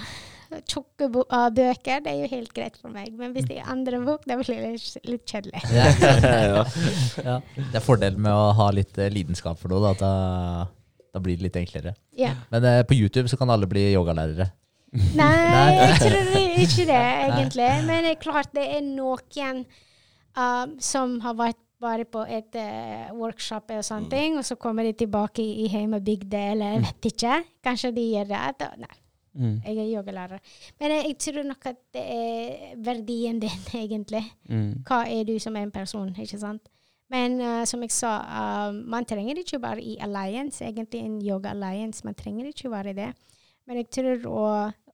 tjukke uh, bøker, det er jo helt greit for meg. Men hvis det er andre bok, det blir litt, litt kjedelig. Ja. ja. ja. Det er fordelen med å ha litt eh, lidenskap for noe, da, da, da blir det litt enklere. Ja. Men eh, på YouTube så kan alle bli yogalærere. Nei, Nei. jeg tror ikke det, egentlig. Men det er klart det er noen um, som har vært bare på et uh, workshop og sånne ting, og så kommer de tilbake i, i hjemmebygda, eller jeg vet ikke. Kanskje de gjør det. Da, nei, Mm. jeg er yogalærer. Men jeg, jeg tror nok at det er verdien din, egentlig. Mm. Hva er du som en person, ikke sant? Men uh, som jeg sa, uh, man trenger ikke være i alliance, egentlig en yoga alliance. Man trenger ikke være det. Men jeg tror å,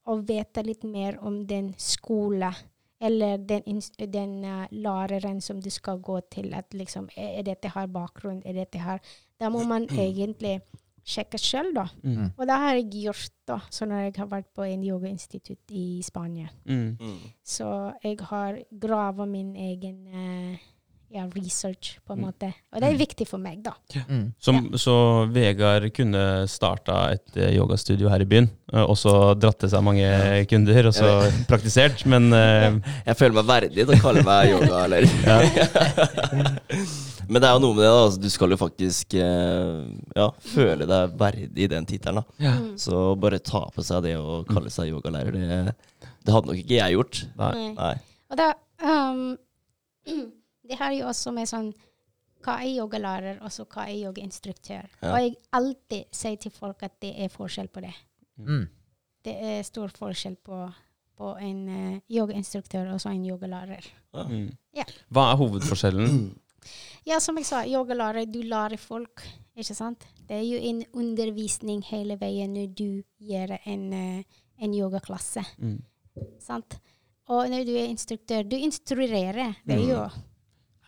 å vite litt mer om den skole, eller den, den uh, læreren som du skal gå til, at liksom, er dette her bakgrunn, er dette her Da må man egentlig sjekke sjøl, da. Mm. Og det har jeg gjort, da, så når jeg har vært på en yogainstitutt i Spania. Mm. Mm. Så jeg har grava min egen eh, ja, research, på en Mm. måte. Og det er viktig for meg, da. Mm. Som, Så Vegard kunne starta et eh, yogastudio her i byen, eh, og så dratt til seg mange kunder, og så praktisert, men uh, Jeg føler meg verdig til å kalle meg yogalærer. Men det er jo noe med det, da. altså, Du skal jo faktisk ja, føle deg verdig i den tittelen. da. ja. Mm. Så bare ta på seg det å kalle seg yogalærer, det, det hadde nok ikke jeg gjort. Nei. Nei. Og da um, Det har jo også med sånn Hva er yogalærer, og så hva er yogainstruktør? Ja. Og jeg alltid sier til folk at det er forskjell på det. Mm. Det er stor forskjell på, på en uh, yogainstruktør og så en yogalærer. Mm. Ja. Hva er hovedforskjellen? Ja, som jeg sa, yogalærer, du lærer folk, ikke sant? Det er jo en undervisning hele veien når du gjør en, uh, en yogaklasse, Mm. sant? Og når du er instruktør, du instruerer, det er jo...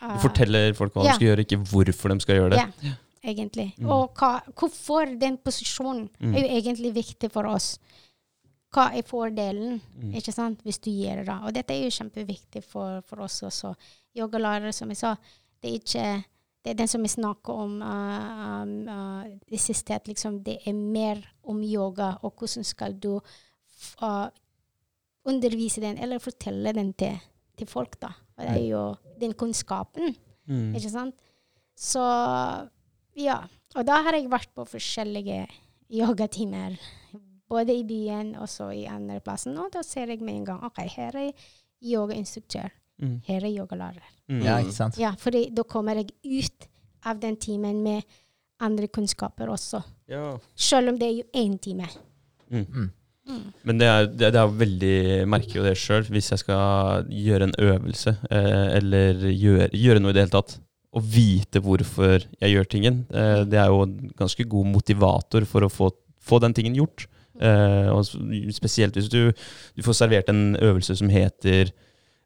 Du ah, forteller folk hva de skal gjøre, ikke hvorfor de skal gjøre det. Ja, egentlig. Mm. Og hva, hvorfor den posisjonen Mm. er jo egentlig viktig for oss. Hva er fordelen, Mm. ikke sant, hvis du gjør det? Og dette er jo kjempeviktig for, for oss også. Yogalærere, som jeg sa, det er ikke det er den som vi snakker om uh, um, uh, det siste, at liksom det er mer om yoga, og hvordan skal du uh, undervise den, eller fortelle den til, til folk, da. Og det er jo den kunnskapen. Mm. Ikke sant? Så ja. Og da har jeg vært på forskjellige yogatimer. Både i byen og så i andre plassen. Og da ser jeg med en gang OK, her er yogainstruktør. Mm. Her er yogalærer. Mm. Ja, ikke sant? Ja, for da kommer jeg ut av den timen med andre kunnskaper også. Ja. Selv om det er jo én time. Mm. Men det er, det, det er veldig merker jo det sjøl, hvis jeg skal gjøre en øvelse, eh, eller gjøre, gjøre noe i det hele tatt, og vite hvorfor jeg gjør tingen. Eh, det er jo en ganske god motivator for å få, få den tingen gjort. Eh, og spesielt hvis du, du får servert en øvelse som heter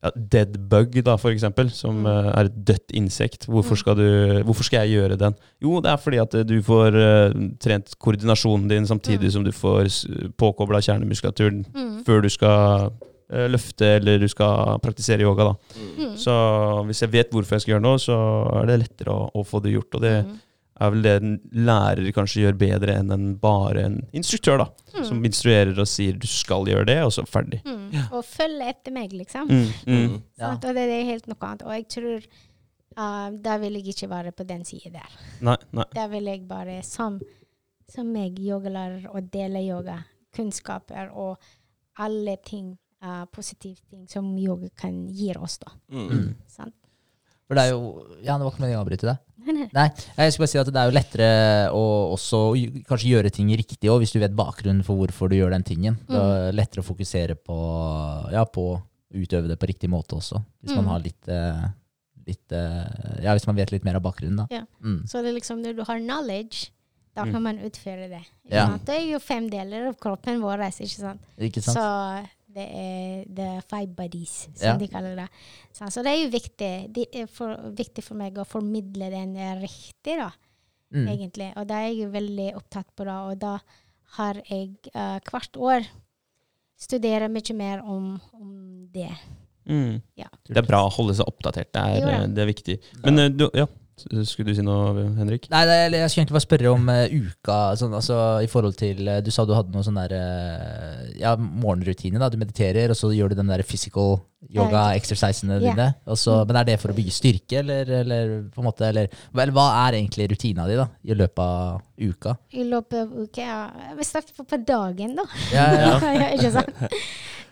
ja, dead bug, da, for eksempel, som Mm. eh, er et dødt insekt. Hvorfor Mm. skal, du, hvorfor skal jeg gjøre den? Jo, det er fordi at eh, du får uh, trent koordinasjonen din samtidig Mm. som du får påkobla kjernemuskulaturen Mm. før du skal uh, løfte eller du skal praktisere yoga. da. Mm. Så hvis jeg vet hvorfor jeg skal gjøre noe, så er det lettere å, å få det gjort. Og det. Er vel det en lærer kanskje gjør bedre enn en bare en instruktør, da. Mm. Som instruerer og sier du skal gjøre det, og så ferdig. Mm. Og følge etter meg, liksom. Mm, mm. Mm. Ja. Sant? Og det, det er helt noe annet. Og jeg tror uh, da vil jeg ikke være på den siden der. Nei, nei. Da vil jeg bare, som, som meg, yogalærer, og dele yoga, kunnskaper og alle ting, uh, positive ting som yoga kan gi oss, da. Mm. Mm. For det er jo Ja, det var ikke meningen å avbryte deg. Nei, jeg skulle bare si at det er jo lettere å også kanskje gjøre ting riktig òg, hvis du vet bakgrunnen for hvorfor du gjør den tingen. Det er lettere å fokusere på, ja, på å utøve det på riktig måte også. Hvis man Mm. har litt, eh, litt eh, Ja, hvis man vet litt mer av bakgrunnen, da. Ja. Mm. Så det er liksom når du har knowledge, da kan man utføre det. Ja. Det er jo fem deler av kroppen vår, ikke sant? Ikke sant? Så det er the five bodies, som Ja. de kaller det. Så, så det er jo viktig, det er for, viktig for meg å formidle den eh, riktig, da, Mm. egentlig. Og det er jeg veldig opptatt på, da. Og da har jeg uh, hvert år studert mye mer om, om det. Mm. Ja. Det er bra å holde seg oppdatert. Det er, Jo da. det er viktig. Men ja. du, ja, skulle du si noe, Henrik? Nei, det, jeg skulle egentlig bare spørre om uh, uka, sånn, altså i forhold til eh, Du sa du hadde noen sånn der, eh, ja, morgenrutine. da, Du mediterer, og så gjør du den der physical yoga-exercisene Ja. dine. Og så, men er det for å bygge styrke, eller, eller på en måte, eller, eller hva er egentlig rutina di da, i løpet av uka? I løpet av uka ja. Vi starter på, på dagen, da. Ja, ja. ja, ikke sant?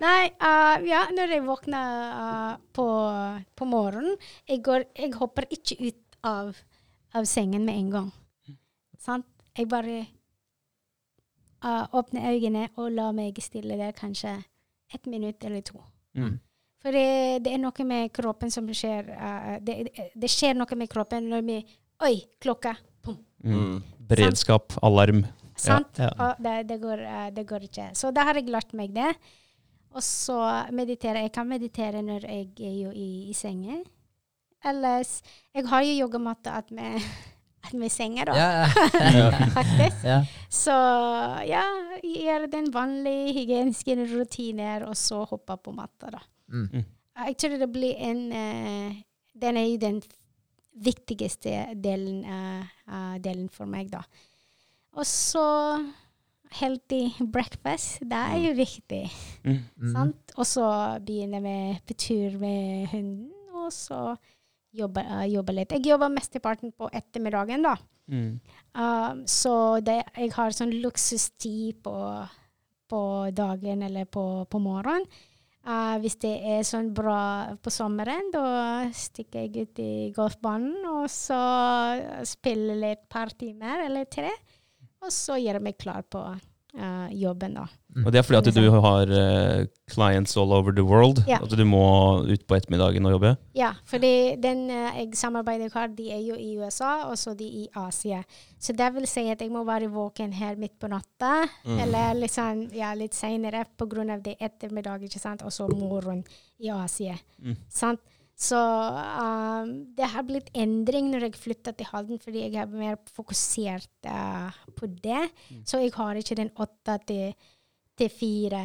Nei, uh, ja, når jeg våkner uh, på, på morgenen jeg, går, jeg hopper ikke ut av, av sengen med en gang. Sant? Jeg bare uh, åpner øynene og lar meg stille der kanskje et minutt eller to. Mm. For det, det er noe med kroppen som skjer uh, det, det skjer noe med kroppen når vi Oi, klokka! Pum. Mm. Beredskap, alarm. Sant? Ja, ja. Og det, det, går, uh, det går ikke. Så da har jeg lært meg det. Og så mediterer Jeg kan meditere når jeg er jo i, i sengen. Ellers Jeg har jo yogamatte attmed med senga, da, Ja, faktisk. ja. Så ja, gjøre den vanlige hygieniske rutiner, og så hoppe på matta, da. Mm. Jeg tror det blir en uh, Den er jo den viktigste delen, uh, uh, delen for meg, da. Og så healthy breakfast. Det er jo viktig. Mm. Mm. Sant? Og så begynne med på tur med hunden, og så jobbe, uh, jobbe litt. Jeg jobber mesteparten på ettermiddagen, da. Mm. Um, så det, jeg har sånn luksustid på, på dagen eller på, på morgenen. Uh, hvis det er sånn bra på sommeren, da stikker jeg ut i golfbanen og så spiller litt par timer eller tre. Og så gjør jeg meg klar på uh, jobben, da. Og det er fordi at du har uh, clients all over the world. Ja. At du må ut på ettermiddagen og jobbe. Ja, fordi den uh, jeg samarbeider med, de er jo i USA, og så de i Asia. Så det vil si at jeg må være våken her midt på natta, eller litt, sånn, ja, litt seinere pga. det ettermiddag, ikke sant, og så morgen i Asia. Mm. Sant? Så uh, det har blitt endring når jeg flytta til Halden, fordi jeg er mer fokusert uh, på det. Så jeg har ikke den åtte til, til fire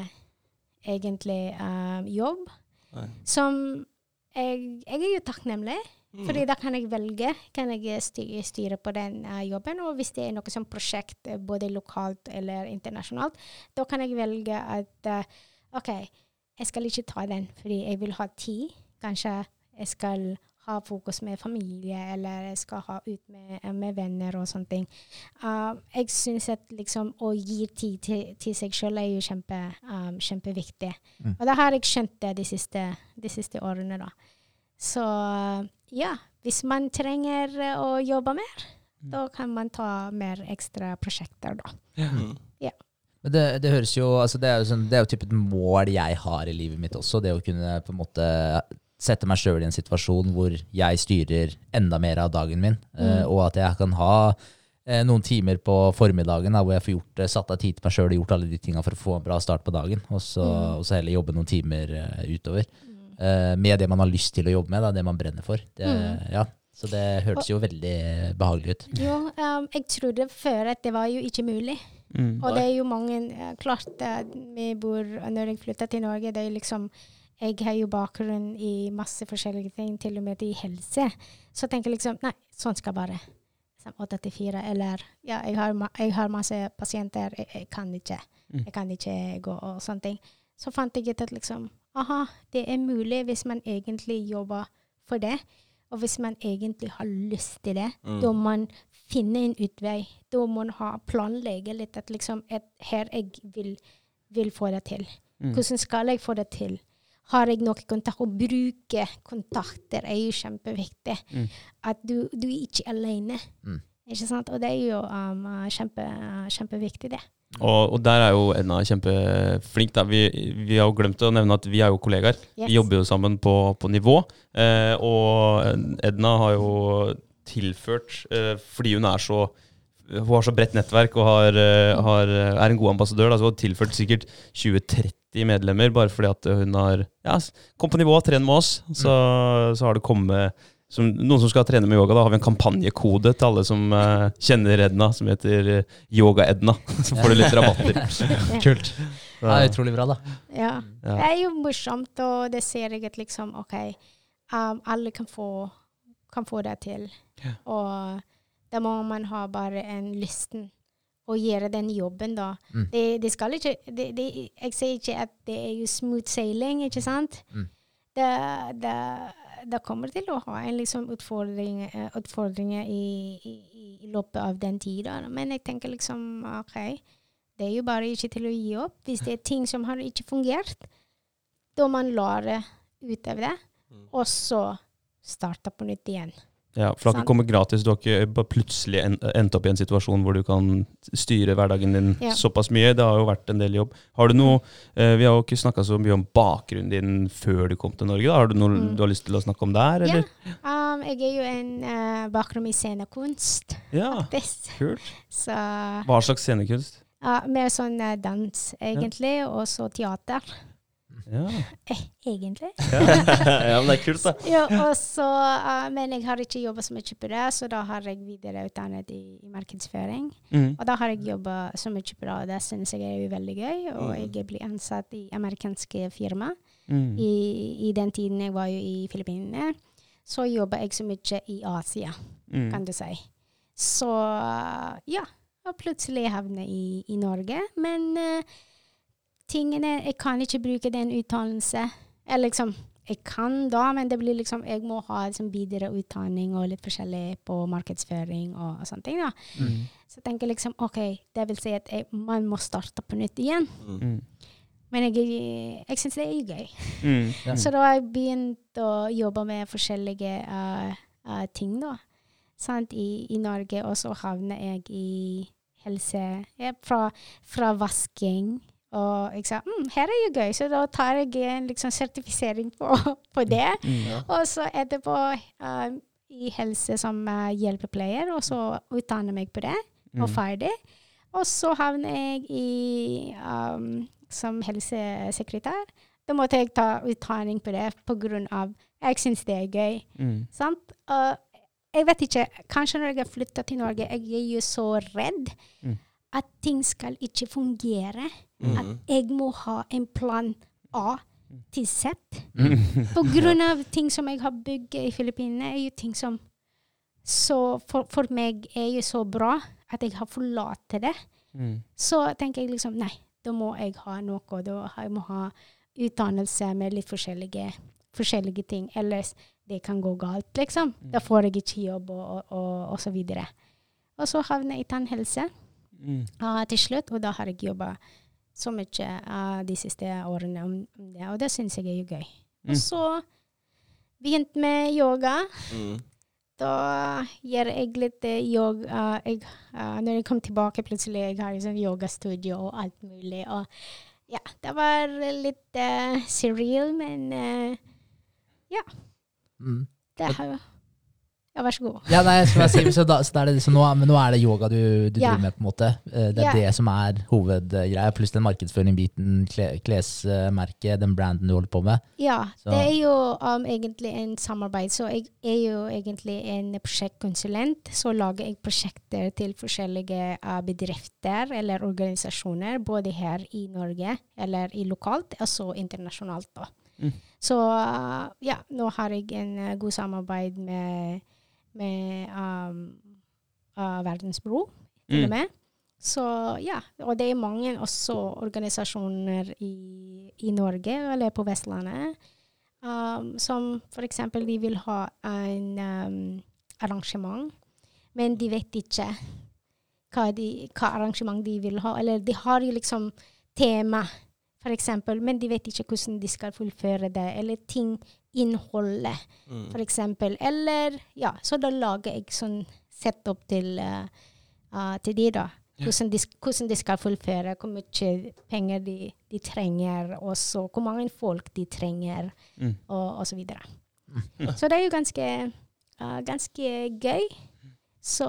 egentlig uh, jobb. Nei. Som jeg, jeg er jo takknemlig, fordi da kan jeg velge. Kan jeg styre, styre på den uh, jobben. Og hvis det er noe som prosjekt, eh, både lokalt eller internasjonalt, da kan jeg velge at uh, OK, jeg skal ikke ta den fordi jeg vil ha tid. Kanskje jeg skal ha fokus med familie, eller jeg skal ha ut med, med venner og sånne ting. Uh, jeg syns at liksom å gi tid til, til seg sjøl er jo kjempe, um, kjempeviktig. Mm. Og det har jeg skjønt det de siste, de siste årene, da. Så ja, hvis man trenger eh, å jobbe mer, da kan man ta mer ekstra prosjekter, da. Mm. Men det, det høres jo, altså det er jo, sånn, det er jo typ et mål jeg har i livet mitt også, det å kunne på en måte sette meg sjøl i en situasjon hvor jeg styrer enda mer av dagen min, eh, og at jeg kan ha eh, noen timer på formiddagen da, hvor jeg får gjort, satt av tid til meg sjøl og gjort alle de tinga for å få en bra start på dagen, og så, og så heller jobbe noen timer eh, utover. Eh, med det man har lyst til å jobbe med, da, det man brenner for. Det, ja, så det hørtes jo veldig behagelig ut. Jo, um, jeg trodde før at det var jo ikke mulig. Mm. Og det er jo mange Klart vi bor Når jeg flytta til Norge, det er liksom Jeg har jo bakgrunn i masse forskjellige ting, til og med i helse. Så jeg tenker liksom Nei, sånn skal bare. Liksom Åtte til fire. Eller ja, jeg har, jeg har masse pasienter, jeg, jeg kan ikke. Mm. Jeg kan ikke gå og sånne ting. Så fant jeg ut at liksom Aha, det er mulig hvis man egentlig jobber for det. Og hvis man egentlig har lyst til det, Mm. da må man finne en utvei. Da må man ha planlegge litt at liksom et, her jeg vil, vil få det til. Mm. Hvordan skal jeg få det til? Har jeg noe kontakt? Å bruke kontakter er jo kjempeviktig. Mm. At du, du er ikke alene. Mm. Ikke sant? Og det er jo um, kjempe, kjempeviktig, det. Og, og der er jo Edna kjempeflink. Da. Vi, vi har jo glemt å nevne at vi er jo kollegaer. Yes. Vi jobber jo sammen på, på nivå. Eh, og Edna har jo tilført, eh, fordi hun er så hun har så bredt nettverk og har, eh, har, er en god ambassadør. Da, så hun har tilført sikkert 20-30 medlemmer bare fordi at hun har ja, kom på nivå, trent med oss. Så, så har det kommet som, noen som skal trene med yoga. Da har vi en kampanjekode til alle som uh, kjenner Edna, som heter eh, Yoga-Edna. Så får du litt rabatter. Kult. Det er utrolig bra, da. Ja. Ja. Det er jo morsomt, og det ser jeg at liksom OK, um, alle kan få, kan få det til. Ja. Og da må man ha bare en lysten å gjøre den jobben, da. Mm. Det, det skal ikke det, det, Jeg sier ikke at det er jo smooth sailing, ikke sant? Mm. Det, det, det kommer til å ha en liksom utfordring, eh, utfordringer i, i, i løpet av den tida. Men jeg tenker liksom OK, det er jo bare ikke til å gi opp. Hvis det er ting som har ikke fungert, da man lære ut av det, og så starte på nytt igjen. Ja, for det har ikke kommet gratis. Du har ikke plutselig endt opp i en situasjon hvor du kan styre hverdagen din Ja. såpass mye. Det har jo vært en del jobb. Har du noe, eh, Vi har jo ikke snakka så mye om bakgrunnen din før du kom til Norge. Da. Har du noe Mm. du har lyst til å snakke om der, Ja. Um, jeg er jo en uh, bakgrunn i scenekunst, Ja, faktisk. kult. Så Hva slags scenekunst? uh, mer sånn uh, dans, egentlig, og så teater. Ja. Eh, egentlig. ja, men det er kult, da. Ja, og så, uh, men jeg har ikke jobba så mye på det, så da har jeg videreutdannet i, i markedsføring. Mm. Og da har jeg jobba så mye på det, og det syns jeg er veldig gøy. Og Mm. jeg blir ansatt i amerikanske firma. Mm. I, I den tiden jeg var jo i Filippinene, så jobba jeg så mye i Asia, Mm. kan du si. Så ja, og plutselig havne i, i Norge. Men eh, tingene Jeg kan ikke bruke den utdannelse. Eller liksom Jeg kan da, men det blir liksom Jeg må ha liksom, videre utdanning og litt forskjellig på markedsføring og, og sånne ting. da. Mm. Så jeg tenker liksom OK, det vil si at jeg, man må starte på nytt igjen. Mm. Men jeg, jeg syns det er gøy. Mm. Ja. Så da har jeg begynt å jobbe med forskjellige uh, uh, ting, da. Sant? I, I Norge, og så havner jeg i helse ja, fra, fra vasking. Og jeg sa mm, her er jo gøy, så da tar jeg en liksom, sertifisering på, på det. Mm. Og så etterpå uh, i helse som uh, hjelpepleier, og så utdanner meg på det, og Mm. ferdig. Og så havner jeg i um, som helsesekretær. Da måtte jeg ta utdanning på det på grunn av jeg syns det er gøy. Mm. Sant? Og jeg vet ikke, kanskje når jeg har flytta til Norge, jeg er jo så redd Mm. At ting skal ikke fungere. At Mhm. jeg må ha en plan A til Z. Mm. På grunn av ting som jeg har bygd i Filippinene, er jo ting som så for, for meg er jo så bra at jeg har forlatt det. Mm. Så tenker jeg liksom nei, da må jeg ha noe. Da må jeg må ha utdannelse med litt forskjellige, forskjellige ting. Ellers det kan gå galt, liksom. Da får jeg ikke jobb, og, og, og, og så videre. Og så havner jeg i tannhelse Mm. Uh, til slutt, og da har jeg jobba så mye uh, de siste årene om om det, og det syns jeg er jo gøy. Mm. Og så begynte med yoga. Mm. Da gjør jeg litt eh, yoga jeg, uh, Når jeg kom tilbake, plutselig jeg har liksom yogastudio og alt mulig. Og ja, det var litt uh, surreal, men ja. Mm. det har Ja, vær så god. Ja, nei, si, så, da, så, er det, så nå, men nå er det yoga du, du Ja. driver med, på en måte. Eh, Det er det som er hovedgreia, pluss den markedsføringbiten, klesmerket, den branden du holder på med. Ja, Så- det er jo um, egentlig en samarbeid. Så jeg er jo egentlig en prosjektkonsulent. Så lager jeg prosjekter til forskjellige uh, bedrifter eller organisasjoner, både her i Norge eller i lokalt, og så internasjonalt. da. Mm. Så uh, ja, nå har jeg en uh, god samarbeid med, med um, uh, Verdensbro, Mm. med. Så ja, og det er mange også organisasjoner i, i Norge, eller på Vestlandet, um, som eksempel de vil ha en um, arrangement, men de vet ikke hva, de, hva arrangement de vil ha. Eller de har jo liksom tema eksempel, men de vet ikke hvordan de skal fullføre det, eller ting, innholdet, Mm. for eksempel. Eller, ja, så da lager jeg sånn setup til, uh, uh, til de, da. Hvordan de, hvordan de skal fullføre, hvor mye penger de, de trenger, og så hvor mange folk de trenger, Mm. og, og så videre. Så det er jo ganske, uh, ganske gøy. Så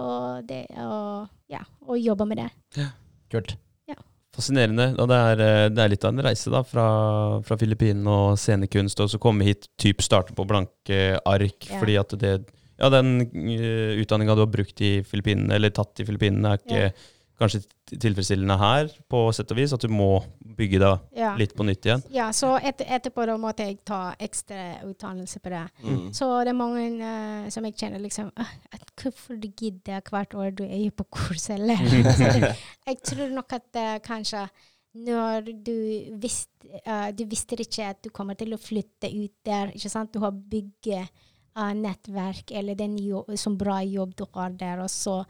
det å, ja, å jobbe med det. Ja. Kult. Fascinerende. Og det er, eh, det er litt av en reise da, fra, fra Filippinene og scenekunst, og så komme hit, typ starte på blanke ark, Ja. fordi at det Ja, den uh, utdanninga du har brukt i Filippinene, eller tatt i Filippinene, er ikke Ja. Kanskje tilfredsstillende her, på sett og vis. At du må bygge deg Ja. litt på nytt igjen. Ja, så et, etterpå da måtte jeg ta ekstra utdannelse på det. Mm. Så det er mange uh, som jeg kjenner liksom at Hvorfor du gidder hvert år du er på kurs, eller? Jeg tror nok at uh, kanskje når du visste, uh, du visste ikke at du kommer til å flytte ut der, ikke sant? Du har bygget eh, nettverk, eller den er som bra jobb du har der, og så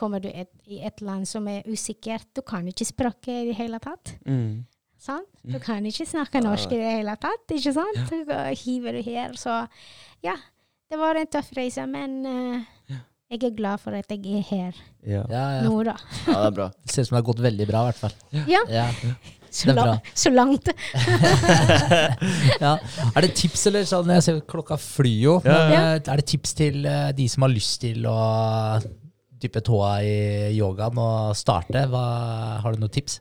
kommer du et, i et land som er usikkert. Du kan ikke språket i det hele tatt. Mm. Sånn? Du kan ikke snakke norsk i det hele tatt, ikke sant? Du hiver du her, så ja. Det var en tøff reise, men eh, jeg er glad for at jeg er her Ja. Ja, ja. nå, da. Ja, det er bra. Det ser ut som det har gått veldig bra, i hvert fall. Ja, Ja. så, det er bra. lang, så langt. ja. Er det tips, eller sånn, jeg ser klokka flyr jo, Ja, ja. eh, er det tips til uh, de som har lyst til å dyppe tåa i yogaen og starte? Hva, har du noen tips?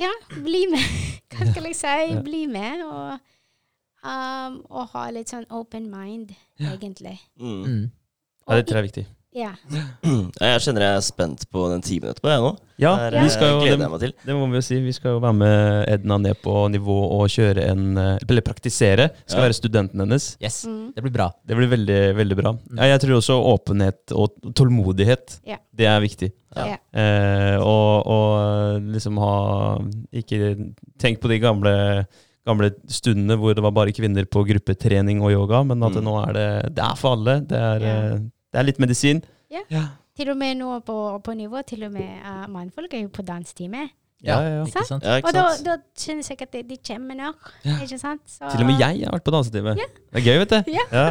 Ja, bli med. Hva skal jeg si? Bli med og, um, og ha litt sånn open mind, egentlig. Mm. Mm. ja, det tror jeg er viktig. Ja. Jeg kjenner jeg er spent på den timen etterpå, jeg nå. Ja, Der, vi eh, skal jo, gleder det, jeg meg til. det må vi jo si. Vi skal jo være med Edna ned på nivå og kjøre en eh, Eller praktisere. Skal Ja. være studenten hennes. Yes, Mm. det blir bra. Det blir veldig, veldig bra. Ja, jeg tror også åpenhet og tålmodighet, Ja. det er viktig. Ja. Eh, og, og liksom ha Ikke tenk på de gamle, gamle stundene hvor det var bare kvinner på gruppetrening og yoga, men at Mm. nå er det Det er for alle. Det er, Ja. eh, det er litt medisin. Ja. Til og med nå på, på nivå, til og med uh, mannfolk er jo på dansetime. Ja, ja, ja. Ikke sant? Ja, ikke Og da, sant? da synes jeg at de, de kommer nok. Ja. Ikke sant? Så, Til og med jeg har vært på dansetime. Det er gøy, vet du. Ja. Ja.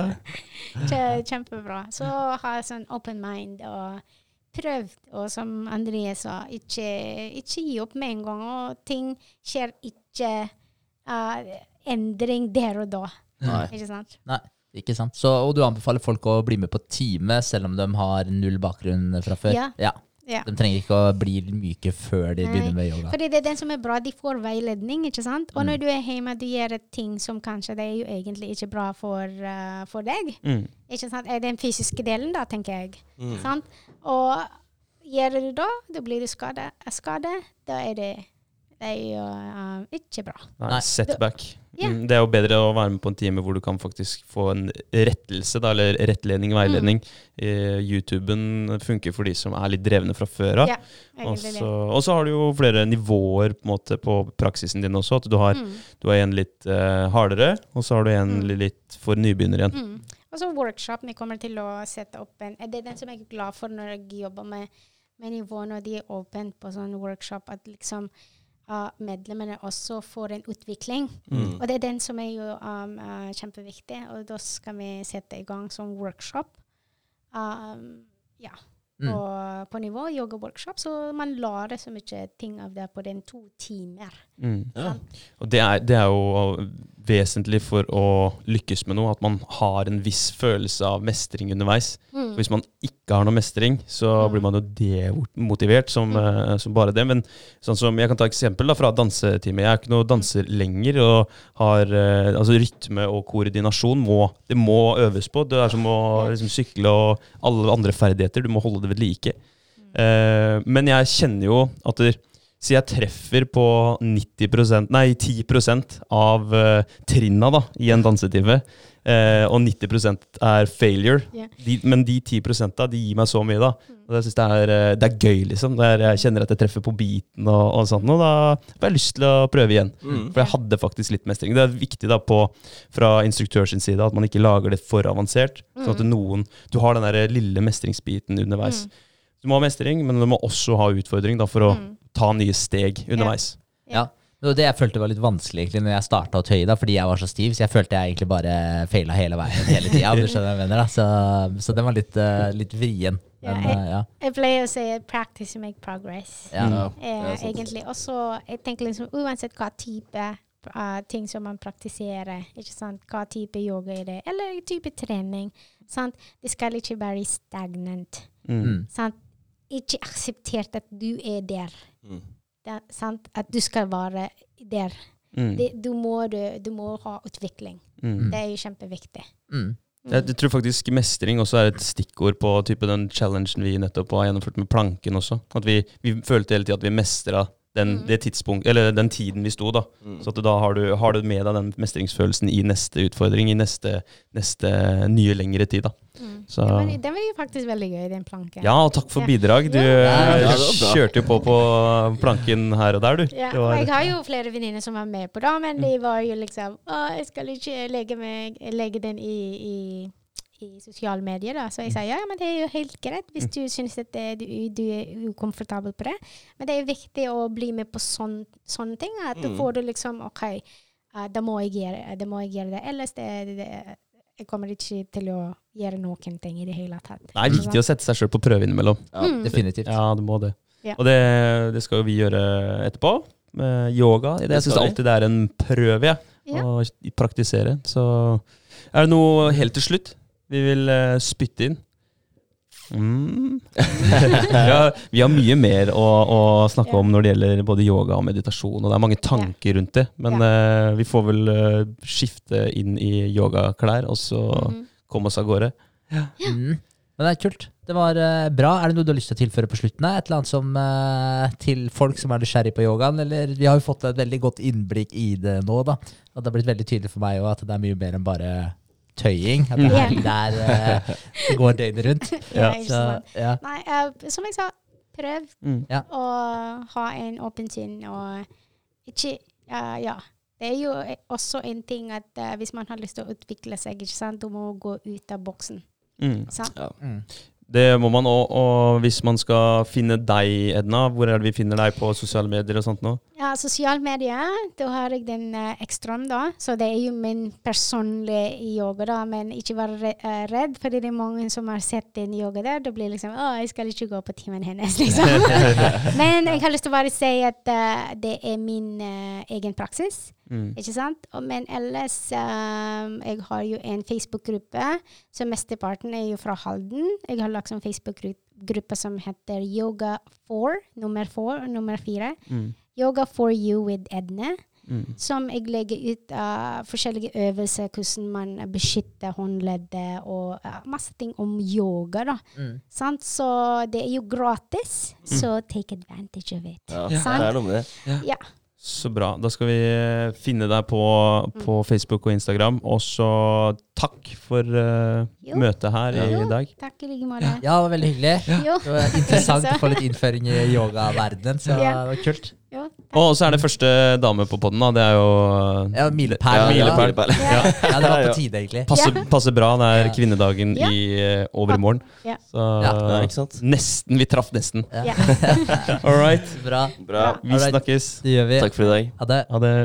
Kje- Kjempebra. Så ha sånn open mind og prøv. Og som André sa, ikke, ikke gi opp med en gang. Og ting skjer ikke uh, endring der og da. Nei. Ikke sant? Nei, ikke sant. Så, og du anbefaler folk å bli med på time, selv om de har null bakgrunn fra før? Ja. ja. Ja. De trenger ikke å bli myke før de Nei. begynner med yoga. Fordi det er den som er bra. De får veiledning, ikke sant? Og Mm. når du er hjemme, du gjør ting som kanskje det er jo egentlig ikke bra for, uh, for deg. Mm. Ikke sant? Er den fysiske delen, da, tenker jeg. Mm. Sant? Og gjør du da, da blir du skadet. skade da er det, det er jo uh, ikke bra. Nei, setback. Ja. Mm, det er jo bedre å være med på en time hvor du kan faktisk få en rettelse, da, eller rettledning, veiledning. Mm. Eh, YouTuben funker for de som er litt drevne fra før av. Ja, så og så har du jo flere nivåer på, måte, på praksisen din også. At du har, Mm. du har en litt uh, hardere, og så har du en Mm. litt for nybegynner igjen. Mm. Og så workshop. Vi kommer til å sette opp en Det er den som jeg er glad for når jeg jobber med, med nivå, når de er åpne på sånn workshop, at liksom uh, medlemmene også får en utvikling. Mm. Og det er den som er jo um, uh, kjempeviktig, og da skal vi sette i gang som workshop. Um, ja. Mm. På, på nivå yoga-workshop, så man lærer så mye ting av det på den to timer. Mm. Ja. Og det er, det er jo vesentlig for å lykkes med noe, at man har en viss følelse av mestring underveis. Mm. Hvis man ikke har noe mestring, så Mm. blir man jo demotivert som, eh, som bare det. Men sånn som, jeg kan ta eksempel da, fra dansetime. Jeg er ikke noe danser lenger, og har eh, altså rytme og koordinasjon må, det må øves på. Det er som å liksom, sykle og alle andre ferdigheter. Du må holde det ved like. Uh, men jeg kjenner jo at det, så jeg treffer på 90% nei 10% av uh, trinna da, i en dansetime, Uh, og 90% er failure. Yeah. De, men de 10 da, de gir meg så mye, da. Og jeg synes det, er, eh, det er gøy, liksom. Det er, jeg kjenner at jeg treffer på beaten, og, og sånt, og da får jeg lyst til å prøve igjen. Mm. For jeg hadde faktisk litt mestring. Det er viktig da på, fra instruktørs side at man ikke lager det for avansert. Sånn at noen, du har den der lille mestringsbiten underveis. Mm. Du må ha mestring, men du må også ha utfordring da, for å Mm. Ta nye steg underveis. Ja. Det det jeg følte var litt vanskelig egentlig når jeg starta å tøye, da, fordi jeg var så stiv. Så jeg følte jeg egentlig bare feila hele veien hele tida. du skjønner hva jeg mener da. Så, så den var litt, uh, litt vrien. Ja, Men jeg- eh, ja. Jeg pleier å si 'practice make progress'. Ja. Ja, Eh, sant. egentlig. Og så jeg tenker liksom uansett hva type uh, ting som man praktiserer, ikke sant? hva type yoga er det, eller type trening, sant? det skal ikke være stagnant. Mm. Mm. Sant? Ikke akseptert at du er der. Mm. Det, er sant? At du skal være der. Mm. Det, du, må, du må ha utvikling. Mm. Det er jo kjempeviktig. Mm. Jeg, jeg tror faktisk mestring også er et stikkord på type den challengen vi nettopp har gjennomført med planken også. At vi, vi følte hele tida at vi mestra den, Mm. det tidspunkt, eller den tiden vi sto. da. Mm. Så at da har du, har du med deg den mestringsfølelsen i neste utfordring, i neste, neste nye, lengre tid. da. Mm. Så- Det, var, den var jo faktisk veldig gøy, den planken. Ja, og takk for Ja. bidrag. Du Ja. Ja, kjørte jo på på planken her og der, du. Ja, Det og jeg har jo flere venninner som var med på det, men de var jo liksom Å, jeg skal ikke legge, meg, legge den i, i, i sosiale medier, da. Så jeg sa ja, men det er jo helt greit hvis du syns at det, du, du er ukomfortabel på det. Men det er viktig å bli med på sån, sånne ting. At mm. du får du liksom OK, uh, da må jeg gjøre, da må jeg gjøre det. Ellers det, det, jeg kommer ikke til å gjøre noen ting i det hele tatt. Det er viktig å sette seg sjøl på prøve innimellom. Ja. Mm. Definitivt. Ja, du må det. Ja. Og det, det skal jo vi gjøre etterpå. Med yoga. Det, jeg syns alltid det er en prøve, ja, Ja. Å praktisere. Så er det noe helt til slutt vi vil eh, spytte inn? Mm. ja, vi har mye mer å, å snakke Ja. om når det gjelder både yoga og meditasjon, og det er mange tanker rundt det. Men uh, vi får vel uh, skifte inn i yogaklær, og så Mhm. komme oss av gårde. Mm. Men det er kult. Det var uh, bra. Er det noe du har lyst til å tilføre på slutten? Et eller annet som uh, til folk som er nysgjerrig på yogaen? Eller vi har jo fått et veldig godt innblikk i det nå, da. Og det har blitt veldig tydelig for meg òg at det er mye mer enn bare tøying. At det, her det, er, eh, det går døgnet rundt. Ja, Ja. Så, ja. Nei, eh, som jeg sa, prøv Mm. å ha en åpen sinn og ikke uh, ja. Det er jo også en ting at eh, hvis man har lyst til å utvikle seg, ikke sant, du må gå ut av boksen. Mm. Sant? Mm. Det må man òg. Og hvis man skal finne deg, Edna, hvor er det vi finner deg på sosiale medier og sånt nå? Ja, sosiale medier, da har jeg den uh, ekstraen, da. Så det er jo min personlige yoga, da. Men ikke vær eh, redd, for det er mange som har sett den yoga der. Da blir det liksom Å, jeg skal ikke gå på timen hennes, liksom. men jeg har lyst til å bare si at uh, det er min uh, egen praksis. Mm. Ikke sant? Og, men ellers um, Jeg har jo en Facebook-gruppe, så mesteparten er jo fra Halden. Jeg har lagt en Facebook-gruppe som heter Yoga for nummer four nummer fire. Mm. Yoga for you with Edne. Mm. Som jeg legger ut uh, forskjellige øvelser, hvordan man beskytter håndleddet og uh, masse ting om yoga. da. Mm. Sant? Så det er jo gratis, så take advantage of it. Ja, Ja. det er noe med det. Ja. Så bra. Da skal vi eh, finne deg på, på Facebook og Instagram. Og så takk for uh, møtet her i Jo. dag. Takk i like måte. Ja, det var veldig hyggelig. Ja. Det var interessant å få litt innføring i yogaverdenen, så Ja. det var kult. Jo. Og så er det første dame på podden, da. Det er jo Ja, milepæl. Ja, Ja, milepæl. Ja. ja, det var på tide, egentlig. Passer, passer bra. Det er kvinnedagen Ja. i eh, overmorgen. Ja. Så Ja. Ja, ikke sant? nesten. Vi traff nesten. Ja. All right. Bra. Bra. Vi snakkes. Det gjør vi. Takk for i dag. Ha det. Ha det.